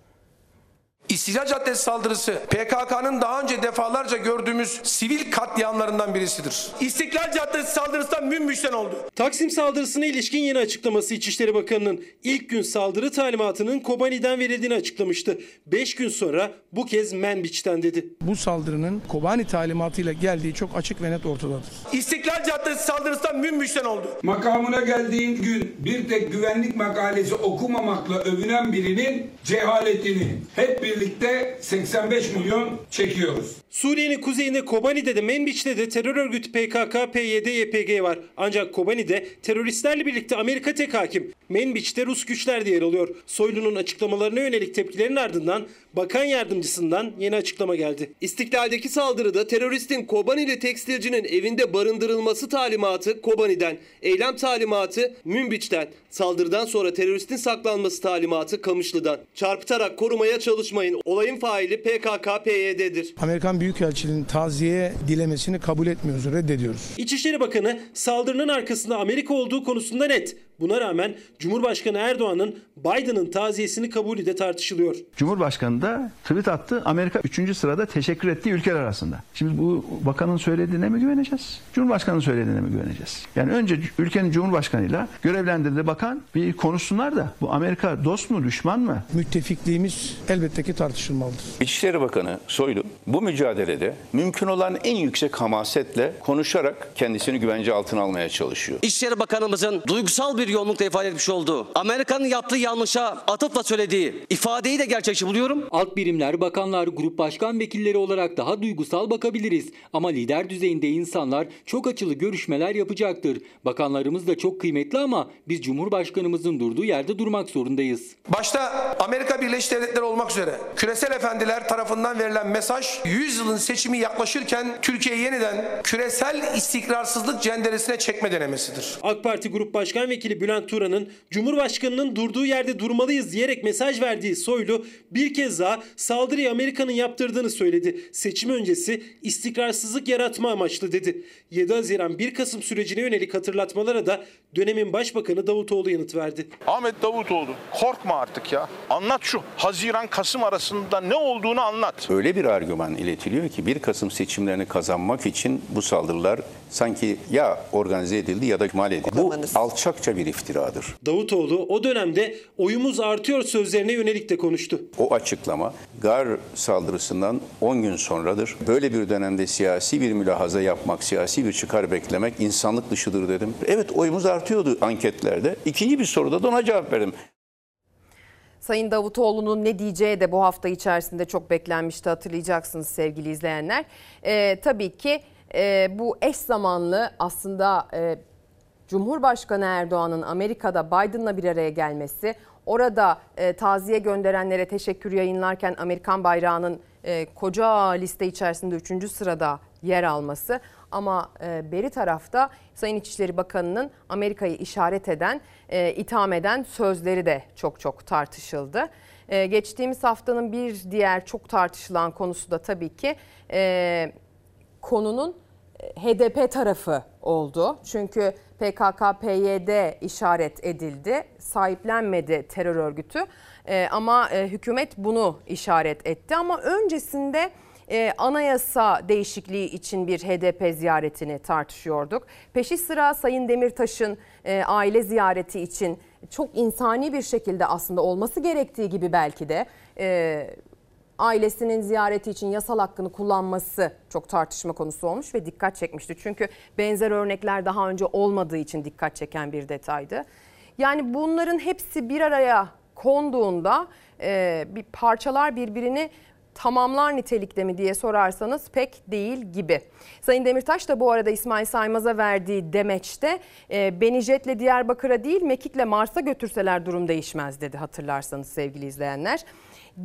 İstiklal Caddesi saldırısı PKK'nın daha önce defalarca gördüğümüz sivil katliamlarından birisidir. İstiklal Caddesi saldırısından münbüşten oldu. Taksim saldırısına ilişkin yeni açıklaması İçişleri Bakanı'nın ilk gün saldırı talimatının Kobani'den verildiğini açıklamıştı. 5 gün sonra bu kez Menbiç'ten dedi. Bu saldırının Kobani talimatıyla geldiği çok açık ve net ortadadır. İstiklal Caddesi saldırısından münbüşten oldu. Makamına geldiğin gün bir tek güvenlik makalesi okumamakla övünen birinin cehaletini hep birlikte 85 milyon çekiyoruz. Suriye'nin kuzeyinde Kobani'de de Menbiç'te de terör örgütü PKK, PYD, YPG var. Ancak Kobani'de teröristlerle birlikte Amerika tek hakim. Menbiç'te Rus güçler de yer alıyor. Soylu'nun açıklamalarına yönelik tepkilerin ardından bakan yardımcısından yeni açıklama geldi. İstiklaldeki saldırıda teröristin Kobanili tekstilcinin evinde barındırılması talimatı Kobani'den, eylem talimatı Münbiç'ten, saldırıdan sonra teröristin saklanması talimatı Kamışlı'dan. Çarpıtarak korumaya çalışmayın. Olayın faili PKK, PYD'dir. Amerikan Büyükelçiliğinin taziye dilemesini kabul etmiyoruz, reddediyoruz. İçişleri Bakanı saldırının arkasında Amerika olduğu konusunda net. Buna rağmen Cumhurbaşkanı Erdoğan'ın Biden'ın taziyesini kabulü de tartışılıyor. Cumhurbaşkanı da tweet attı. Amerika 3. sırada teşekkür ettiği ülkeler arasında. Şimdi bu bakanın söylediğine mi güveneceğiz? Cumhurbaşkanının söylediğine mi güveneceğiz? Yani önce ülkenin Cumhurbaşkanıyla görevlendirdiği bakan bir konuşsunlar da bu Amerika dost mu düşman mı? Müttefikliğimiz elbette ki tartışılmalıdır. İçişleri Bakanı Soylu bu mücadelede mümkün olan en yüksek hamasetle konuşarak kendisini güvence altına almaya çalışıyor. İçişleri Bakanımızın duygusal bir yoğunlukla ifade etmiş olduğu, Amerika'nın yaptığı yanlışa atıfla söylediği ifadeyi de gerçekçi buluyorum. Alt birimler, bakanlar, grup başkan vekilleri olarak daha duygusal bakabiliriz. Ama lider düzeyinde insanlar çok açılı görüşmeler yapacaktır. Bakanlarımız da çok kıymetli ama biz Cumhurbaşkanımızın durduğu yerde durmak zorundayız. Başta Amerika Birleşik Devletleri olmak üzere küresel efendiler tarafından verilen mesaj 100 yılın seçimi yaklaşırken Türkiye yeniden küresel istikrarsızlık cenderesine çekme denemesidir. AK Parti Grup Başkan Vekili Milletvekili Bülent Turan'ın Cumhurbaşkanı'nın durduğu yerde durmalıyız diyerek mesaj verdiği Soylu bir kez daha saldırıyı Amerika'nın yaptırdığını söyledi. Seçim öncesi istikrarsızlık yaratma amaçlı dedi. 7 Haziran 1 Kasım sürecine yönelik hatırlatmalara da dönemin Başbakanı Davutoğlu yanıt verdi. Ahmet Davutoğlu korkma artık ya. Anlat şu Haziran Kasım arasında ne olduğunu anlat. Öyle bir argüman iletiliyor ki 1 Kasım seçimlerini kazanmak için bu saldırılar sanki ya organize edildi ya da mal edildi. Bu alçakça bir iftiradır. Davutoğlu o dönemde oyumuz artıyor sözlerine yönelik de konuştu. O açıklama Gar saldırısından 10 gün sonradır. Böyle bir dönemde siyasi bir mülahaza yapmak, siyasi bir çıkar beklemek insanlık dışıdır dedim. Evet oyumuz artıyordu anketlerde. İkinci bir soruda da ona cevap verdim. Sayın Davutoğlu'nun ne diyeceği de bu hafta içerisinde çok beklenmişti hatırlayacaksınız sevgili izleyenler. Ee, tabii ki e, bu eş zamanlı aslında e, Cumhurbaşkanı Erdoğan'ın Amerika'da Biden'la bir araya gelmesi, orada e, taziye gönderenlere teşekkür yayınlarken Amerikan bayrağının e, koca liste içerisinde 3. sırada yer alması ama e, beri tarafta Sayın İçişleri Bakanı'nın Amerika'yı işaret eden, e, itham eden sözleri de çok çok tartışıldı. E, geçtiğimiz haftanın bir diğer çok tartışılan konusu da tabii ki e, konunun HDP tarafı oldu. Çünkü PKK-PYD işaret edildi. Sahiplenmedi terör örgütü. E, ama e, hükümet bunu işaret etti. Ama öncesinde e, anayasa değişikliği için bir HDP ziyaretini tartışıyorduk. Peşi sıra Sayın Demirtaş'ın aile ziyareti için çok insani bir şekilde aslında olması gerektiği gibi belki de ailesinin ziyareti için yasal hakkını kullanması çok tartışma konusu olmuş ve dikkat çekmişti. Çünkü benzer örnekler daha önce olmadığı için dikkat çeken bir detaydı. Yani bunların hepsi bir araya konduğunda e, bir parçalar birbirini tamamlar nitelikte mi diye sorarsanız pek değil gibi. Sayın Demirtaş da bu arada İsmail Saymaz'a verdiği demeçte e, beni jetle Diyarbakır'a değil Mekik'le Mars'a götürseler durum değişmez dedi hatırlarsanız sevgili izleyenler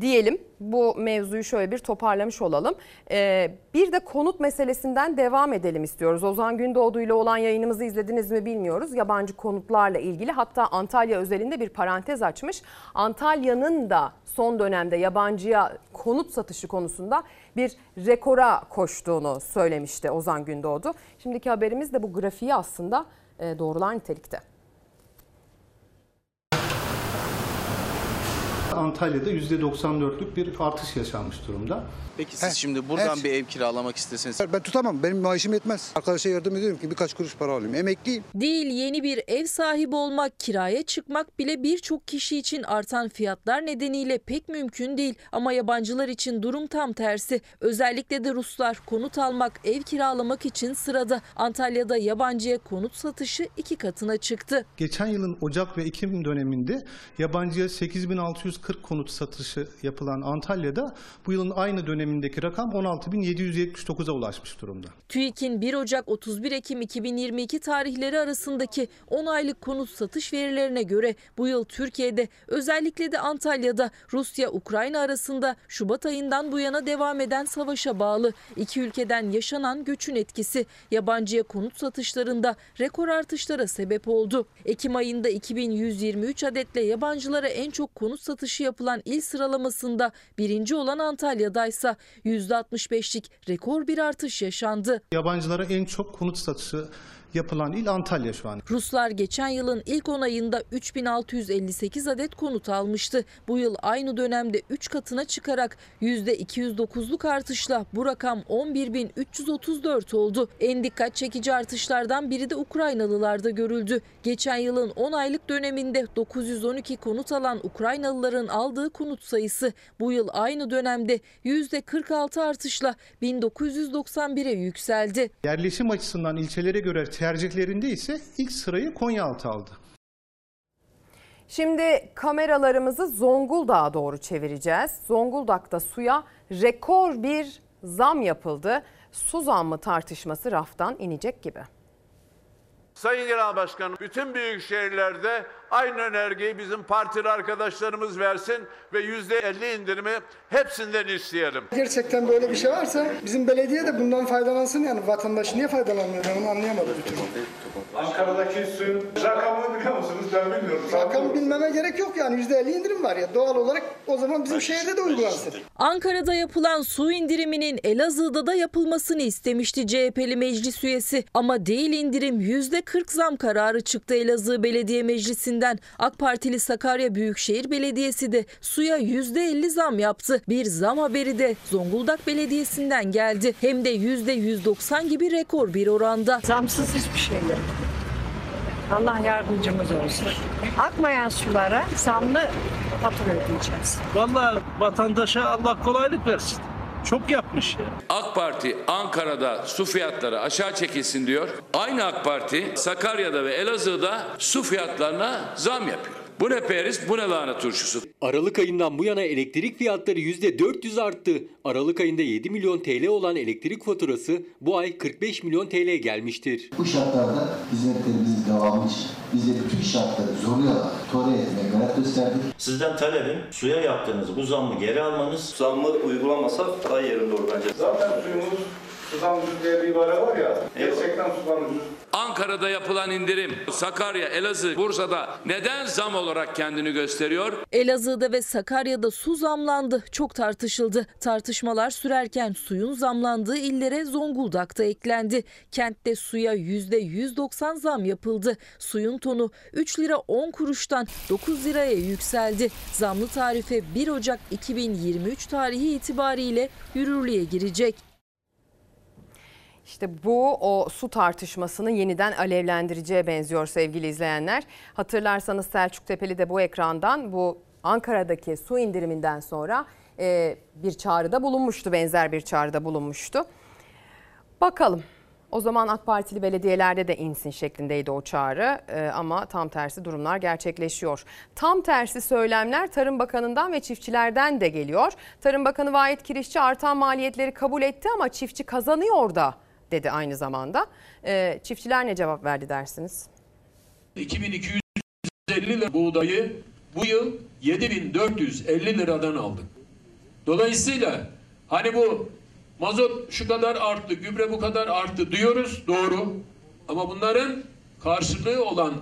diyelim bu mevzuyu şöyle bir toparlamış olalım. Ee, bir de konut meselesinden devam edelim istiyoruz. Ozan Gündoğdu ile olan yayınımızı izlediniz mi bilmiyoruz. Yabancı konutlarla ilgili hatta Antalya özelinde bir parantez açmış. Antalya'nın da son dönemde yabancıya konut satışı konusunda bir rekora koştuğunu söylemişti Ozan Gündoğdu. Şimdiki haberimiz de bu grafiği aslında e, doğrular nitelikte. Antalya'da %94'lük bir artış yaşanmış durumda. Peki siz şimdi buradan her- bir ev kiralamak isteseniz Ben tutamam. Benim maaşım yetmez. Arkadaşa yardım ediyorum ki birkaç kuruş para alayım. Emekliyim. Değil yeni bir ev sahibi olmak, kiraya çıkmak bile birçok kişi için artan fiyatlar nedeniyle pek mümkün değil. Ama yabancılar için durum tam tersi. Özellikle de Ruslar konut almak, ev kiralamak için sırada. Antalya'da yabancıya konut satışı iki katına çıktı. Geçen yılın Ocak ve Ekim döneminde yabancıya 8640 konut satışı yapılan Antalya'da bu yılın aynı dönemindeki rakam 16779'a ulaşmış durumda. TÜİK'in 1 Ocak 31 Ekim 2022 tarihleri arasındaki 10 aylık konut satış verilerine göre bu yıl Türkiye'de özellikle de Antalya'da Rusya-Ukrayna arasında Şubat ayından bu yana devam eden savaşa bağlı iki ülkeden yaşanan göçün etkisi yabancıya konut satışlarında rekor artışlara sebep oldu. Ekim ayında 2123 adetle yabancılara en çok konut satışı yapılan il sıralamasında birinci olan Antalya'daysa %65'lik rekor bir artış yaşandı. Yabancılara en çok konut satışı yapılan il Antalya şu an. Ruslar geçen yılın ilk 10 ayında 3658 adet konut almıştı. Bu yıl aynı dönemde 3 katına çıkarak %209'luk artışla bu rakam 11.334 oldu. En dikkat çekici artışlardan biri de Ukraynalılarda görüldü. Geçen yılın 10 aylık döneminde 912 konut alan Ukraynalıların aldığı konut sayısı bu yıl aynı dönemde %46 artışla 1991'e yükseldi. Yerleşim açısından ilçelere göre tercihlerinde ise ilk sırayı Konyaaltı aldı. Şimdi kameralarımızı Zonguldak'a doğru çevireceğiz. Zonguldak'ta suya rekor bir zam yapıldı. Su zammı tartışması raftan inecek gibi. Sayın Genel Başkanım, bütün büyük şehirlerde aynı önergeyi bizim partili arkadaşlarımız versin ve yüzde elli indirimi hepsinden isteyelim. Gerçekten böyle bir şey varsa bizim belediye de bundan faydalansın yani vatandaş niye faydalanmıyor ben onu anlayamadım bir türlü. Ankara'daki suyun rakamını biliyor musunuz? Ben bilmiyorum. Rakam bilmeme gerek yok yani yüzde elli indirim var ya doğal olarak o zaman bizim şehirde de uygulansın. Ankara'da yapılan su indiriminin Elazığ'da da yapılmasını istemişti CHP'li meclis üyesi. Ama değil indirim %40 zam kararı çıktı Elazığ Belediye Meclisi'nden. AK Partili Sakarya Büyükşehir Belediyesi de suya %50 zam yaptı. Bir zam haberi de Zonguldak Belediyesi'nden geldi. Hem de %190 gibi rekor bir oranda. Zamsız hiçbir şey yok. Allah yardımcımız olsun. Akmayan sulara zamlı fatura ödeyeceğiz. Vallahi vatandaşa Allah kolaylık versin. Çok yapmış ya. AK Parti Ankara'da su fiyatları aşağı çekilsin diyor. Aynı AK Parti Sakarya'da ve Elazığ'da su fiyatlarına zam yapıyor. Bu ne periz, bu ne lahana turşusu. Aralık ayından bu yana elektrik fiyatları %400 arttı. Aralık ayında 7 milyon TL olan elektrik faturası bu ay 45 milyon TL gelmiştir. Bu şartlarda hizmetlerimizin devamı için biz de bütün şartları zorlayarak tolere etmeye gayret gösterdik. Sizden talebim suya yaptığınız bu zammı geri almanız. Zammı uygulamasak daha yerinde olur bence. Zaten suyumuz sudan ucuz diye bir ibare var ya. Gerçekten sudan ucuz. Ankara'da yapılan indirim Sakarya, Elazığ, Bursa'da neden zam olarak kendini gösteriyor? Elazığ'da ve Sakarya'da su zamlandı. Çok tartışıldı. Tartışmalar sürerken suyun zamlandığı illere Zonguldak'ta eklendi. Kentte suya %190 zam yapıldı. Suyun tonu 3 lira 10 kuruştan 9 liraya yükseldi. Zamlı tarife 1 Ocak 2023 tarihi itibariyle yürürlüğe girecek. İşte bu o su tartışmasını yeniden alevlendireceğe benziyor sevgili izleyenler. Hatırlarsanız Selçuk Tepeli de bu ekrandan bu Ankara'daki su indiriminden sonra e, bir çağrıda bulunmuştu, benzer bir çağrıda bulunmuştu. Bakalım. O zaman AK Partili belediyelerde de insin şeklindeydi o çağrı Ee, ama tam tersi durumlar gerçekleşiyor. Tam tersi söylemler Tarım Bakanı'ndan ve çiftçilerden de geliyor. Tarım Bakanı Vahit Kirişçi artan maliyetleri kabul etti ama çiftçi kazanıyor da dedi aynı zamanda. Ee, çiftçiler ne cevap verdi dersiniz? 2250 lira buğdayı bu yıl 7450 liradan aldık. Dolayısıyla hani bu mazot şu kadar arttı, gübre bu kadar arttı diyoruz doğru. Ama bunların karşılığı olan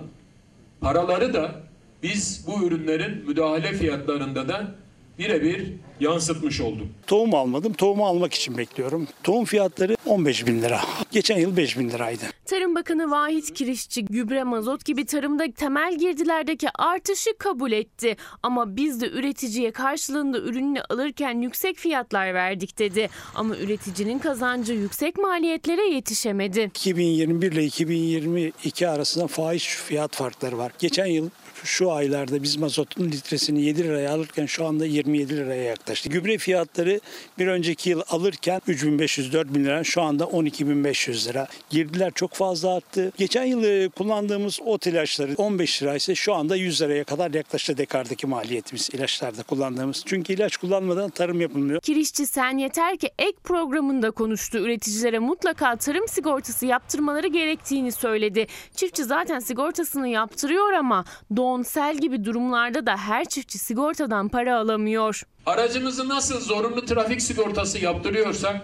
paraları da biz bu ürünlerin müdahale fiyatlarında da birebir yansıtmış olduk. Tohum almadım. Tohumu almak için bekliyorum. Tohum fiyatları 15 bin lira. Geçen yıl 5 bin liraydı. Tarım Bakanı Vahit Kirişçi gübre, mazot gibi tarımda temel girdilerdeki artışı kabul etti. Ama biz de üreticiye karşılığında ürününü alırken yüksek fiyatlar verdik dedi. Ama üreticinin kazancı yüksek maliyetlere yetişemedi. 2021 ile 2022 arasında fahiş fiyat farkları var. Geçen yıl şu aylarda biz mazotun litresini 7 liraya alırken şu anda 27 liraya yaklaştı. Gübre fiyatları bir önceki yıl alırken 3500-4000 lira şu anda 12500 lira. Girdiler çok fazla arttı. Geçen yıl e, kullandığımız ot ilaçları 15 liraysa şu anda 100 liraya kadar yaklaştı dekardaki maliyetimiz ilaçlarda kullandığımız. Çünkü ilaç kullanmadan tarım yapılmıyor. Kirişçi sen yeter ki ek programında konuştu. Üreticilere mutlaka tarım sigortası yaptırmaları gerektiğini söyledi. Çiftçi zaten sigortasını yaptırıyor ama sel gibi durumlarda da her çiftçi sigortadan para alamıyor. Aracımızı nasıl zorunlu trafik sigortası yaptırıyorsak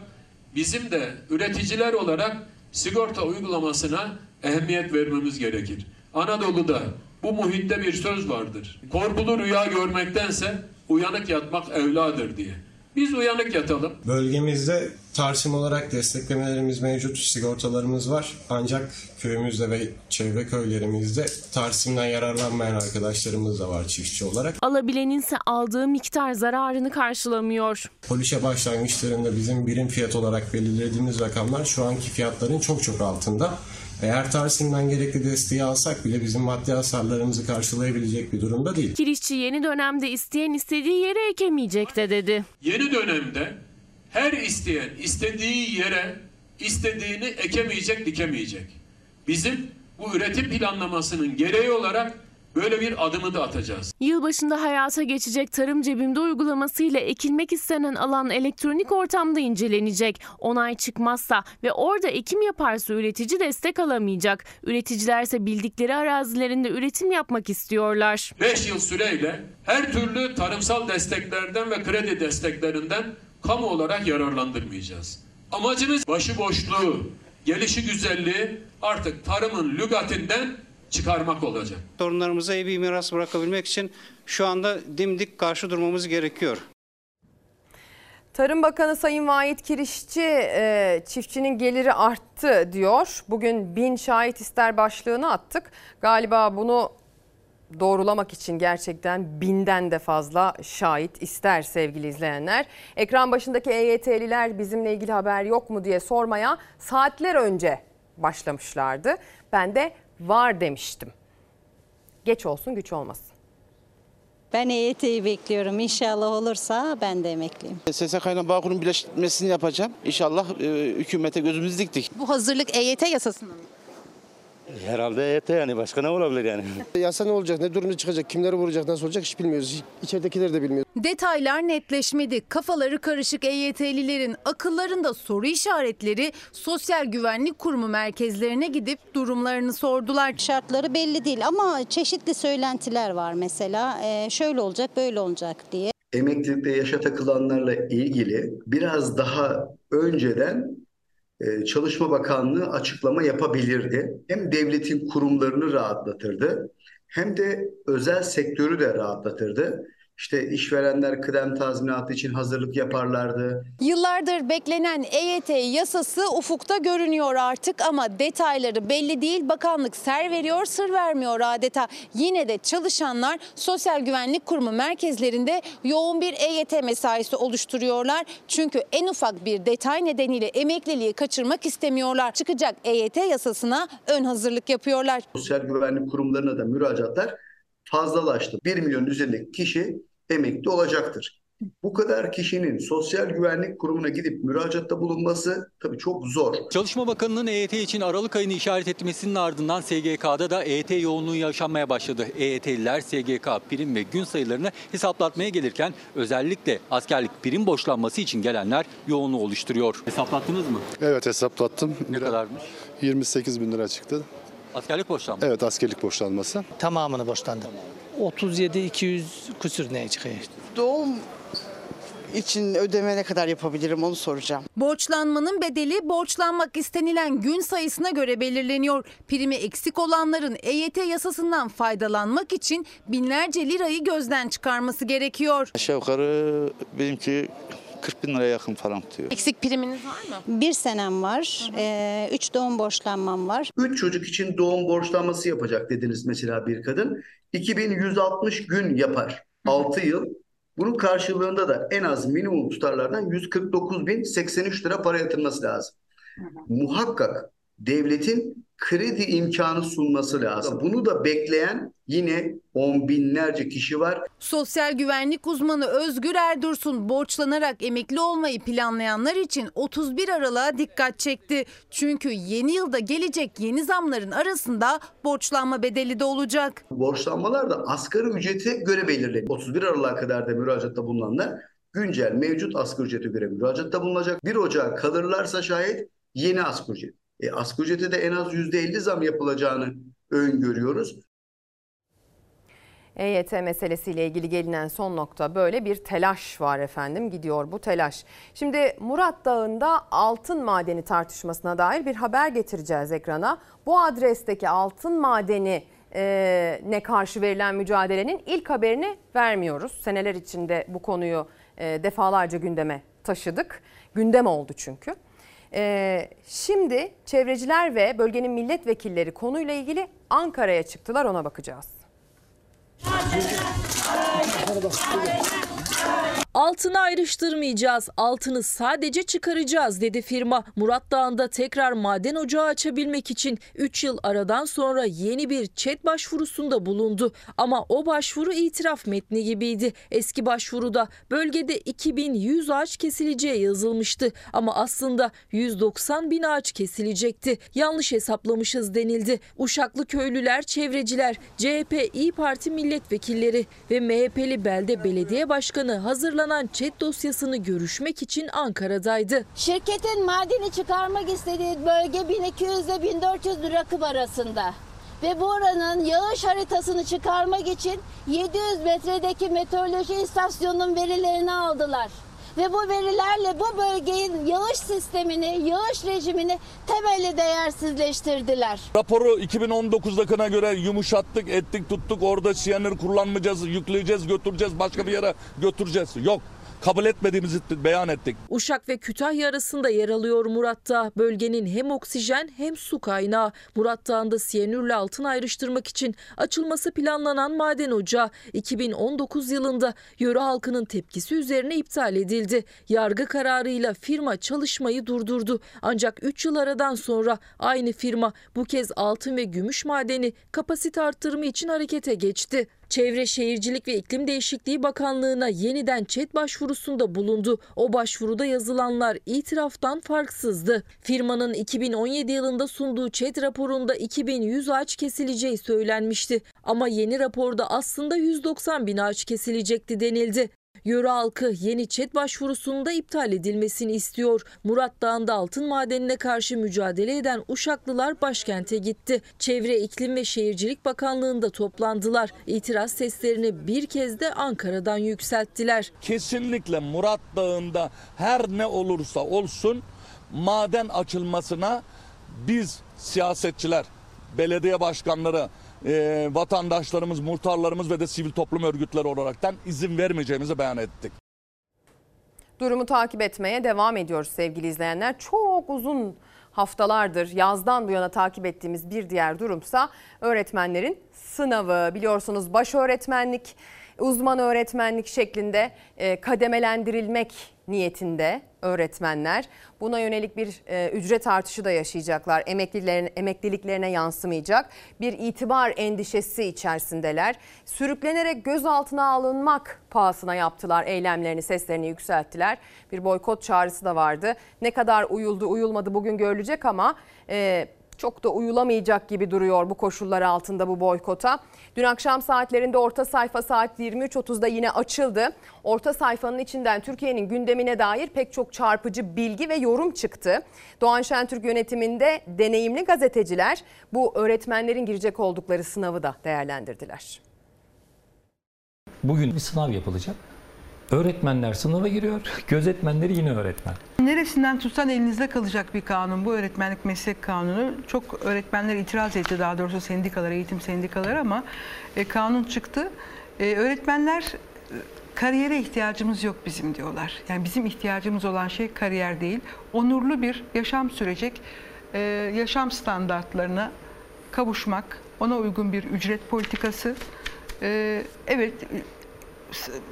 bizim de üreticiler olarak sigorta uygulamasına ehemmiyet vermemiz gerekir. Anadolu'da bu muhitte bir söz vardır. Korkulu rüya görmektense uyanık yatmak evladır diye. Biz uyanık yatalım. Bölgemizde Tarsim olarak desteklemelerimiz mevcut, sigortalarımız var. Ancak köyümüzde ve çevre köylerimizde Tarsim'den yararlanmayan arkadaşlarımız da var çiftçi olarak. Alabilenin ise aldığı miktar zararını karşılamıyor. Polişe başlangıçlarında bizim birim fiyat olarak belirlediğimiz rakamlar şu anki fiyatların çok çok altında. Eğer Tarsim'den gerekli desteği alsak bile bizim maddi hasarlarımızı karşılayabilecek bir durumda değil. Kirişçi yeni dönemde isteyen istediği yere ekemeyecek de dedi. Yeni dönemde her isteyen istediği yere istediğini ekemeyecek, dikemeyecek. Bizim bu üretim planlamasının gereği olarak Böyle bir adımı da atacağız. Yılbaşında hayata geçecek tarım cebimde uygulamasıyla ekilmek istenen alan elektronik ortamda incelenecek. Onay çıkmazsa ve orada ekim yaparsa üretici destek alamayacak. Üreticilerse bildikleri arazilerinde üretim yapmak istiyorlar. 5 yıl süreyle her türlü tarımsal desteklerden ve kredi desteklerinden kamu olarak yararlandırmayacağız. Amacımız başıboşluğu, gelişi güzelliği artık tarımın lügatinden çıkarmak olacak. Torunlarımıza iyi bir miras bırakabilmek için şu anda dimdik karşı durmamız gerekiyor. Tarım Bakanı Sayın Vahit Kirişçi e, çiftçinin geliri arttı diyor. Bugün bin şahit ister başlığını attık. Galiba bunu doğrulamak için gerçekten binden de fazla şahit ister sevgili izleyenler. Ekran başındaki EYT'liler bizimle ilgili haber yok mu diye sormaya saatler önce başlamışlardı. Ben de var demiştim. Geç olsun güç olmasın. Ben EYT'yi bekliyorum. İnşallah olursa ben de emekliyim. SSK ile Bağkur'un birleşmesini yapacağım. İnşallah e, hükümete gözümüzü diktik. Bu hazırlık EYT yasasına mı? Herhalde EYT yani başka ne olabilir yani? Yasa ne olacak, ne durumda çıkacak, kimleri vuracak, nasıl olacak hiç bilmiyoruz. İçeridekileri de bilmiyoruz. Detaylar netleşmedi. Kafaları karışık EYT'lilerin akıllarında soru işaretleri Sosyal Güvenlik Kurumu merkezlerine gidip durumlarını sordular. Şartları belli değil ama çeşitli söylentiler var mesela. Ee, şöyle olacak, böyle olacak diye. Emeklilikte yaşa takılanlarla ilgili biraz daha önceden e, Çalışma Bakanlığı açıklama yapabilirdi. Hem devletin kurumlarını rahatlatırdı hem de özel sektörü de rahatlatırdı. İşte işverenler kıdem tazminatı için hazırlık yaparlardı. Yıllardır beklenen EYT yasası ufukta görünüyor artık ama detayları belli değil. Bakanlık ser veriyor, sır vermiyor adeta. Yine de çalışanlar Sosyal Güvenlik Kurumu merkezlerinde yoğun bir EYT mesaisi oluşturuyorlar. Çünkü en ufak bir detay nedeniyle emekliliği kaçırmak istemiyorlar. Çıkacak EYT yasasına ön hazırlık yapıyorlar. Sosyal güvenlik kurumlarına da müracaatlar fazlalaştı. 1 milyon üzerindeki kişi emekli olacaktır. Bu kadar kişinin sosyal güvenlik kurumuna gidip müracaatta bulunması tabii çok zor. Çalışma Bakanı'nın EYT için Aralık ayını işaret etmesinin ardından SGK'da da EYT yoğunluğu yaşanmaya başladı. EYT'liler SGK prim ve gün sayılarını hesaplatmaya gelirken özellikle askerlik prim borçlanması için gelenler yoğunluğu oluşturuyor. Hesaplattınız mı? Evet hesaplattım. Ne kadarmış? 28 bin lira çıktı. Askerlik borçlanması? Evet askerlik borçlanması. Tamamını borçlandım. 37 200 küsür ne çıkıyor? Doğum için ödeme ne kadar yapabilirim onu soracağım. Borçlanmanın bedeli borçlanmak istenilen gün sayısına göre belirleniyor. Primi eksik olanların EYT yasasından faydalanmak için binlerce lirayı gözden çıkarması gerekiyor. Aşağı yukarı benimki 40 bin liraya yakın falan tutuyor. Eksik priminiz var mı? Bir senem var, ee, üç doğum borçlanmam var. 3 çocuk için doğum borçlanması yapacak dediniz mesela bir kadın. 2160 gün yapar. 6 yıl. Bunun karşılığında da en az minimum tutarlardan 149.083 lira para yatırması lazım. Muhakkak devletin kredi imkanı sunması lazım. Bunu da bekleyen yine on binlerce kişi var. Sosyal güvenlik uzmanı Özgür Erdursun borçlanarak emekli olmayı planlayanlar için 31 Aralık'a dikkat çekti. Çünkü yeni yılda gelecek yeni zamların arasında borçlanma bedeli de olacak. Borçlanmalar da asgari ücrete göre belirleniyor. 31 Aralık'a kadar da müracaatta bulunanlar güncel mevcut asgari ücrete göre müracaatta bulunacak. 1 Ocağı kalırlarsa şayet yeni asgari ücret. E, asgari ücrete de en az %50 zam yapılacağını öngörüyoruz. EYT meselesiyle ilgili gelinen son nokta böyle bir telaş var efendim gidiyor bu telaş. Şimdi Murat Dağı'nda altın madeni tartışmasına dair bir haber getireceğiz ekrana. Bu adresteki altın madeni e, ne karşı verilen mücadelenin ilk haberini vermiyoruz. Seneler içinde bu konuyu e, defalarca gündeme taşıdık. Gündem oldu çünkü. E, şimdi çevreciler ve bölgenin milletvekilleri konuyla ilgili Ankara'ya çıktılar ona bakacağız. Altını ayrıştırmayacağız, altını sadece çıkaracağız dedi firma. Murat Dağı'nda tekrar maden ocağı açabilmek için 3 yıl aradan sonra yeni bir ÇED başvurusunda bulundu. Ama o başvuru itiraf metni gibiydi. Eski başvuruda bölgede 2100 ağaç kesileceği yazılmıştı. Ama aslında 190 bin ağaç kesilecekti. Yanlış hesaplamışız denildi. Uşaklı köylüler, çevreciler, CHP, İyi Parti milletvekilleri ve MHP'li belde belediye başkanı hazırlanan ÇED dosyasını görüşmek için Ankara'daydı. Şirketin madeni çıkarmak istediği bölge 1200 ile 1400 bir rakım arasında. Ve bu oranın yağış haritasını çıkarmak için 700 metredeki meteoroloji istasyonunun verilerini aldılar. Ve bu verilerle bu bölgenin yağış sistemini, yağış rejimini temelli değersizleştirdiler. Raporu 2019'dakine göre yumuşattık, ettik, tuttuk. Orada siyanür kullanmayacağız, yükleyeceğiz, götüreceğiz, başka bir yere götüreceğiz. Yok. Kabul etmediğimizi beyan ettik. Uşak ve Kütahya arasında yer alıyor Murat Dağı. Bölgenin hem oksijen hem su kaynağı. Murat Dağı'nda siyanürle altın ayrıştırmak için açılması planlanan maden ocağı 2019 yılında yöre halkının tepkisi üzerine iptal edildi. Yargı kararıyla firma çalışmayı durdurdu. Ancak 3 yıl aradan sonra aynı firma bu kez altın ve gümüş madeni kapasite arttırımı için harekete geçti. Çevre Şehircilik ve İklim Değişikliği Bakanlığı'na yeniden ÇED başvurusunda bulundu. O başvuruda yazılanlar itiraftan farksızdı. Firmanın 2017 yılında sunduğu ÇED raporunda 2100 ağaç kesileceği söylenmişti. Ama yeni raporda aslında 190 bin ağaç kesilecekti denildi. Yöre halkı yeni ÇED başvurusunda iptal edilmesini istiyor. Murat Dağı'nda altın madenine karşı mücadele eden Uşaklılar başkente gitti. Çevre, İklim ve Şehircilik Bakanlığı'nda toplandılar. İtiraz seslerini bir kez de Ankara'dan yükselttiler. Kesinlikle Murat Dağı'nda her ne olursa olsun maden açılmasına biz siyasetçiler, belediye başkanları, e, vatandaşlarımız, muhtarlarımız ve de sivil toplum örgütleri olaraktan izin vermeyeceğimizi beyan ettik. Durumu takip etmeye devam ediyoruz sevgili izleyenler. Çok uzun haftalardır yazdan bu yana takip ettiğimiz bir diğer durumsa öğretmenlerin sınavı. Biliyorsunuz baş öğretmenlik, uzman öğretmenlik şeklinde e, kademelendirilmek niyetinde öğretmenler. Buna yönelik bir e, ücret artışı da yaşayacaklar. Emeklilerin, emekliliklerine yansımayacak. Bir itibar endişesi içerisindeler. Sürüklenerek gözaltına alınmak pahasına yaptılar eylemlerini, seslerini yükselttiler. Bir boykot çağrısı da vardı. Ne kadar uyuldu, uyulmadı bugün görülecek ama e, çok da uyulamayacak gibi duruyor bu koşullar altında bu boykota. Dün akşam saatlerinde orta sayfa saat 23.30'da yine açıldı. Orta sayfanın içinden Türkiye'nin gündemine dair pek çok çarpıcı bilgi ve yorum çıktı. Doğan Şentürk yönetiminde deneyimli gazeteciler bu öğretmenlerin girecek oldukları sınavı da değerlendirdiler. Bugün bir sınav yapılacak. Öğretmenler sınava giriyor, gözetmenleri yine öğretmen. Neresinden tutsan elinizde kalacak bir kanun. Bu öğretmenlik meslek kanunu. Çok öğretmenler itiraz etti daha doğrusu sendikalar, eğitim sendikaları ama e, kanun çıktı. E, öğretmenler e, kariyere ihtiyacımız yok bizim diyorlar. Yani bizim ihtiyacımız olan şey kariyer değil. Onurlu bir yaşam sürecek, e, yaşam standartlarına kavuşmak, ona uygun bir ücret politikası. E, evet,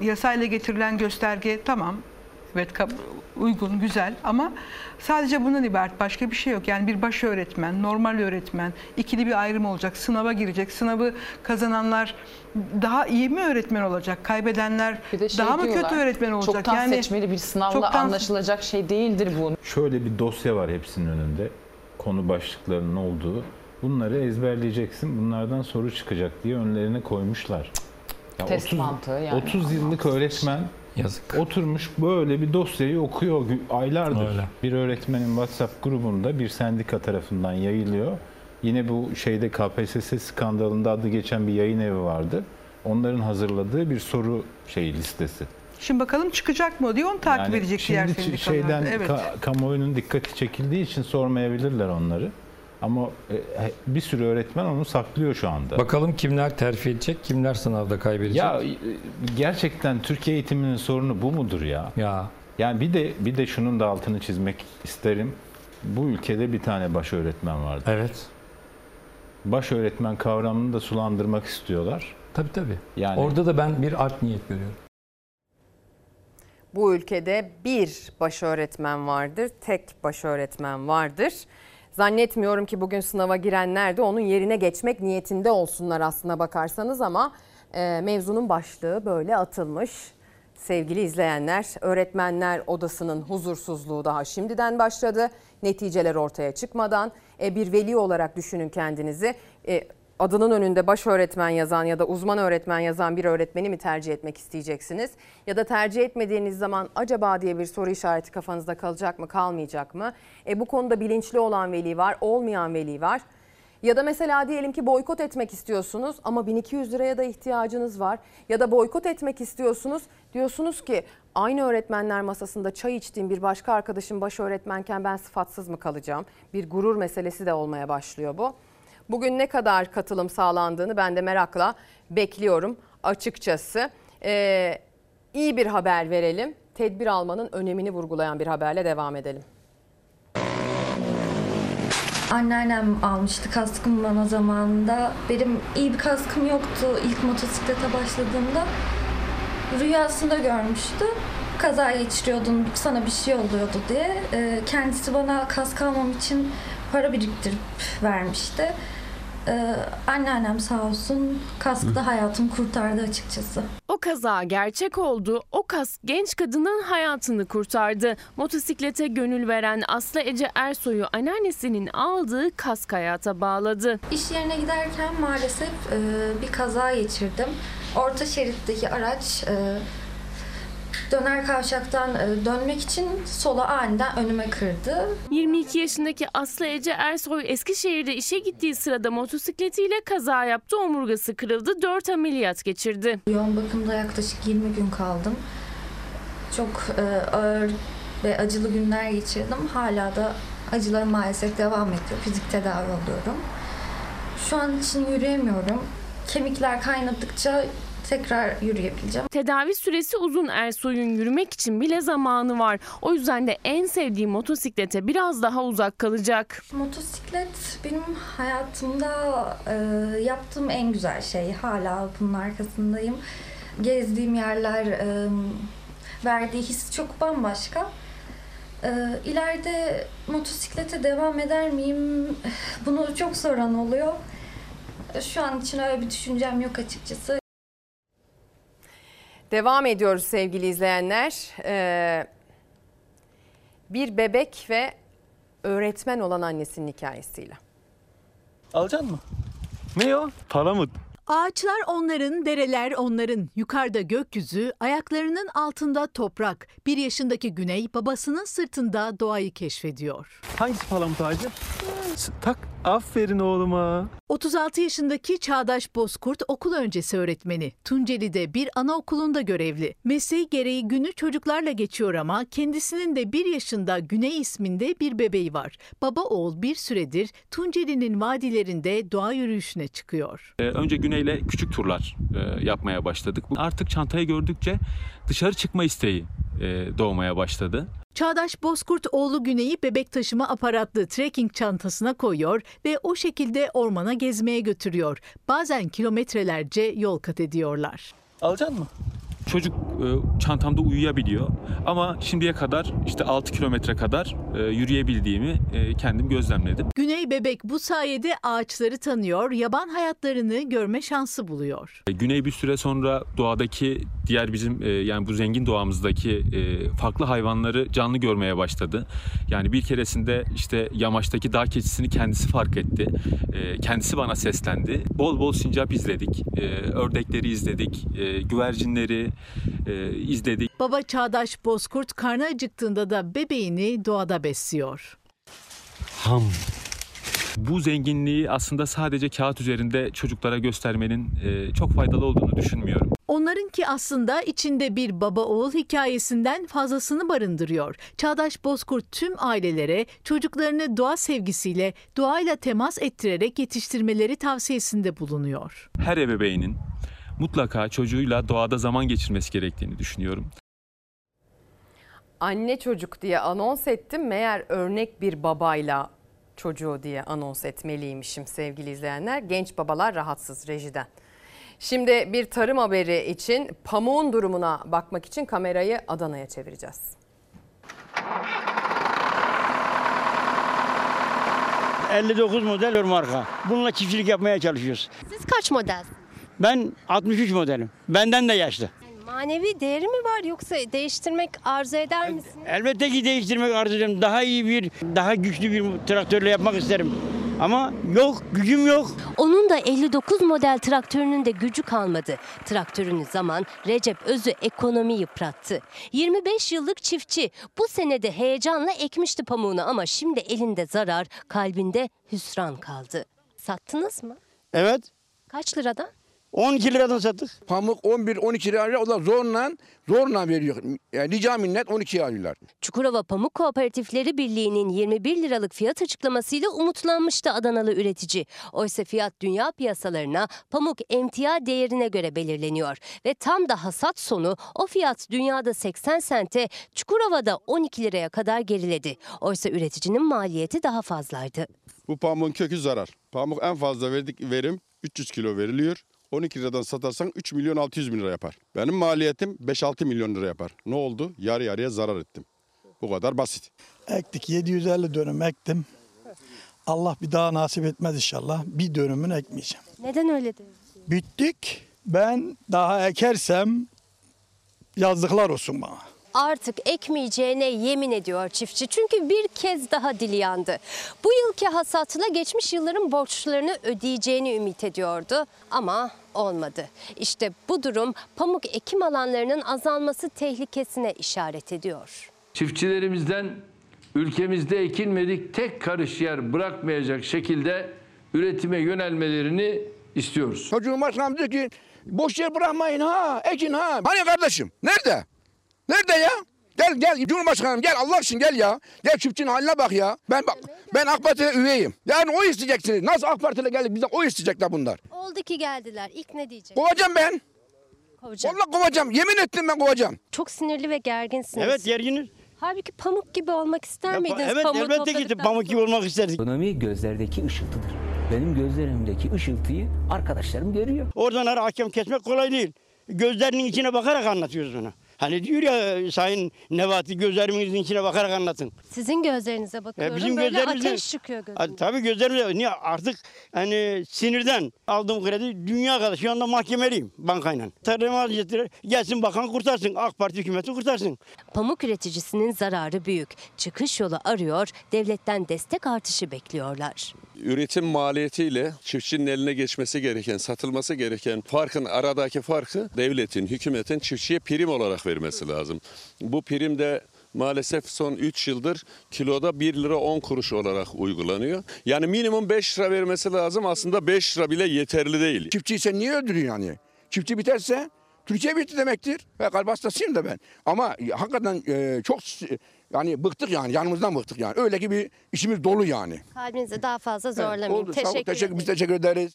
yasayla getirilen gösterge tamam evet uygun güzel ama sadece bundan ibaret başka bir şey yok. Yani bir baş öğretmen, normal öğretmen, ikili bir ayrım olacak, sınava girecek. Sınavı kazananlar daha iyi mi öğretmen olacak? Kaybedenler şey daha mı kötü öğretmen olacak? Çoktan yani seçmeli bir sınavla çoktan... anlaşılacak şey değildir bu. Şöyle bir dosya var hepsinin önünde. Konu başlıklarının olduğu. Bunları ezberleyeceksin. Bunlardan soru çıkacak diye önlerine koymuşlar. Ya Test 30, mantığı yani. 30 yıllık öğretmen Yazık. oturmuş böyle bir dosyayı okuyor aylardır. Öyle. Bir öğretmenin WhatsApp grubunda bir sendika tarafından yayılıyor. Yine bu şeyde KPSS skandalında adı geçen bir yayın evi vardı. Onların hazırladığı bir soru şey listesi. Şimdi bakalım çıkacak mı diye onu takip yani edecek diğer sendikalar. Şimdi şeyden evet. ka- kamuoyunun dikkati çekildiği için sormayabilirler onları. Ama bir sürü öğretmen onu saklıyor şu anda. Bakalım kimler terfi edecek, kimler sınavda kaybedecek? Ya gerçekten Türkiye eğitiminin sorunu bu mudur ya? Ya. Yani bir de bir de şunun da altını çizmek isterim. Bu ülkede bir tane baş öğretmen vardı. Evet. Baş öğretmen kavramını da sulandırmak istiyorlar. Tabii tabii. Yani orada da ben bir art niyet görüyorum. Bu ülkede bir baş öğretmen vardır, tek baş öğretmen vardır. Zannetmiyorum ki bugün sınava girenler de onun yerine geçmek niyetinde olsunlar aslına bakarsanız ama e, mevzunun başlığı böyle atılmış. Sevgili izleyenler, öğretmenler odasının huzursuzluğu daha şimdiden başladı. Neticeler ortaya çıkmadan e, bir veli olarak düşünün kendinizi. E, adının önünde baş öğretmen yazan ya da uzman öğretmen yazan bir öğretmeni mi tercih etmek isteyeceksiniz? Ya da tercih etmediğiniz zaman acaba diye bir soru işareti kafanızda kalacak mı kalmayacak mı? E, bu konuda bilinçli olan veli var, olmayan veli var. Ya da mesela diyelim ki boykot etmek istiyorsunuz ama 1200 liraya da ihtiyacınız var. Ya da boykot etmek istiyorsunuz diyorsunuz ki aynı öğretmenler masasında çay içtiğim bir başka arkadaşım baş öğretmenken ben sıfatsız mı kalacağım? Bir gurur meselesi de olmaya başlıyor bu. Bugün ne kadar katılım sağlandığını ben de merakla bekliyorum açıkçası. Ee, iyi bir haber verelim. Tedbir almanın önemini vurgulayan bir haberle devam edelim. Anneannem almıştı kaskımı bana zamanında. Benim iyi bir kaskım yoktu ilk motosiklete başladığımda. Rüyasında görmüştü. Kaza geçiriyordun, sana bir şey oluyordu diye. Ee, kendisi bana kask almam için para biriktirip vermişti. Ee, anneannem sağ olsun kaskta hayatımı kurtardı açıkçası. O kaza gerçek oldu. O kask genç kadının hayatını kurtardı. Motosiklete gönül veren Aslı Ece Ersoy'u anneannesinin aldığı kask hayata bağladı. İş yerine giderken maalesef e, bir kaza geçirdim. Orta şeritteki araç e, döner kavşaktan e, dönmek için sola aniden önüme kırdı. 22 yaşındaki Aslı Ece Ersoy Eskişehir'de işe gittiği sırada motosikletiyle kaza yaptı. Omurgası kırıldı. 4 ameliyat geçirdi. Yoğun bakımda yaklaşık 20 gün kaldım. Çok e, ağır ve acılı günler geçirdim. Hala da acılarım maalesef devam ediyor. Fizik tedavi oluyorum. Şu an için yürüyemiyorum. Kemikler kaynadıkça tekrar yürüyebileceğim. Tedavi süresi uzun Ersoy'un yürümek için bile zamanı var. O yüzden de en sevdiği motosiklete biraz daha uzak kalacak. Motosiklet benim hayatımda e, yaptığım en güzel şey. Hala bunun arkasındayım. Gezdiğim yerler, e, verdiği his çok bambaşka. E, ileride motosiklete devam eder miyim? Bunu çok soran oluyor. Şu an için öyle bir düşüncem yok açıkçası. Devam ediyoruz sevgili izleyenler. Ee, bir bebek ve öğretmen olan annesinin hikayesiyle. Alacaksın mı? Ne o? Para mı? Ağaçlar onların, dereler onların. Yukarıda gökyüzü, ayaklarının altında toprak. Bir yaşındaki Güney babasının sırtında doğayı keşfediyor. Hangisi palamut ağacı? Tak. Aferin oğluma. 36 yaşındaki Çağdaş Bozkurt okul öncesi öğretmeni. Tunceli'de bir anaokulunda görevli. Mesleği gereği günü çocuklarla geçiyor ama kendisinin de bir yaşında Güney isminde bir bebeği var. Baba oğul bir süredir Tunceli'nin vadilerinde doğa yürüyüşüne çıkıyor. Ee, önce Güney'le küçük turlar e, yapmaya başladık. Artık çantayı gördükçe dışarı çıkma isteği e, doğmaya başladı. Çağdaş Bozkurt oğlu Güney'i bebek taşıma aparatlı trekking çantasına koyuyor ve o şekilde ormana gezmeye götürüyor. Bazen kilometrelerce yol kat ediyorlar. Alacaksın mı? Çocuk e, çantamda uyuyabiliyor ama şimdiye kadar işte 6 kilometre kadar e, yürüyebildiğimi e, kendim gözlemledim. Güney bebek bu sayede ağaçları tanıyor, yaban hayatlarını görme şansı buluyor. E, Güney bir süre sonra doğadaki diğer bizim e, yani bu zengin doğamızdaki e, farklı hayvanları canlı görmeye başladı. Yani bir keresinde işte yamaçtaki dağ keçisini kendisi fark etti. E, kendisi bana seslendi. Bol bol sincap izledik. E, ördekleri izledik. E, güvercinleri e, izledik. Baba Çağdaş Bozkurt karnı acıktığında da bebeğini doğada besliyor. Ham. Bu zenginliği aslında sadece kağıt üzerinde çocuklara göstermenin e, çok faydalı olduğunu düşünmüyorum. Onlarınki aslında içinde bir baba oğul hikayesinden fazlasını barındırıyor. Çağdaş Bozkurt tüm ailelere çocuklarını doğa sevgisiyle, doğayla temas ettirerek yetiştirmeleri tavsiyesinde bulunuyor. Her ebeveynin mutlaka çocuğuyla doğada zaman geçirmesi gerektiğini düşünüyorum. Anne çocuk diye anons ettim. Meğer örnek bir babayla çocuğu diye anons etmeliymişim sevgili izleyenler. Genç babalar rahatsız rejiden. Şimdi bir tarım haberi için pamuğun durumuna bakmak için kamerayı Adana'ya çevireceğiz. ...59 model marka. Bununla çiftçilik yapmaya çalışıyoruz. Siz kaç model? Ben 63 modelim. Benden de yaşlı. Manevi değeri mi var yoksa değiştirmek arzu eder misiniz? Elbette ki değiştirmek arzu ederim. Daha iyi bir, daha güçlü bir traktörle yapmak isterim. Ama yok, gücüm yok. Onun da 59 model traktörünün de gücü kalmadı. Traktörün zaman Recep Özü ekonomi yıprattı. 25 yıllık çiftçi bu senede heyecanla ekmişti pamuğunu ama şimdi elinde zarar, kalbinde hüsran kaldı. Sattınız mı? Evet. Kaç liradan? 12 liradan sattık. Pamuk 11-12 lira o da zorla zorla veriyor. Yani rica minnet 12 alıyorlar. Çukurova Pamuk Kooperatifleri Birliği'nin 21 liralık fiyat açıklamasıyla umutlanmıştı Adanalı üretici. Oysa fiyat dünya piyasalarına pamuk emtia değerine göre belirleniyor. Ve tam da hasat sonu o fiyat dünyada 80 sente, Çukurova'da 12 liraya kadar geriledi. Oysa üreticinin maliyeti daha fazlaydı. Bu pamuğun kökü zarar. Pamuk en fazla verdik verim 300 kilo veriliyor. 12 liradan satarsan 3 milyon 600 bin lira yapar. Benim maliyetim 5-6 milyon lira yapar. Ne oldu? Yarı yarıya zarar ettim. Bu kadar basit. Ektik 750 dönüm ektim. Allah bir daha nasip etmez inşallah. Bir dönümünü ekmeyeceğim. Neden öyle diyorsun? Bittik. Ben daha ekersem yazdıklar olsun bana. Artık ekmeyeceğine yemin ediyor çiftçi. Çünkü bir kez daha dili yandı. Bu yılki hasatla geçmiş yılların borçlarını ödeyeceğini ümit ediyordu ama olmadı. İşte bu durum pamuk ekim alanlarının azalması tehlikesine işaret ediyor. Çiftçilerimizden ülkemizde ekilmedik tek karış yer bırakmayacak şekilde üretime yönelmelerini istiyoruz. Çocuğum başkanım diyor ki boş yer bırakmayın ha ekin ha. Hani kardeşim nerede? Nerede ya? Gel gel Cumhurbaşkanım gel Allah için gel ya. Gel çiftçinin haline bak ya. Ben bak ben AK Parti'ye üyeyim. Yani o isteyeceksiniz. Nasıl AK Parti'yle geldik bizden o isteyecekler bunlar. Oldu ki geldiler. İlk ne diyecek? Kovacağım ben. Kovacağım. Vallahi kovacağım. Yemin ettim ben kovacağım. Çok sinirli ve gerginsiniz. Evet gerginiz. Halbuki pamuk gibi olmak ister miydiniz? Evet Pamuğu elbette topladıktan pamuk gibi olmak isterdik. Ekonomi gözlerdeki ışıltıdır. Benim gözlerimdeki ışıltıyı arkadaşlarım görüyor. Oradan ara hakem kesmek kolay değil. Gözlerinin içine bakarak anlatıyoruz onu. Hani diyor ya Sayın Nevati gözlerimizin içine bakarak anlatın. Sizin gözlerinize bakıyorum. bizim Böyle ateş çıkıyor gözümden. Hadi, tabii gözlerimiz niye artık hani sinirden aldığım kredi dünya kadar şu anda mahkemeliyim bankayla. Tarım Hazretleri gelsin bakan kurtarsın. AK Parti hükümeti kurtarsın. Pamuk üreticisinin zararı büyük. Çıkış yolu arıyor, devletten destek artışı bekliyorlar. Üretim maliyetiyle çiftçinin eline geçmesi gereken, satılması gereken farkın aradaki farkı devletin, hükümetin çiftçiye prim olarak vermesi lazım. Bu prim de maalesef son 3 yıldır kiloda 1 lira 10 kuruş olarak uygulanıyor. Yani minimum 5 lira vermesi lazım. Aslında 5 lira bile yeterli değil. Çiftçiyi sen niye öldürüyorsun yani? Çiftçi biterse Türkiye bitti demektir. Ve kalp hastasıyım da ben. Ama hakikaten e, çok yani bıktık yani yanımızdan bıktık yani. Öyle gibi işimiz dolu yani. Kalbinizi daha fazla Evet, zorlamayın. oldu. Sağ ol, Teşekkür, teşekkür, biz teşekkür ederiz.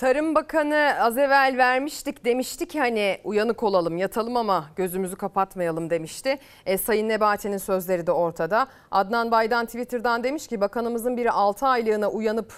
Tarım Bakanı az evvel vermiştik demişti ki hani uyanık olalım yatalım ama gözümüzü kapatmayalım demişti. E, Sayın Nebati'nin sözleri de ortada. Adnan Baydan Twitter'dan demiş ki bakanımızın biri 6 aylığına uyanıp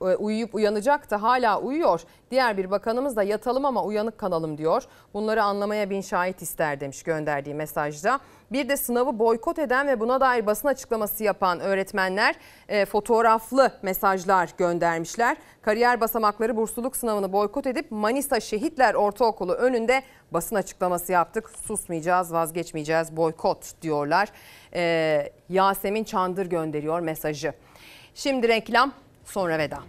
uyuyup uyanacak da hala uyuyor. Diğer bir bakanımız da yatalım ama uyanık kalalım diyor. Bunları anlamaya bin şahit ister demiş gönderdiği mesajda. Bir de sınavı boykot eden ve buna dair basın açıklaması yapan öğretmenler e, fotoğraflı mesajlar göndermişler. Kariyer basamakları bursluluk sınavını boykot edip Manisa Şehitler Ortaokulu önünde basın açıklaması yaptık. Susmayacağız, vazgeçmeyeceğiz, boykot diyorlar. E, Yasemin Çandır gönderiyor mesajı. Şimdi reklam, sonra veda.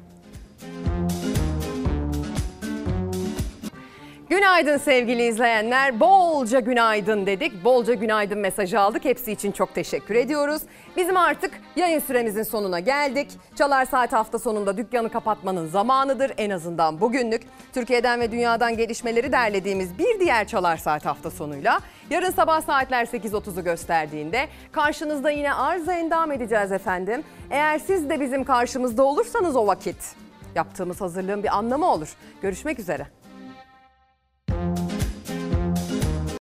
Günaydın sevgili izleyenler. Bolca günaydın dedik. Bolca günaydın mesajı aldık. Hepsi için çok teşekkür ediyoruz. Bizim artık yayın süremizin sonuna geldik. Çalar Saat hafta sonunda dükkanı kapatmanın zamanıdır. En azından bugünlük. Türkiye'den ve dünyadan gelişmeleri derlediğimiz bir diğer Çalar Saat hafta sonuyla yarın sabah saatler 8.30'u gösterdiğinde karşınızda yine arıza endam edeceğiz efendim. Eğer siz de bizim karşımızda olursanız o vakit yaptığımız hazırlığın bir anlamı olur. Görüşmek üzere. thank you